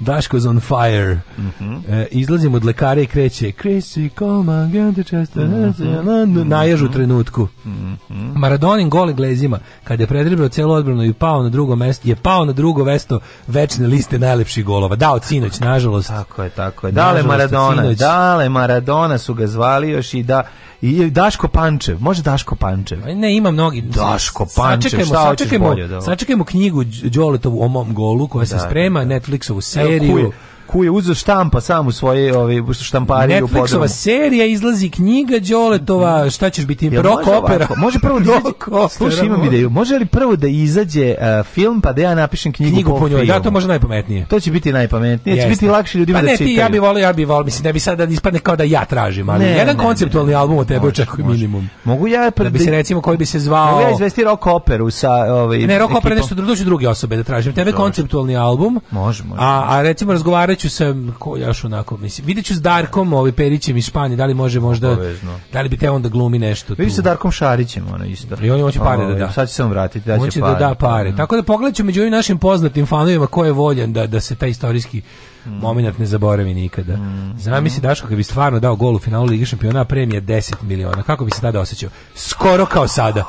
Daško's on fire. Mm -hmm. e, izlazim od lekara i kreće Chrissy, come on, get the chest. Mm -hmm. Naježu trenutku. Mm -hmm. Maradonin gol glezima, kad je predribao celu odbranu i pao na drugo mesto, je pao na drugo mesto večne liste najlepših golova. Dao sinoć, nažalost. Tako je, tako je. Dale nažalost, Maradona, Dale Maradona su ga zvali još i da I Daško Pančev, može Daško Pančev. Ne, ima mnogi. Daško Pančev, sačekajmo, šta sačekajmo, sačekajmo knjigu Đoletovu o mom golu koja da, se sprema, da, da. Netflixovu seriju. Evo, Ku je uzeo štampa sam u svoje ove štamparije u podrumu. Netflixova serija izlazi knjiga Đoletova, mhm. šta ćeš biti Jel rock opera. može prvo da (laughs) izađe, slušaj, imam ideju. Može li prvo da izađe uh, film pa da ja napišem knjigu, knjigu po, po njoj? Da, to može najpametnije. To će biti najpametnije. Će biti lakše ljudima pa da ne, da čitaju. Ti, ja bih voleo, ja bih voleo, mislim da bi sada ispadne kao da ja tražim, ali ne, jedan ne, konceptualni ne, album od tebe očekujem minimum. Mogu ja pre... da bi se recimo koji bi se zvao Mogu ja izvesti rock operu sa ovaj Ne, rock opera nešto drugo, druge osobe da tražim. Tebe konceptualni album. Može, može. A a recimo razgovaraju ću sa ko još onako mislim. Vidjet ću s Darkom, ovaj Perićem iz Španije, da li može možda Obavezno. da li bi te on da glumi nešto. Vidi se Darkom Šarićem ono isto. I oni hoće pare da ovaj, da. Sad će se on vratiti, da će pare. da da pare. Pa, da. Tako da pogledaću među ovim našim poznatim fanovima ko je voljen da da se taj istorijski mm. moment ne zaboravi nikada. Mm. Zamisli Daško kad bi stvarno dao gol u finalu Lige šampiona, a premija 10 miliona. Kako bi se tada osećao? Skoro kao sada.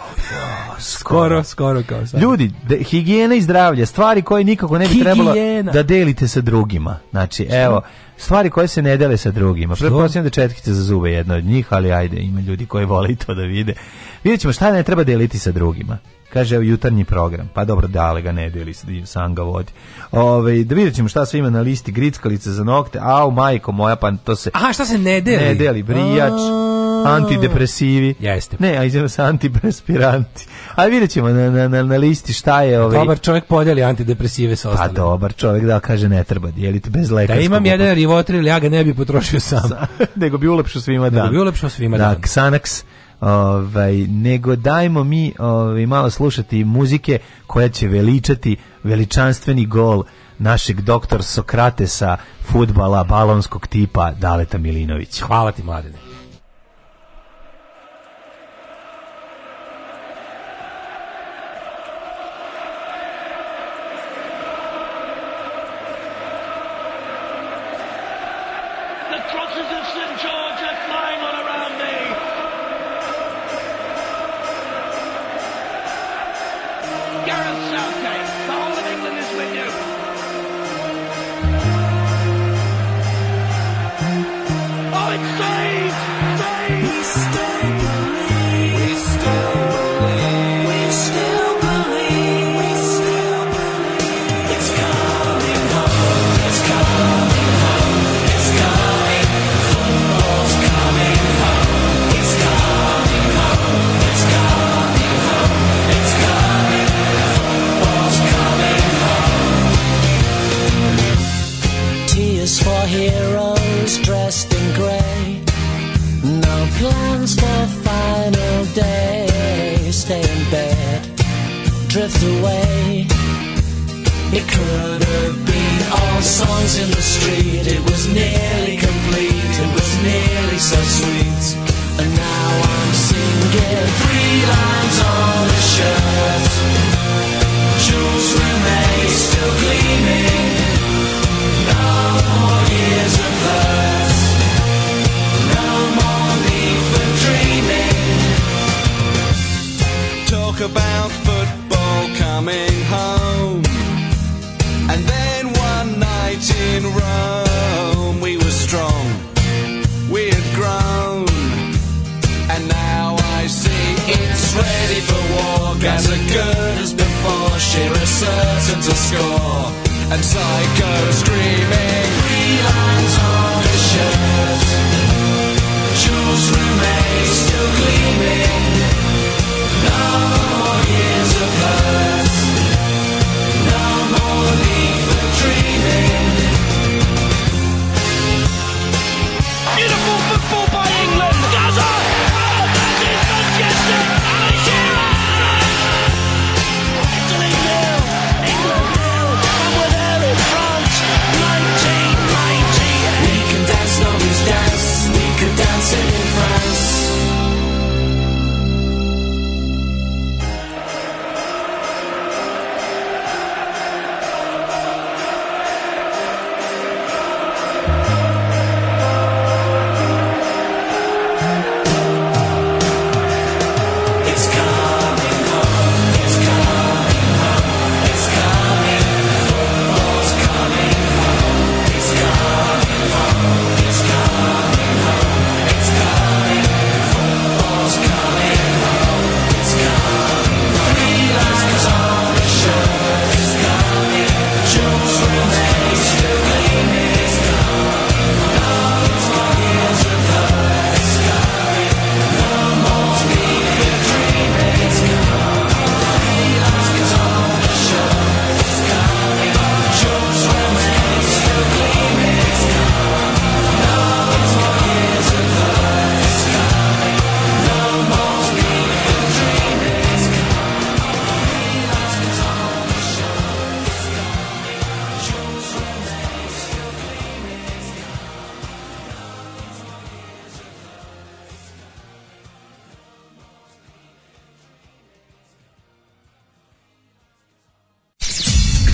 (laughs) skoro, skoro kao sada. Ljudi, de, higijena i zdravlje, stvari koje nikako ne bi higijena. trebalo da delite sa drugima. Znači, evo, stvari koje se ne dele sa drugima. Pretpostavljam da četkice za zube jedna od njih, ali ajde, ima ljudi koji vole i to da vide. Vidjet ćemo šta ne treba deliti sa drugima. Kaže, jutarnji program. Pa dobro, dale ga nedeli deli, sam ga vodi. Ove, da vidjet ćemo šta sve ima na listi, grickalice za nokte, au majko moja, pa to se... Aha, šta se nedeli? Nedeli, Ne deli, antidepresivi. Jeste. Ne, a izvim se antiprespiranti. A vidjet ćemo na, na, na, na listi šta je... Pa ovaj... Dobar čovjek podeli antidepresive sa pa ostalim. Pa dobar čovjek, da, kaže, ne treba dijeliti bez lekarskog. Da imam jedan rivotril, ja ga ne bi potrošio sam. (laughs) Nego bi ulepšao svima da. Nego bi ulepšao svima da. Da, Xanax ovaj, nego dajmo mi ovaj, malo slušati muzike koja će veličati veličanstveni gol našeg doktor Sokratesa futbala balonskog tipa Daleta Milinovića. Hvala ti, mladene.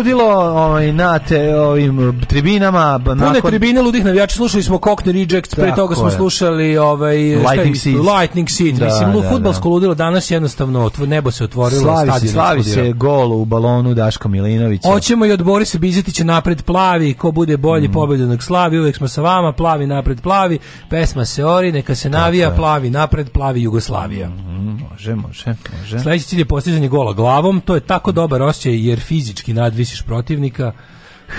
ludilo ovaj, na te, ovim tribinama. Pune nakon... tribine ludih navijača, slušali smo Cockney Rejects, pre toga smo je. slušali ovaj, Lightning Seed. Lightning Seed. Da, Mislim, da, futbalsko da. ludilo danas jednostavno nebo se otvorilo. Slavi se, slavi se gol u balonu Daška Milinovića. Hoćemo i od Borisa Bizetića napred plavi, ko bude bolji mm. pobedu slavi, uvek smo sa vama, plavi napred plavi, pesma se ori, neka se navija, Tako plavi napred, plavi Jugoslavija. Mm, može, može, može. Sljedeći cilj je postizanje gola glavom, to je tako dobar osjećaj jer fizički nadvis izbrišeš protivnika.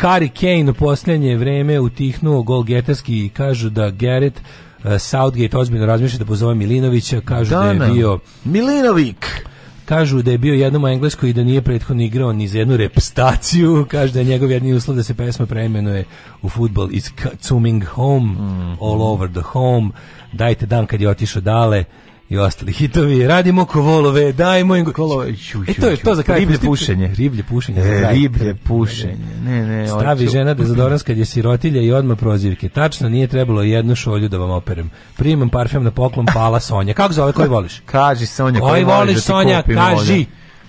Harry Kane u posljednje vreme utihnuo golgetarski i kažu da Gareth uh, e, Southgate ozbiljno razmišlja da pozove Milinovića, kažu Dana. da je bio... Milinovik! kažu da je bio jednom u Engleskoj i da nije prethodno igrao ni za jednu repstaciju, Kažu da je njegov jedni uslov da se pesma preimenuje u futbol iz Coming Home, mm. All Over the Home, Dajte dan kad je otišao dale, i ostali hitovi. Radimo kovolove, dajmo im kovolove. E to je to za kraj. Riblje pušenje. Riblje pušenje. E, riblje pušenje. Ne, ne, Stavi oču. žena dezodoranska kad je sirotilja i odmah prozivke. Tačno nije trebalo jednu šolju da vam operem. Primam parfem na poklon, pala Sonja. Kako zove, koji voliš? Kaži Sonja, koji, koji voliš, da Sonja, kaži. Ovdje.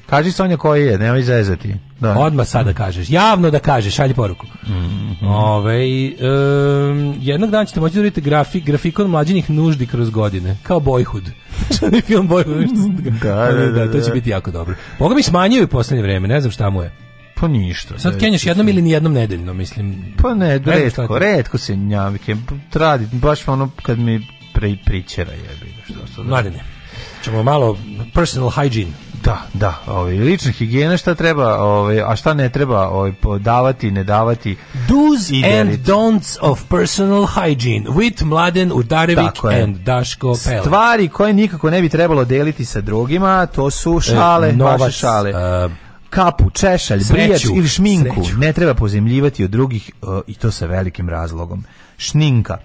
Kaži Sonja koji je, nemoj zezati. Da. Odmah sada da kažeš, javno da kažeš, šalji poruku. Mm -hmm. Ove, um, jednog dana ćete moći da vidite grafi, grafikon mlađinih nuždi kroz godine, kao Boyhood. (laughs) film Boyhood. da, da, da, da, to da. će biti jako dobro. Boga mi smanjio u poslednje vreme, ne znam šta mu je. Pa ništa. Sad kenjaš jednom ili nijednom nedeljno, mislim. Pa ne, redko, redko, redko se njavike. Tradi, baš ono kad mi pre, pričera jebi. Mladine, ćemo malo personal hygiene. Da, da, ovaj lična higijena šta treba, ovaj a šta ne treba, ovaj podavati, ne davati. Do's and don'ts of personal hygiene with Mladen Udarević and Daško Pele. Stvari koje nikako ne bi trebalo deliti sa drugima, to su e, šale, e, novac, vaše šale. Uh, kapu, češalj, brijač ili šminku sreću. ne treba pozemljivati od drugih uh, i to sa velikim razlogom. Šninka.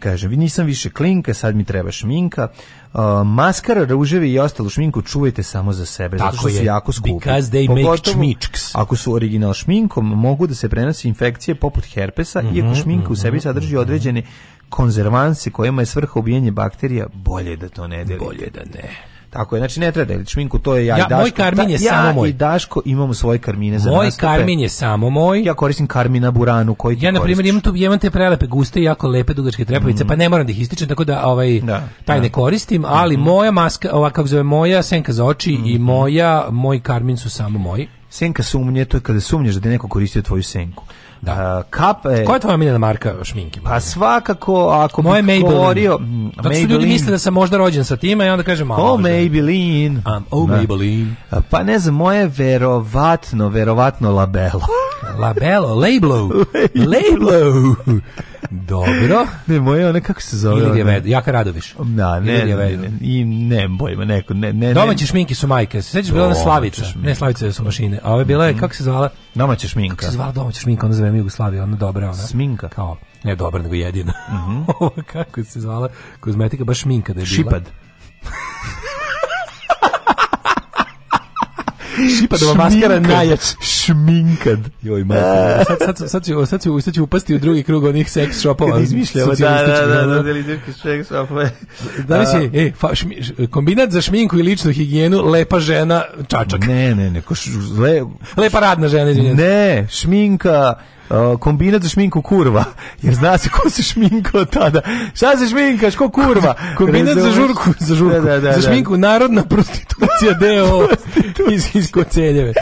Kaže, nisam više klinka, sad mi treba šminka. Uh, maskara, ruževi i ostalu šminku čuvajte samo za sebe, Tako zato što je. su jako skupi. Because they Pogotovo, make čmičks. Ako su original šminkom, mogu da se prenose infekcije poput herpesa, mm -hmm, iako šminka mm -hmm, u mhm, sebi sadrži mm -hmm. određene konzervanse kojima je svrha ubijanje bakterija, bolje da to ne delite. Bolje da ne. Tako je, znači ne treba deliti šminku, to je ja, ja i Daško. Moj karmin Ta, je ja samo moj. Ja i Daško imamo svoje karmine za Moj nastupe. karmin je samo moj. Ja koristim karmina buranu koji Ja na primjer imam tu imam te prelepe guste i jako lepe dugačke trepavice, mm. pa ne moram da ih ističem, tako da ovaj da, taj da. ne koristim, ali mm. moja maska, ova kako zove moja senka za oči mm. i mhm. moja moj karmin su samo moji. Senka sumnje, to je kada sumnješ da je neko koristio tvoju senku. Da. Kap, e, Koja je tvoja miljena marka šminke? Pa svakako, ako Moje bih govorio... Zato što mm, ljudi misle da sam možda rođen sa time i onda kažem... Oh, možda. Maybelline. Um, oh, da. Maybelline. Pa ne znam, moje verovatno, verovatno labelo. labelo, labelo. labelo. (laughs) Dobro. Ne, moje one, kako se zove? Ilirija Ved, Jaka Radoviš. Da, ne, ne, ne, i ne, bojima, neko, ne, ne. Domaće šminke su majke, se sećaš bila na Slavica, ne Slavica su mašine, a ove bila je, mhm. kako se zvala? Domaća šminka. Kako se zvala domaća šminka, ona zove Jugoslavija, ona dobra, ona. Sminka. Kao, ne dobra, nego jedina. Mhm. (laughs) kako se zvala kozmetika, baš šminka da je bila. Šipad. (laughs) da maskara najjač. Šminkad. Joj, majka. E, sad, sad, sad, sad, ću, sad, ću, sad ću u drugi krug onih sex shopova. Kad izmišlja ovo, da, da, da, da, da, da, seks shopove. Da li e, fa, kombinat za šminku i ličnu higijenu, lepa žena, čačak. Ne, ne, ne. Ko š, le, lepa radna žena, izvinjam. Ne, šminka, uh, kombinat za šminku kurva, (laughs) jer zna se ko se šminkao tada. Šta se šminkaš, ko kurva? (laughs) kombinat za žurku, za žurku. Da, da, da, za da. šminku narodna prostitucija deo (laughs) iz, iz koceljeve.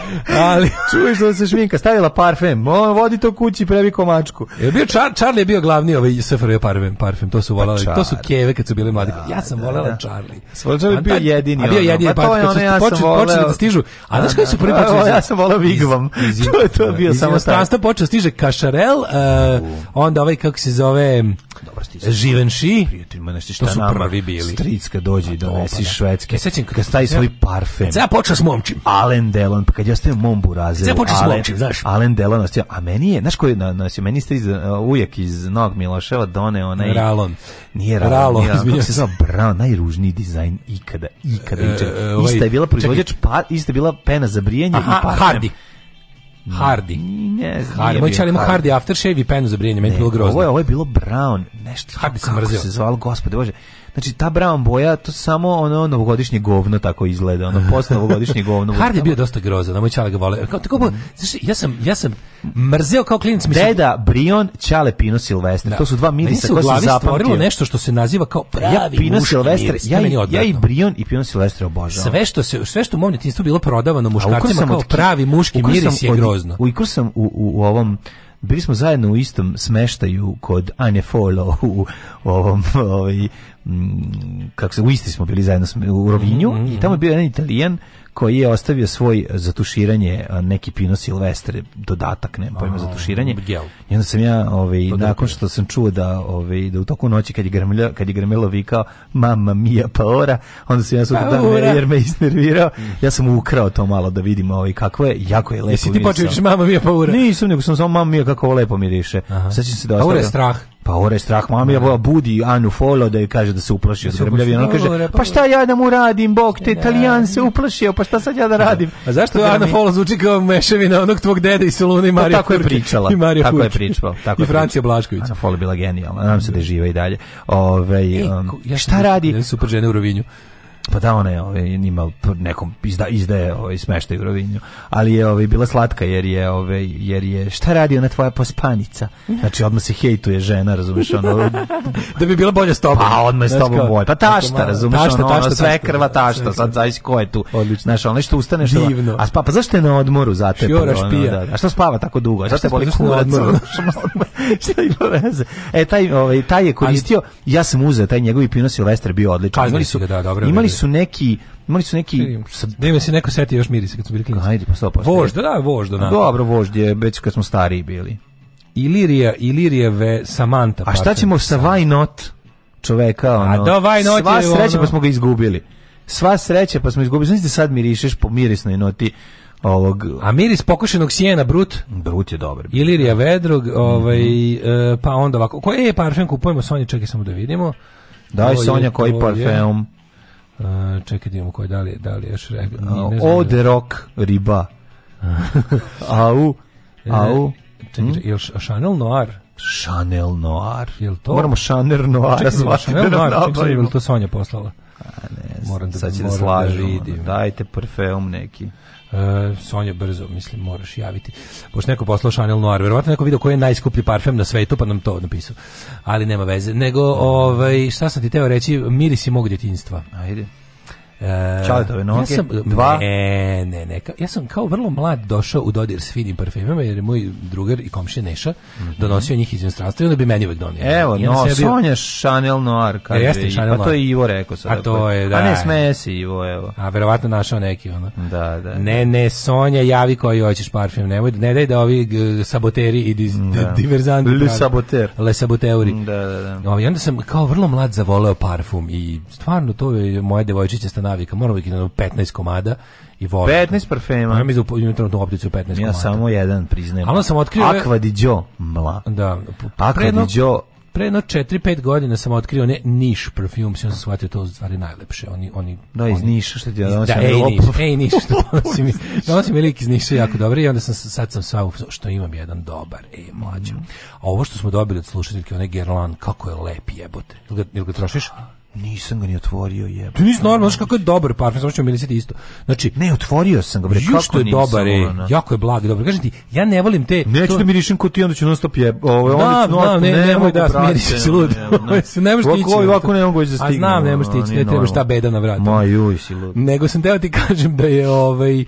Ali... Čuješ da se šminka, stavila parfem, on vodi to kući, previ komačku. Je bio Čar, Charlie je bio glavni ovaj je parfem, parfem, to su volali, pa to su keve kad su bili mladi. Da, ja sam da, volela Charlie. Svoje Charlie bio jedini. A bio jedini, pa to je ono, ja sam voleo. Počeli da stižu, a znaš koji su prvi počeli? Ja sam voleo Vigvam. To je to bio samo tako. Iz počeo stiže Kašarel, uh, onda ovaj kako se zove Dobar stisak. Živenši. Prijatelj, šta to su nama prvi bili. Stric kad dođe i pa donesi da. švedske. Ja e, sećam kad staje svoj parfem. Ja počeo s momčim. Alen Delon, pa kad ja stavim mom buraze. Ja počeo s momčim, znaš. Alen Delon, ostavio, a meni je, znaš koji na, nas meni stric uh, e, ujak iz Nog Miloševa done onaj Ralon. Nije Ralon, Ralo, nije Ralon, se zove bravo, najružniji dizajn ikada, ikada. E, e, ovaj, ista je bila proizvođač, pa, ista je bila pena za brijanje i parfem. Hardy. Hardy. Ne znam. Hardy. Moj čar ima Hardy aftershave i penu za brijanje, meni je bilo grozno. Ovo je, ovo je bilo brown, nešto. Hardy se mrzio. Kako se zvalo, gospode Bože. Znači ta brown boja to samo ono novogodišnje govno tako izgleda, ono post novogodišnje govno. Hard je bio dosta grozan, a moj čale ga vole. Kao, tako, znači, ja sam ja sam mrzeo kao klinac mislim. Deda Brion, Čale Pino Silvestre. Da. To su dva mirisa koja se zapamtilo nešto što se naziva kao pravi ja, Pino Silvestre. Ja, i, ja i Brion i Pino Silvestre obožavam. Sve što se sve što u mom detinjstvu bilo prodavano muškarcima kao pravi muški miris je grozno. U, sam u, u ovom bili smo zajedno u istom smeštaju kod Ane Folo u ovom, ovaj, kako se, u Istri smo bili zajedno u Rovinju mm -hmm. i tamo je mhm. bio jedan Italijan koji je ostavio svoj zatuširanje neki Pino Silvestre dodatak ne pojma za tuširanje i onda sam ja ovaj nakon što sam čuo da ovaj da u toku noći kad je grmelo kad je grmelo vikao mama mia paora onda sam ja sutra pa dan jer me isnervirao ja sam ukrao to malo da vidimo ovaj kako je jako je lepo Jesi ti počeo da mama mia paora nisam nego sam samo mama mia kako lepo miriše sećam se da ostavio. paora je strah Pa ore strah mami, ja da. budi Anu Folo da joj kaže da se uplašio da Srbljavi. Da Ona kaže, pa, pa šta ja da mu radim, bok te, italijan se uplašio, pa šta sad ja da radim? A zašto Anu Folo zvuči kao mešavina onog tvog dede i Soluna pa i Marija Tako je pričala. tako je pričao Tako I Francija Blašković. Anu Folo bila genijalna, nam se da živa i dalje. ovaj e, um, šta radi? Super žene u Rovinju pa da ona je ovaj, ima nekom izda, izdaje ovaj, smeštaj u Rovinju, ali je ovaj, bila slatka jer je, ovaj, jer je šta radi ona tvoja pospanica? Znači odmah se hejtuje žena, razumeš, ono, da bi bila bolja s tobom. Pa odmah je s tobom bolje. Pa tašta, razumeš, tašta, ono, tašta, sve tašta, krva tašta, tašta. sad zavisi ko je tu. Odlično. Znaš, ono što ustane što... Divno. A pa, pa zašto je na odmoru za te? Šjora špija. Ono, da, da, a što spava tako dugo? A zašto je pa boli kurac? (laughs) šta ima veze? E, taj, ovaj, taj je koristio, ja sam uzeo, taj njegovi pino Silvestre bio odličan. Pa, imali su ga, da, dobro. Imali su da, da su neki imali su neki da im se neko seti još mirisa kad su bili klinci. Hajde, pa sto posto. Vožda, da, vožda, da. Dobro, vožda je već kad smo stariji bili. Ilirija, Ilirijeve, ve Samanta. A šta ćemo sa Why Not? Čoveka, ono. A da, Why Not sva je sreća ono... pa smo ga izgubili. Sva sreća pa smo izgubili. Znači sad mirišeš po mirisnoj noti ovog a miris pokošenog sjena brut brut je dobar Ilirija da. Vedrog mhm. ovaj mm -hmm. pa onda ovako Koje je parfem kupujemo Sonja čekaj samo da vidimo Daj Ovo Sonja koji parfem je. Uh, čekaj da imamo koji, da li, da još rekao? Ode rok riba. (laughs) au, e, au. Čekaj, hmm? jel Chanel Noir? Chanel Noir. Jel to? Moramo Chanel Noir čekaj, svaki Chanel da Noir, čekaj, jel to Sonja poslala? A ne, Moram da, sad će da slaži, Da vidim. Dajte parfum neki. Uh, Sonja brzo, mislim, moraš javiti. Pošto neko poslao Chanel Noir, verovatno neko video koji je najskuplji parfem na svetu, pa nam to napisao. Ali nema veze. Nego, ovaj, šta sam ti teo reći, mirisi mog djetinjstva. Ajde. E, Čaletove noge, ja sam, dva. Ne, ne, ne. Ja sam kao vrlo mlad došao u dodir s finim parfemima, jer je moj drugar i komšija Neša mm -hmm. donosio njih iz inostranstva i onda bi meni uvek donio. Evo, ja no, sebi... Sonja Chanel Noir, pa kaže, jeste, pa Chanel pa to je Ivo rekao sad. A to da. je, pa da. A ne da. smeje Ivo, evo. A verovatno našao neki, ono. Da, da. Ne, da. ne, Sonja, javi koji hoćeš parfem, nemoj, ne daj da ovi g, saboteri i diz, da. (laughs) diverzanti. Le saboter. Le saboteuri. Da, da, da. I onda sam kao vrlo mlad zavoleo parfum i stvarno to je moja devojčica stana navika, moram da u 15 komada i volim. 15 parfema. Ja mislim da imam opticu 15 ja komada. Ja samo jedan priznajem. Ali sam otkrio... Aqua di Gio, mla. Da. Aqua di Gio, pre jedno 4-5 godina sam otkrio ne Niš parfum, sam shvatio to stvari najlepše. Oni, oni, da, iz Niša što ti donosim. Da, ej, Niš, ej, Niš, što (laughs) donosim. donosim mi lik iz Niša jako dobro i onda sam, sad sam sva što imam jedan dobar, ej, mlađo. A mhm. ovo što smo dobili od slušateljke, one Gerlan, kako je lep jebote. Ili ga, ili ga trošiš? Nisam ga ni otvorio, je. Ti nisi normalno, znači kako je dobar parfem, samo što mi mirisati isto. Znači, ne otvorio sam ga, bre, kako je dobar, e, jako je blag, dobro. Kažem ti, ja ne volim te Neću to... da mirišem kod ti, onda će non-stop je, ovaj, onda ću non ne, ne, nemoj da, da smiriš (laughs) ovaj, se lud. Ne možeš tići. Ovako, ovako ne mogu da stignem. A znam, ne možeš tići, ne trebaš ta beda na vratu. Ma joj, si lud. Nego sam teo ti kažem da je ovaj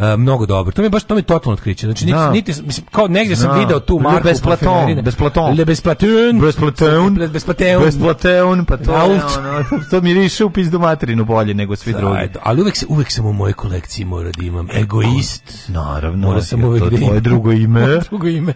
uh, mnogo dobro. To mi je baš to mi totalno otkriće. Znači niti, no. Da. niti mislim kao negde sam no. Da. video tu marku Le Besplaton, Besplaton. Le Besplaton. Besplaton. Besplaton. Besplaton, pa to. No, ono, to mi riše u pizdu materinu bolje nego svi drugi. drugi. Ali uvek se uvek sam u mojoj kolekciji mora da imam egoist. Naravno. Mora sam uvek da imam. drugo ime. (laughs) drugo ime.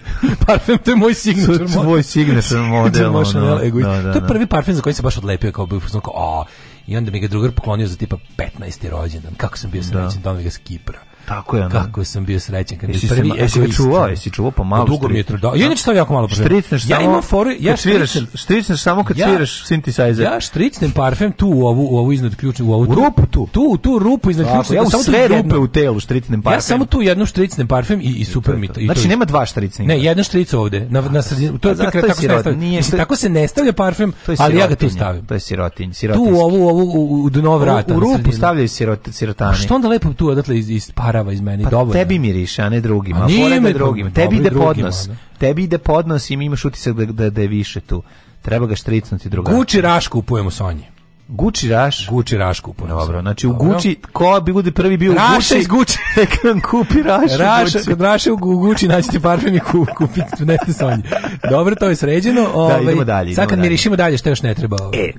parfem to je moj signature. Tvoj signature (laughs) model. ono, egoist. Da, da, To je da. prvi parfem za koji se baš odlepio kao bio kao a i onda mi ga drugar poklonio za tipa 15. rođendan. Kako sam bio srećan da mi ga skipra. Tako je ono. Kako sam bio srećan kad jesi prvi jesi ga čuvao, jesi čuo pa malo. Dugo mi je trudo. Ja inače sam jako malo parfem. Štricneš ja imam fore, ja štricneš, štricneš samo kad ja, sviraš synthesizer. Ja štricnem parfem tu u ovu u ovu iznad ključa, u ovu u rupu tu. Tu tu rupu iznad ključa, Ja samo sve rupe u telu štricnem parfem. Ja samo tu jednu štricnem parfem i i super mi to. Znači nema dva štricne. Ne, jedna štrica ovde. Na na sredini. To je tako se stavlja. Tako se ne stavlja parfem, ali ja ga tu stavim. To je sirotinj, sirotinj. Tu ovu ovu u dno vrata. U rupu stavljaju sirotani. Pa što onda lepo tu odatle iz iz harava iz meni pa dovoljno. tebi miriše, a ne drugima. A, a nije me da drugim. Tebi da ide podnos. Drugima, tebi ide da podnos i imaš utisak da, da, da je više tu. Treba ga štricnuti drugačije. Gucci raš kupujemo Sonji. Gucci Raš. Gucci Raš kupuje. Dobro, znači u Gucci, ko bi bude prvi bio Raša u Guči? iz Guči. (laughs) Neka kupi Raš Raša, Guči. Kod Raša u Gucci naćete parfem i ku, kupiti nešto Sonji. Dobro, to je sređeno. Ove, da, idemo ovaj, dalje. Idemo sad kad dalje. mirišimo dalje, što još ne treba? Ove. Ovaj? E,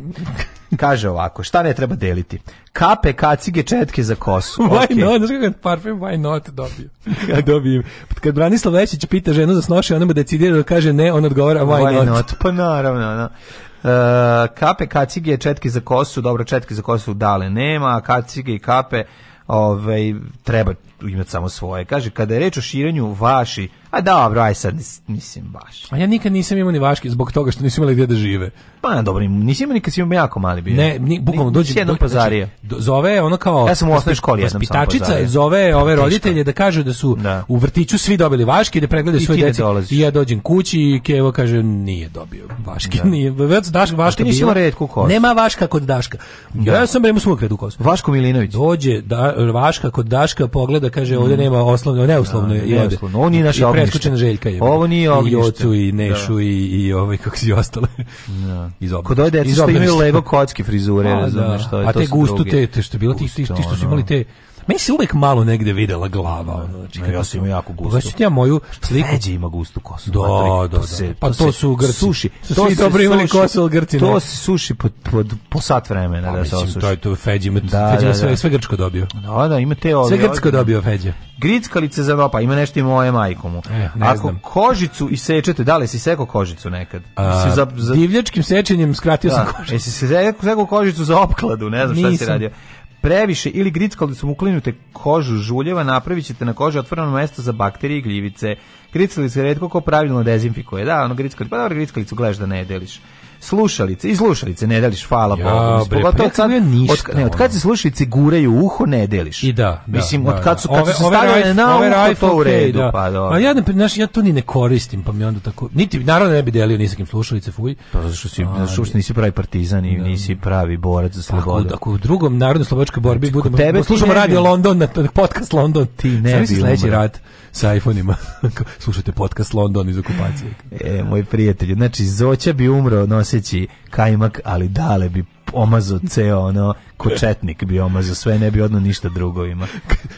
Kaže ovako, šta ne treba deliti? Kape, kacige, četke za kosu. (laughs) Why okay. not? Znaš kako parfum, why not dobio? Kad (laughs) dobijem. Kad Branislav Lešić pita ženu za snoši, ona mu decidira da kaže ne, on odgovara why, why not? not? Pa naravno, no. Uh, e, kape, kacige, četke za kosu, dobro, četke za kosu dale nema, kacige i kape, ovaj, treba, imati samo svoje. Kaže, kada je reč o širanju, vaši, a dobro, aj sad, mislim, baš. A ja nikad nisam imao ni vaški zbog toga što nisam imali gdje da žive. Pa dobro, nisam imao nikad kad sam jako mali bio. Ne, ni, bukvalno, dođe... jednom pazarija. Znači, zove ono kao... Ja sam u osnovnoj školi jednom Vaspitačica zove ove roditelje da kažu da su da. u vrtiću svi dobili vaški, da pregledaju svoje djece. I ja dođem kući i Kevo kaže, nije dobio vaški. Da. Nije, već daš, vaška ti bila. redku kost. Nema vaška kod Daška. Da. Ja sam bremu svog redu kost. Vaško Milinović. Dođe da, vaška kod Daška, pogleda da kaže ovde mm. nema oslovno, da, neuslovno i ovdje. Ovo nije naše ognjište. Željka je. Ovo nije ognjište. I ocu i Nešu da. i, i ovaj, kako si ostale. Da. Iz ognjišta. Kod ove dece što imaju lego kocke frizure, razumiješ da. što je. A te gustu te što bilo, ti što su imali te Meni se uvek malo negde videla glava. Ono, znači, da, da, ne, da, ja sam imao jako gusto Pogledaj ja moju pa sliku. Feđe ima gustu kosu. Da, da, pa da. To se, pa to, to su Grci. Suši. Su to svi dobro imali kosu, al Grci To se suši pod pod po sat vremena. Pa, da, mislim, to je to Feđe ima, da, feđe da, da. sve, sve Grčko dobio. Da, da, ima te ove. Sve Grčko dobio Feđe. Grickalice za nopa, ima nešto i moje majkomu. E, Ako znam. kožicu isečete, da li si sekao kožicu nekad? A, za, za... Divljačkim sečenjem skratio da. sam kožicu. Jesi se sekao kožicu za opkladu, ne znam šta si radio previše ili grickali da su mu kožu žuljeva, napravit ćete na koži otvoreno mesto za bakterije i gljivice. Grickali se redko ko pravilno dezinfikuje. Da, ono grickali, pa dobro grickalicu gledaš da ne deliš slušalice i slušalice ne deliš hvala ja, Bogu. Bre, pa od kad, ništa, od, ne, od kad se slušalice guraju u uho ne deliš. I da, da mislim da, od kad da. su kad ove, su stavljene na ove uho u redu, da. pa da. A ja ne znaš, ja to ni ne koristim, pa mi onda tako niti naravno ne bi delio ni sa kim slušalice fuj. Pa zato što si zato što nisi pravi partizan i da. nisi pravi borac za slobodu. Ako, u drugom narodno slobodačkoj borbi znači, budemo tebe slušamo radio London na podcast London ti ne bi sledeći rat sa iPhoneima. (laughs) Slušate podcast London iz okupacije. E, moj prijatelj, znači Zoća bi umro, no noseći kajmak, ali dale bi omazo ceo ono kočetnik bi omazo sve ne bi odno ništa drugovima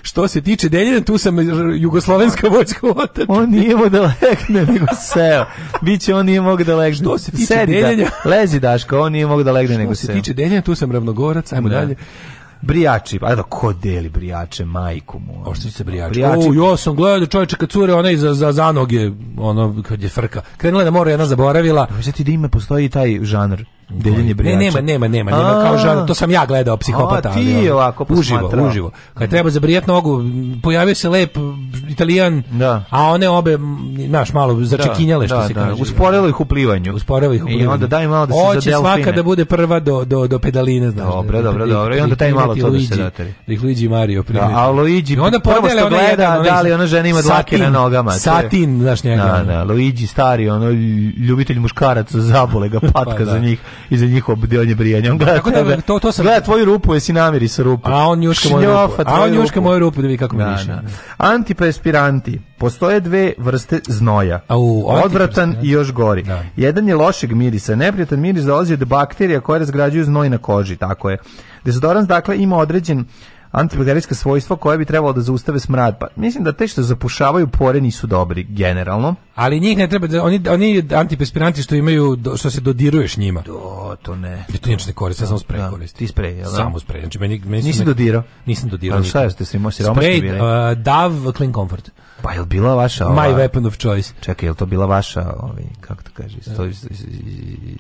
što se tiče Deljina tu sam jugoslovenska vojska otac on nije mogao da legne nego seo biće on nije mogao da legne što se tiče da. Deljina da, lezi Daško on nije mogao da legne nego se seo što se tiče Deljina tu sam ravnogorac ajmo da. dalje Brijači, ajde pa ko deli brijače majku mu. Oštrice se brijači. O, jo sam gledao da čovječe kad cure ona iza za zanoge, ono kad je frka. Krenula da mora jedna zaboravila. Znači da ima postoji taj žanr. Deljenje brijača. Ne, nema, nema, nema, nema kao žan, to sam ja gledao psihopata, a, ti ali ovako uživo, uživo. Kad treba zabrijat nogu, pojavio se lep Italijan, da. a one obe, znaš, malo začekinjale da, što da, se da. kaže. Usporilo ih u plivanju. Usporilo ih u plivanju. I onda daj malo da se Oće za svaka da bude prva do, do, do pedaline, znaš. Dobro, da, da, dobro, dobro. I onda taj malo to da se datari. Da ih Luigi Mario primeti. Da, a Luigi, onda prvo što gleda, da li ona žena ima dlake na nogama. Satin, znaš njega. Da, da, Luigi stari, ono, ljubitelj muškaraca, zabole ga (laughs) pa patka za njih i za njihovo bdelanje brijanje. On gleda, Tako da, to, to sam... gleda tvoju rupu, jesi namiri sa rupu. A on njuška moju rupu. A on njuška moju rupu da vidi kako mi miše. Da, da. Antiperspiranti. Postoje dve vrste znoja. Au, Odvratan i još gori. Da. Jedan je lošeg mirisa. Neprijatan miris dolazi od bakterija koje razgrađuju znoj na koži. Tako je. Dezodorans, dakle, ima određen antibakterijska svojstva koje bi trebalo da zaustave smrad. Pa mislim da te što zapušavaju pore nisu dobri generalno. Ali njih ne treba da, oni oni antiperspiranti što imaju do, što se dodiruješ njima. Do, to ne. I to ništa ne koristi, ja samo da, sprej da, koristim. Ti sprej, jel? Da? Samo sprej. Znači meni, meni nisam dodirao. Nisam dodirao. Al' šta jeste, svi moji siromašni bili? Uh, eh, Dav Clean Comfort. Pa je bila vaša... Ova, My weapon of choice. Čekaj, je to bila vaša, ovi, kako to kaže, sto, i, iz,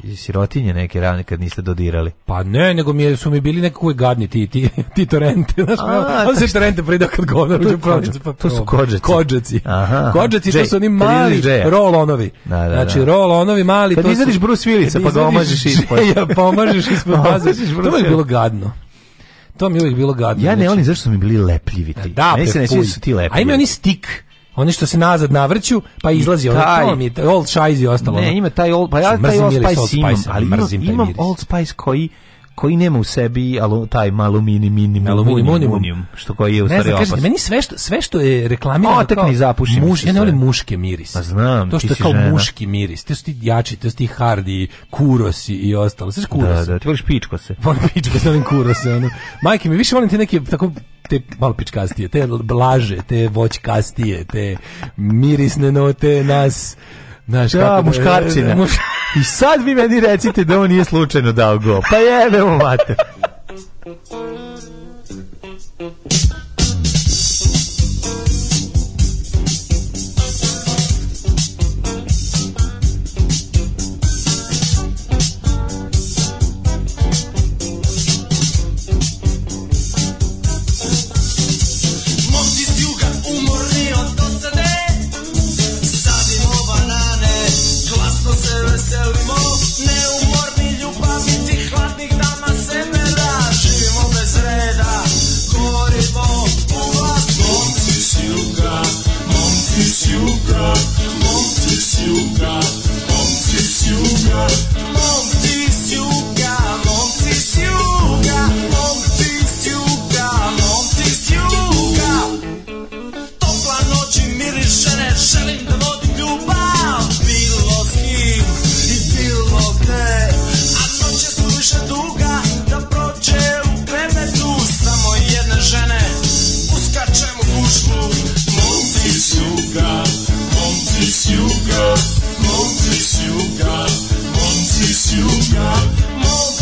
iz, sirotinje neke rane kad niste dodirali? Pa ne, nego mi je, su mi bili nekako gadni ti, ti, ti torente. Znaš, A, on se torente pridao kad govno uđe prodnicu. Pa, to su kođaci. Kođaci. Aha. Kođaci, to su oni mali roll-onovi. Da, da, da. Znači, da. roll-onovi mali... Kad izadiš Bruce Willis, pa ga omažiš ispod. Ja, pa omažiš (laughs) ispod baze. To je bilo gadno. To mi je uvijek bilo gadno. Ja ne, oni znači- zašto su mi bili lepljivi ti. Da, Meni se ne da su ti lepljivi. A ima oni stik Oni što se nazad navrću, pa izlazi ono, to mi je Old Spice ostalo. Ne, ono. ima taj Old, pa ja taj Old Spice imam, ali mrzim imam, imam Old Spice koji koji nema u sebi alo, taj malo mini mini aluminijum, aluminijum, što koji je u stvari opasan. Ne meni sve što, sve što je reklamirano Otekni, zapušim muš, ja ne volim muške miris. Pa znam, To što je kao žena. muški miris, to su ti jači, to su ti hardi, kurosi i ostalo. Sve kurosi. Da, da, ti voliš pičko se. Volim pičko se, (laughs) volim kurose. Majke mi, više volim ti neke tako te malo pičkastije, te blaže, te voćkastije, te mirisne note nas Znaš, da, kako muškarčina. (laughs) Muš... I sad vi meni recite da on nije slučajno dao go. Pa jebemo, mate. Silga, Monte Silga, Monte Silga, Monte Silga, Monte Silga, Monte Silga, Monte Silga. Topla noć i miris žene, želim da vodim ljubav. Bilo s kim i bilo gde, a noće su više 忘记羞家，忘记小家，忘记小家。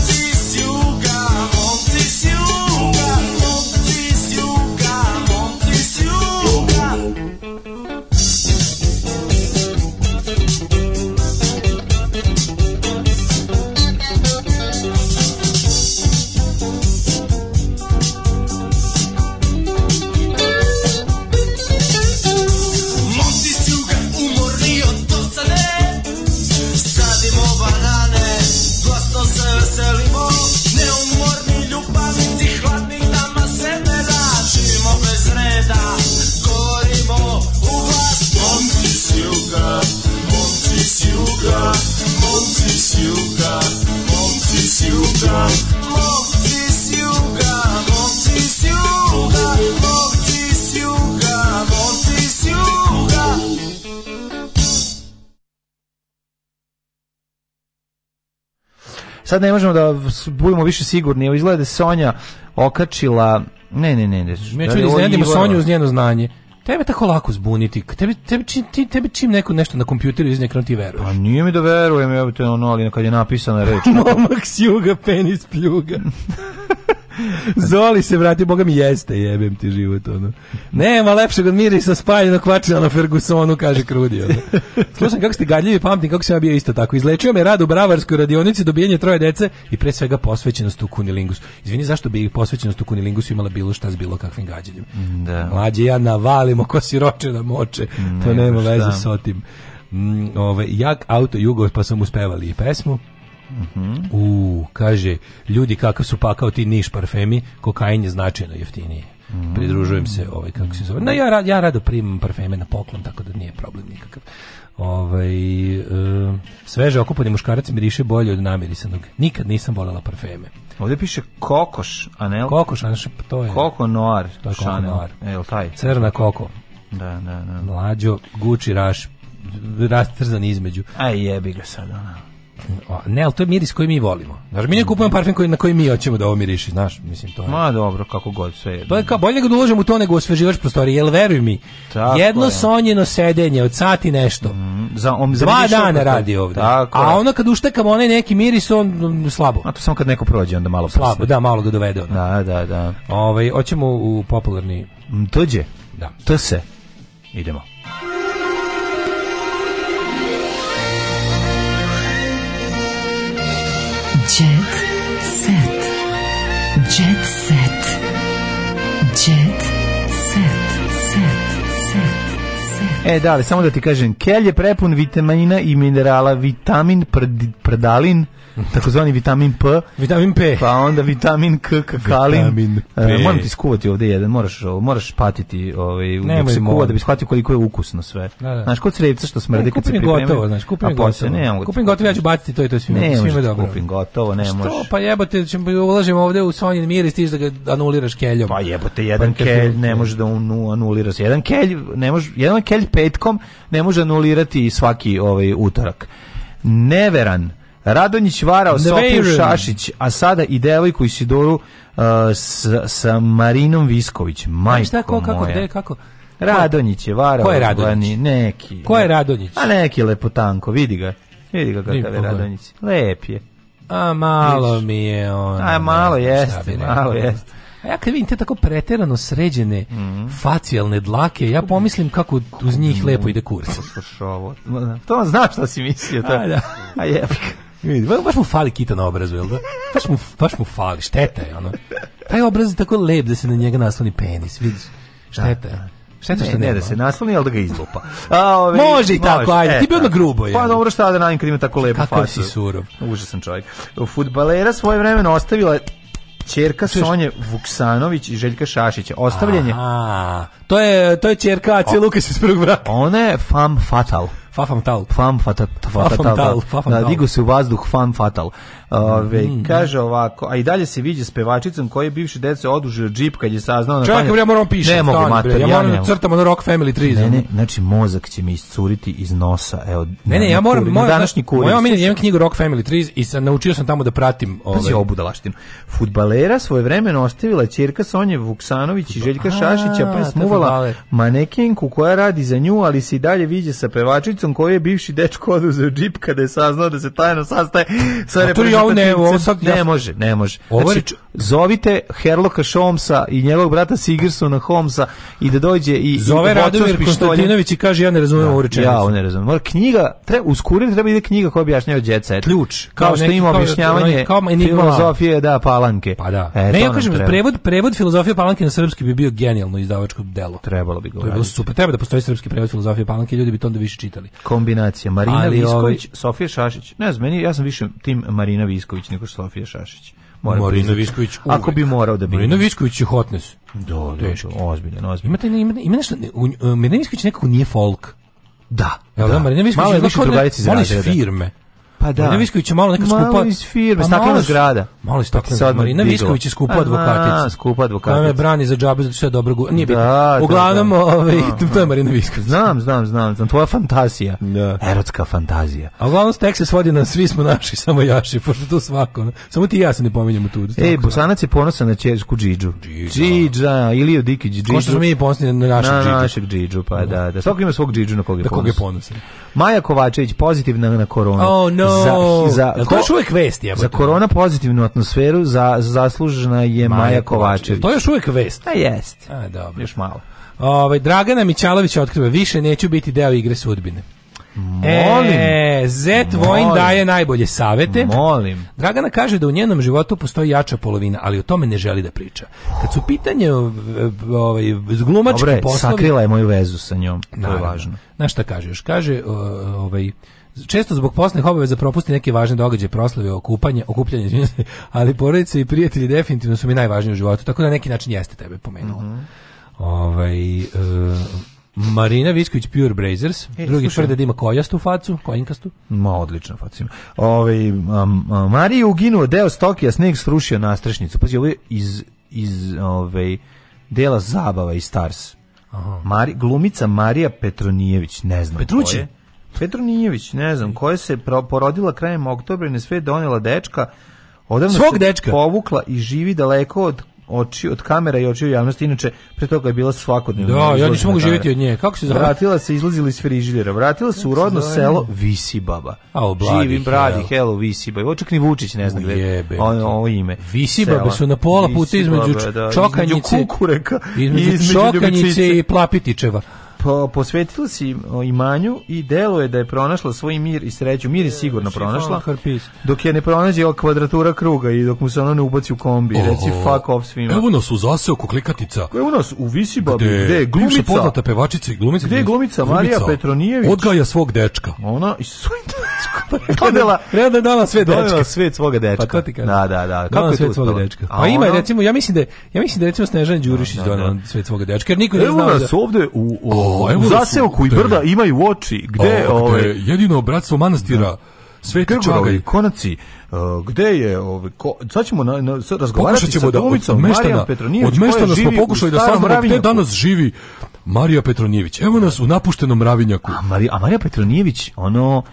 sad ne možemo da budemo više sigurni. Izgleda da Sonja okačila... Ne, ne, ne. ne. Mi da ćemo Sonju uz njeno znanje. Tebe tako lako zbuniti. Tebe, tebe, ti, tebe čim neko nešto na kompjuteru iz nekako veruješ. Pa nije mi da verujem, ja te ono, ali kad je napisana reč. (laughs) Momak s juga, penis pljuga. (laughs) Zoli se vrati, boga mi jeste, jebem ti život, ono. Nema lepšeg od mirisa spaljenog kvačina na Fergusonu, kaže Krudi, ono. Slušam kako ste gadljivi, pamtim kako se ja bio isto tako. Izlečio me rad u bravarskoj radionici, dobijenje troje dece i pre svega posvećenost u kunilingusu. Izvini, zašto bi posvećenost u kunilingusu imala bilo šta s bilo kakvim gađanjem? Da. Mlađe ja navalimo ko siroče na da moče, to nema veze s otim. Mm, ovaj, jak auto jugo, pa sam uspevali i pesmu. Mm U, kaže, ljudi kakav su pakao ti niš parfemi, kokain je značajno jeftiniji. Mm -hmm. Pridružujem se, ovaj, kako se zove. No, ja, ja rado primam parfeme na poklon, tako da nije problem nikakav. Ovaj, e, sveže okupani muškarac miriše bolje od namirisanog. Nikad nisam voljela parfeme. Ovde piše kokoš, a ne... Kokoš, a ne, to je... Koko noir. To je koko noir. E, El, taj. Crna koko. Da, da, da. Mlađo, guči raš, rastrzan između. Aj jebi ga sad, ona. Ne, ali to je miris koji mi volimo. Znaš, mi ne kupujemo parfem koji, na koji mi hoćemo da ovo miriši, znaš, mislim, to je... Ma dobro, kako god, sve je. To je kao, bolje nego da uložem u to nego osveživač prostorije, jel veruj mi, tako jedno je. sonjeno sedenje od sati nešto, mm, za, on, za dva dana radi ovde. tako a ono kad uštekam onaj neki miris, on m, mm, slabo. A to samo kad neko prođe, onda malo Slabo, posle. da, malo ga dovede. Ono. Da, da, da. Ove, ovaj, hoćemo u popularni... Mm, Tođe? Da. To se. Idemo. Jet set. Jet set. Jet set. Set. Set. set. E, da, ali samo da ti kažem, kelj je prepun vitamina i minerala, vitamin, prd, prdalin, takozvani vitamin P. Vitamin P. Pa onda vitamin K, kakalin. Vitamin e, P. moram ti skuvati ovde jedan, moraš, moraš patiti ovaj, dok se kuva da bi shvatio koliko je ukusno sve. Da, da. Znaš, kod srevca što smrde kad se pripremi. gotovo, znaš, kupim je gotovo. Ne, kupim gotovo, ja ću baciti to i to svima, ne, svima dobro. Kupim gotovo, ne pa možeš. Što, pa jebote, ćemo ulažemo ovde u Sonjin mir i stiš da ga anuliraš keljom. Pa jebote, jedan pa kelj ne može da unu, anuliraš. Jedan kelj, ne može, jedan kelj petkom ne može anulirati svaki ovaj utorak. Neveran Radonjić varao Sofiju Šašić, a sada i devojku Isidoru uh, s, sa Marinom Visković. Majko šta, ko, kako, moja. Gde, kako? Radonjić je varao. Ko je Radonjić? Neki. Ko je Radonjić? A neki lepotanko, vidi ga. Vidi ga kakav je Radonjić. Lep je. A malo Viš? mi je on. A malo jeste, malo jeste. A ja kad vidim te tako preterano sređene mm -hmm. facijalne dlake, ja pomislim kako uz njih mhm. lepo ide kurac. To znaš šta si mislio. To. A, da. A jebika. Vidi, baš mu fali kita na obrazu, jel da? Baš mu, baš mu fali, šteta je, ono. Taj obraz je tako lep da se na njega nasloni penis, vidiš. Šteta je. Da, da. Šteta ne, što ne, nema. da se nasloni, ali da ga izlupa. A, ove, može i tako, može, ajde, ti bi odmah grubo je. Pa dobro, šta da nadim kad ima tako lepu Kako facu. si surov. Užasan čovjek. Futbalera svoje vremeno ostavila Čerka Sonje Vuksanović i Željka Šašića. Ostavljanje. A, to je to je ćerka Acije Lukas iz prvog braka. Ona je fam fatal. Fafam fatal Fam fatal. Fafam tal. Digo se u vazduh, fam fatal. Ove, mm. Kaže ovako, a i dalje se viđe s pevačicom koji je bivši dece odužio džip kad je saznao... Čekaj, na... ja moram da pišem. Ne mogu, mater, ja, ja moram ja da crtam ono Rock Family 3. Ne, ne, znači mozak će mi iscuriti iz nosa. Evo, ne, ne, ja moram... Kurir, današnji kurir. Moja omiljena, imam knjigu Rock Family 3 i sam, naučio sam tamo da pratim... Pa Ove... Ovaj. Pazi ovu budalaštinu. Futbalera svoje vremeno ostavila ćerka Sonje Vuksanović i Željka Šašića, pa je smuvala manekinku koja radi za nju, ali se i dalje viđe sa pevačicom koji je bivši dečko oduzeo džip kada je saznao da se tajno sastaje sa ja ovo ne, ovo sad... Ne može, ne može. Znači, zovite Herloka Holmesa i njegovog brata Sigersona Holmesa i da dođe i... Zove da Radomir Konstantinović i kaže ja ne razumem da, ovu rečenicu. Ja ovo ne razumem. Mora knjiga, treba, uskuriti, treba ide knjiga koja objašnjava đeca, Set. Ključ. Kao, što ima objašnjavanje kao, filozofije, da, palanke. Pa da. E, ne, ja kažem, prevod, prevod filozofije palanke na srpski bi bio genijalno izdavačko delo. Trebalo bi ga To je bilo super. Treba da postoji srpski prevod filozofije palanke, ljudi bi to onda više čitali. Kombinacija. Marina Visković, ovaj- Sofija Šašić. Ne znam, meni, ja sam više tim Marina Marina Visković nego što Sofija Šašić. Moram Marina Visković uvek. Ako bi morao da bi. Marina Visković je hotness. Da, do, ozbiljno, ozbiljno. ozbiljan, ozbiljan. Imate, ima, ima nešto, Marina Visković nekako nije folk. Da, Jel, da. da Marina Visković je da drugačica za razreda. Ona iz firme. Pa da. Marina Visković je malo neka skupa... malo iz firme, pa staklena zgrada. Malo iz staklena zgrada. Marina Visković je skupa advokatica. A, skupa advokatica. Ona me brani za džabe, zato što je dobro. Gu... Nije da, bitno. Uglavnom, da, da. Ovaj, to je Marina Visković. Znam, znam, znam. znam. Tvoja fantazija. Da. Erotska fantazija. A uglavnom, tek se svodi na svi smo naši, (laughs) samo jaši, pošto to svako. Samo ti i ja se ne pominjamo tu. Ej, e, da. Bosanac je ponosan na češku džidžu. Džidža. Iliju Dikić džidžu. Ko što smo mi ponosni na našeg džidžu. Na našeg džidžu, pa da, da. da. Svako ima svog džidžu na koga je ponosan. Da kog je ponosan. Maja Kovačević pozitivna na koronu. Oh, no. Za, za, to je uvek vest. Je, za korona pozitivnu atmosferu za, zaslužena je Maja, Maja Kovačević. To je uvek vest. Da pa jeste. A, dobro. Još malo. Ovaj Dragana Mićalović otkriva, više neću biti deo igre sudbine. E, Molim. E, Zet Vojn daje najbolje savete. Molim. Dragana kaže da u njenom životu postoji jača polovina, ali o tome ne želi da priča. Kad su pitanje ovaj glumački Dobre, poslovi, sakrila je moju vezu sa njom. To je važno. Znaš šta kaže? Još kaže e, ovaj često zbog poslovnih obaveza propusti neke važne događaje, proslave, okupanje, okupljanje, izvinite, ali porodice i prijatelji definitivno su mi najvažniji u životu, tako da na neki način jeste tebe pomenuo. Mm -hmm. Ovaj uh, Marina Visković Pure Brazers, e, drugi tvrde da ima kojastu facu, kojinkastu. Ma, odlična faca ima. Ove, ovaj, um, Mariju uginuo deo stoki, a sneg srušio nastrešnicu. Pazi, ovo je iz, iz ove, ovaj, dela Zabava i Stars. Aha. Mari, glumica Marija Petronijević, ne znam Petruće? Koje. Petronijević, ne znam, koja se porodila krajem oktobra i na sve donela dečka, odavno Svog se dečka. povukla i živi daleko od oči od kamera i oči u javnosti. Inače, pre toga je bila svakodnevna. Da, ja nisam mogu živjeti od nje. Kako se zove? Vratila se, izlazila iz frižidera. Vratila se u rodno selo Visibaba. A o bladi, Živim bradi, hell. hello Visiba. Ovo ni Vučić ne zna gde ono, ovo ime. Visibabe su na pola puta između da, čokanjice, između, kukureka, između, između čokanjice i plapitičeva po, posvetila si imanju i deluje da je pronašla svoj mir i sreću. Mir je e, sigurno znači, pronašla. Dok je ne pronađe kvadratura kruga i dok mu se ona ne ubaci u kombi. reci fuck off svima. Evo nas u zaseoku klikatnica. Evo nas u Visibabi. Gde, gde je glumica? poznata pevačica i glumica. Gde je glumica, Marija Petronijević? Odgaja svog dečka. Ona i svoj dečka. Odela. Reda dala sve dečka. Odela svet svoga dečka. Pa to ti kažem. Da, da, da. Kako je svet svoga dečka? Pa ima recimo, ja mislim da ja mislim da recimo Snežan Đurišić da, da, da. donela svet svoga dečka. Jer niko e, ne zna. Evo nas ovde u zaseoku i brda imaju oči gde, o, ove, ovaj, jedino bratstvo manastira da. Sveti Čagaj. Konaci, uh, gde je, ovaj, ko, sad ćemo na, na, sad razgovarati ćemo sa da, domicom Marijan Petronijević. Od meštana smo pokušali da saznamo gde danas živi Marija Petronijević. Evo nas u napuštenom Ravinjaku. A, Marija, a Marija Petronijević, ono,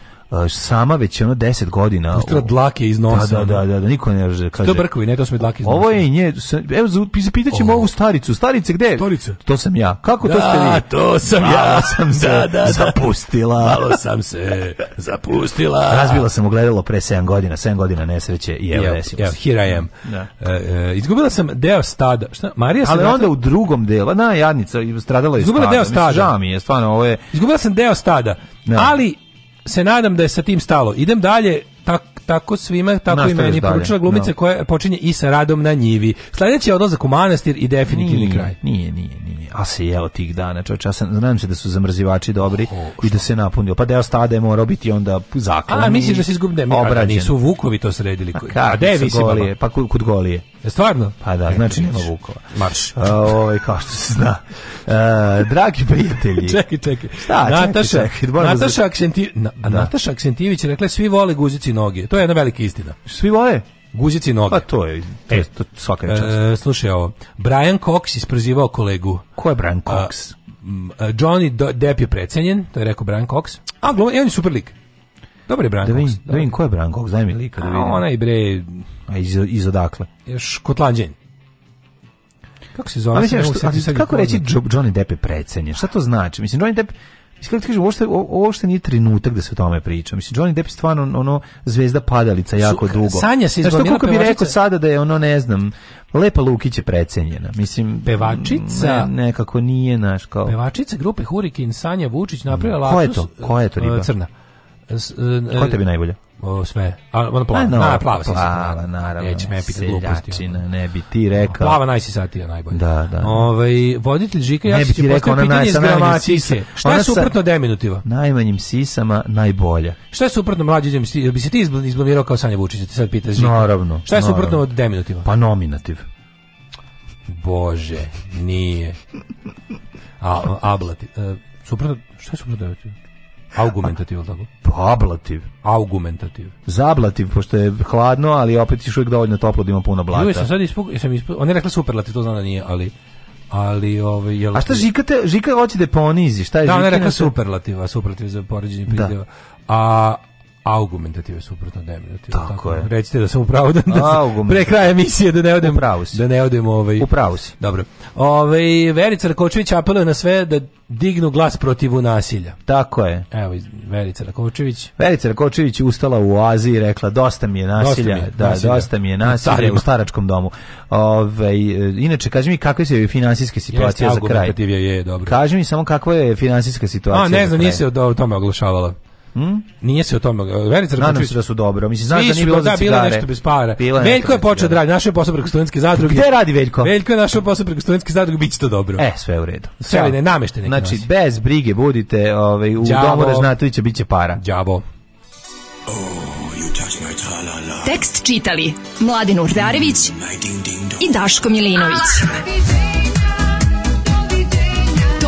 sama već ono 10 godina. Pustila dlake iz nosa. Da, da, da, da, niko ne kaže. Kaže. brkovi, ne, to smo dlake iz nosa. Ovo je nje, evo zapitaćemo ovu staricu. Starice gde? Starice. To sam ja. Kako to da, ste vi? to sam ja. sam (laughs) se da, da, da. zapustila. (laughs) Malo sam se zapustila. Razbila sam ogledalo pre 7 godina, 7 godina nesreće i evo desilo. here I am. Da. E, e, izgubila sam deo stada. Šta? Marija se Ali onda u drugom delu, na pa da, jadnica, stradala je stada. Izgubila deo stada. Žao mi je, stvarno, ovo je. Izgubila sam deo stada. Ali se nadam da je sa tim stalo. Idem dalje, tako tako svima, tako Nastaviš i meni dalje. poručila glumica no. Da. koja počinje i sa radom na njivi. Sledeći je odlazak u manastir i definitivni nije, kraj. Nije, nije, nije. A se jelo tih dana, čovječ, ja sam, znam se da su zamrzivači dobri oh, i da se napunio. Pa deo stada je morao biti onda zaklan. A, misliš da si izgubne? Obrađen. Nisu Vukovi to sredili. Pa Koji. A, ka, golije, pa kod Golije. E, stvarno? Pa da, e, znači nema Vukova. Marš. Oj, ovaj, kao što se zna. E, dragi prijatelji. (laughs) čekaj, čekaj. Šta, Nataša, čekaj, čekaj. Da Nataša, Aksenti... Na, da. Nataša Aksentijević rekla svi vole guzici noge to je jedna velika istina. Svi vole? Guzici noge. Pa to je, to je e, to svaka je čast. E, slušaj ovo, Brian Cox isprozivao kolegu. Ko je Brian Cox? A, Johnny Depp je precenjen, to je rekao Brian Cox. A, gluma, e, on je super lik. Dobar je Brian da vidim, Cox. Da vidim ko je Brian Cox, daj mi lika da vidim. A onaj bre... A iz, iz odakle? Još kotlanđen. Kako se zove? A mislim, što, a, kako reći Johnny Depp je precenjen? Šta to znači? Mislim, Johnny Depp Mislim da kažem, ovo, ovo uopšte nije trenutak da se o tome priča. Mislim, Johnny Depp je stvarno ono zvezda padalica jako Su, dugo. Sanja se izbavljena znači, kako bi rekao sada da je ono, ne znam, Lepa Lukić je precenjena. Mislim, pevačica... Ne, nekako nije, naš kao... Pevačica grupe Hurricane Sanja Vučić napravila... Mm. Ko je to? Ko je to e, riba? Crna. E, e, Koja tebi najbolja? O, sve. A, ona plava. A, no, na, plava, plava, plava naravno. Neće me pitati gluposti. ne bi ti rekao. Plava najsisatija najbolja. Da, da. Ovaj voditelj Žika ja bi ti rekao ona naj sa najmanjim sise. Šta je suprotno deminutiva? Najmanjim sisama najbolja. Šta je suprotno mlađim bi se ti izblamirao kao Sanja Vučić, da ti sad pitaš Žika. Naravno. Šta je suprotno od deminutiva? Pa nominativ. Bože, nije. A, ablati. Uh, e, suprotno, šta je suprotno deminutiva? Augumentativ, ili tako? Ablativ. Augumentativ. Zablativ, pošto je hladno, ali opet još uvijek dovoljno toplo da ima puno blata. Juj, sam sad ispog, sam ispog, on je rekla superlativ, to znam da nije, ali ali ovaj je A šta Žika te Žika hoće da ponizi, šta je da, Žika? Da, ne rekla superlativa, superlativ za poređenje da. prideva. A Argumentativ je suprotno deminutiv. Tako, tako, je. Da, recite da sam u pravu da, da pre kraja emisije da ne odem pravu Da ne odem ovaj. U pravu Dobro. Ovaj Verica Rakočević apeluje na sve da dignu glas protiv nasilja. Tako je. Evo Verica Rakočević. Verica Rakočević ustala u oazi i rekla dosta mi je nasilja, dosta mi je, da, nasilja. dosta mi je nasilja Starima. u staračkom domu. Ovaj e, inače kaži mi kakva je finansijska situacija Jeste, za kraj. Je, je, dobro. Kaži mi samo kakva je finansijska situacija. A ne znam, nisi o tome oglašavala. Hmm? Nije se o tome. Verica Radončić da su dobro. Mislim znaš da nije da, bilo da, za cigare. Da, nešto bez para. Bila Veljko je počeo da radi, našao je posao preko studentske pa zadruge. Gde radi Veljko? Veljko je našao posao preko studentske zadruge, biće to dobro. E, sve u redu. Sve ne nameštene. Znači nosi. bez brige budite, ovaj u Đavo. domu Ražnatovića biće para. Đavo. Oh, Tekst čitali Mladin Urdarević i Daško Milinović. Ah,